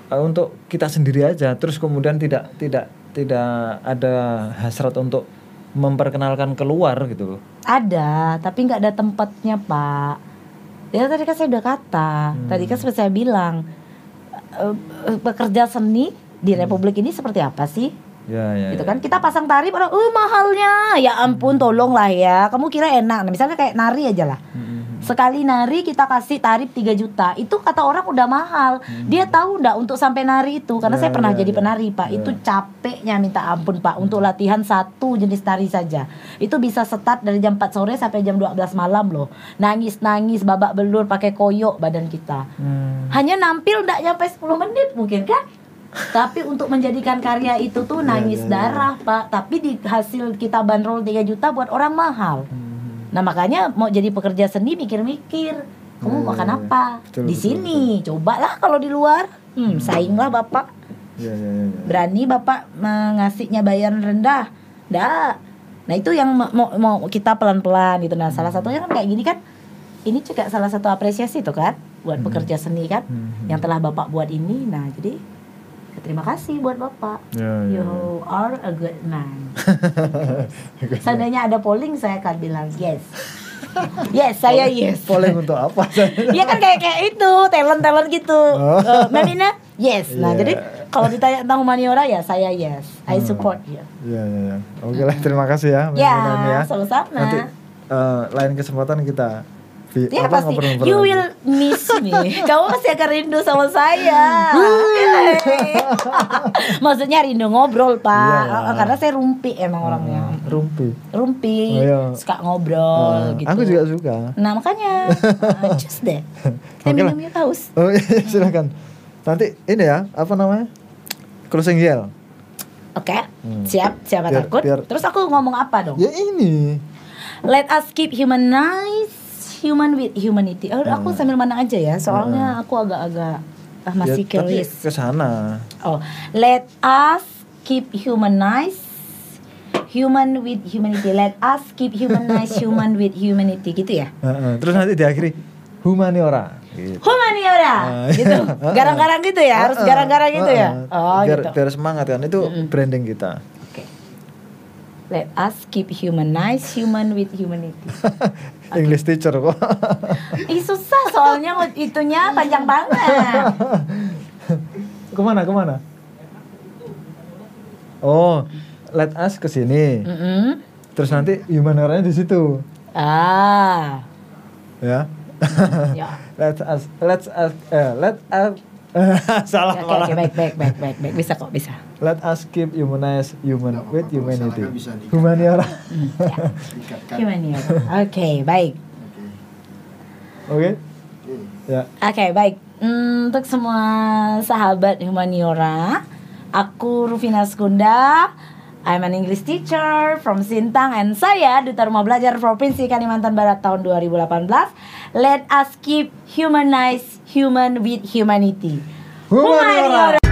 uh, untuk kita sendiri aja terus kemudian tidak tidak tidak ada hasrat untuk memperkenalkan keluar gitu loh Ada, tapi nggak ada tempatnya, Pak. Ya tadi kan saya udah kata, tadi kan seperti saya bilang, eh, eh, pekerja seni di Republik ini seperti apa sih? ya ya gitu ya. kan kita pasang tarif orang, oh mahalnya, ya ampun, tolonglah ya. Kamu kira enak? Nah, misalnya kayak nari aja lah. Mm-mm. Sekali nari kita kasih tarif 3 juta. Itu kata orang udah mahal. Dia tahu ndak untuk sampai nari itu karena Ya, saya pernah ya, jadi ya. penari, Pak. Ya. Itu capeknya minta ampun, Pak, untuk latihan satu jenis tari saja. Itu bisa start dari jam 4 sore sampai jam 12 malam loh. Nangis-nangis babak belur pakai koyok badan kita. Hmm. Hanya nampil ndak nyampe 10 menit mungkin kan? Tapi untuk menjadikan karya itu tuh nangis ya, ya. darah, Pak. Tapi di hasil kita bandrol 3 juta buat orang mahal. Hmm. Nah makanya mau jadi pekerja seni mikir-mikir kamu Iya, makan iya, apa Betul, di betul, sini cobalah kalau di luar hmm, sainglah bapak ya ya, ya. berani bapak mengasihnya bayaran rendah dah nah itu yang mau, mau- kita pelan-pelan gitu nah salah satunya kan kayak gini kan ini juga salah satu apresiasi tuh kan buat pekerja seni kan Hmm. yang telah bapak buat ini nah jadi terima kasih buat bapak Ya, ya, you are a good man (laughs) seandainya ada polling saya akan bilang yes yes saya yes polling untuk apa (laughs) Iya kan kayak kayak itu talent talent gitu. Oh. Eh, Melina yes. Nah Iya. jadi kalau ditanya tentang humaniora ya saya yes. I support you. ya ya ya oke lah terima kasih ya Mbak Ya, Nani ya sama-sama. nanti eh, lain kesempatan kita vi- Ya apa, pasti ngobrol-ngobrol you lagi. will miss me. (laughs) Kamu pasti akan rindu sama saya. (laughs) Maksudnya rindu ngobrol pak. Eh, Karena saya rumpi emang orangnya. rumpi Rumpi, Oh, iya. suka ngobrol Eh, gitu. aku juga suka Nah makanya, uh, (laughs) just deh. Kita Oke lah. minum yuk haus. oh iya silakan nanti ini ya apa namanya closing yell Oke, Hmm. siap, siapa Biar- takut? biar- Terus aku ngomong apa dong? ya ini Let us keep humanize human with humanity. Oh, aku sambil mana aja ya, soalnya aku agak-agak ah, masih ya, curious. ke sana Oh, let us keep humanize human with humanity. Let us keep humanize (laughs) human with humanity gitu ya. Heeh, terus nanti diakhiri humaniora gitu. Humaniora, Ah, gitu. (laughs) Garang-garang gitu ya, harus garang-garang gitu ya. Oh, biar, gitu. biar semangat kan itu branding kita. Let us keep humanize human with humanity. (laughs) English teacher kok (laughs) Ih susah soalnya itunya panjang banget. (laughs) ke mana ke mana oh let us ke sini Mm-mm. terus nanti humanioranya di situ Ah, ya ya. let us let us eh, let us (laughs) salah Oke, oke, malah baik, baik, baik, baik, baik, bisa kok, bisa. let us keep humanize human Nggak with humanity humaniora Hmm, ya. Ya? Oke, baik. Oke. oke Oke. ya Oke, baik. Hmm, untuk semua sahabat humaniora, aku Rufina Skunda. I'm an English teacher from Sintang and saya Duta Rumah Belajar Provinsi Kalimantan Barat tahun 2018. Let us keep humanize human with humanity. Humaniora.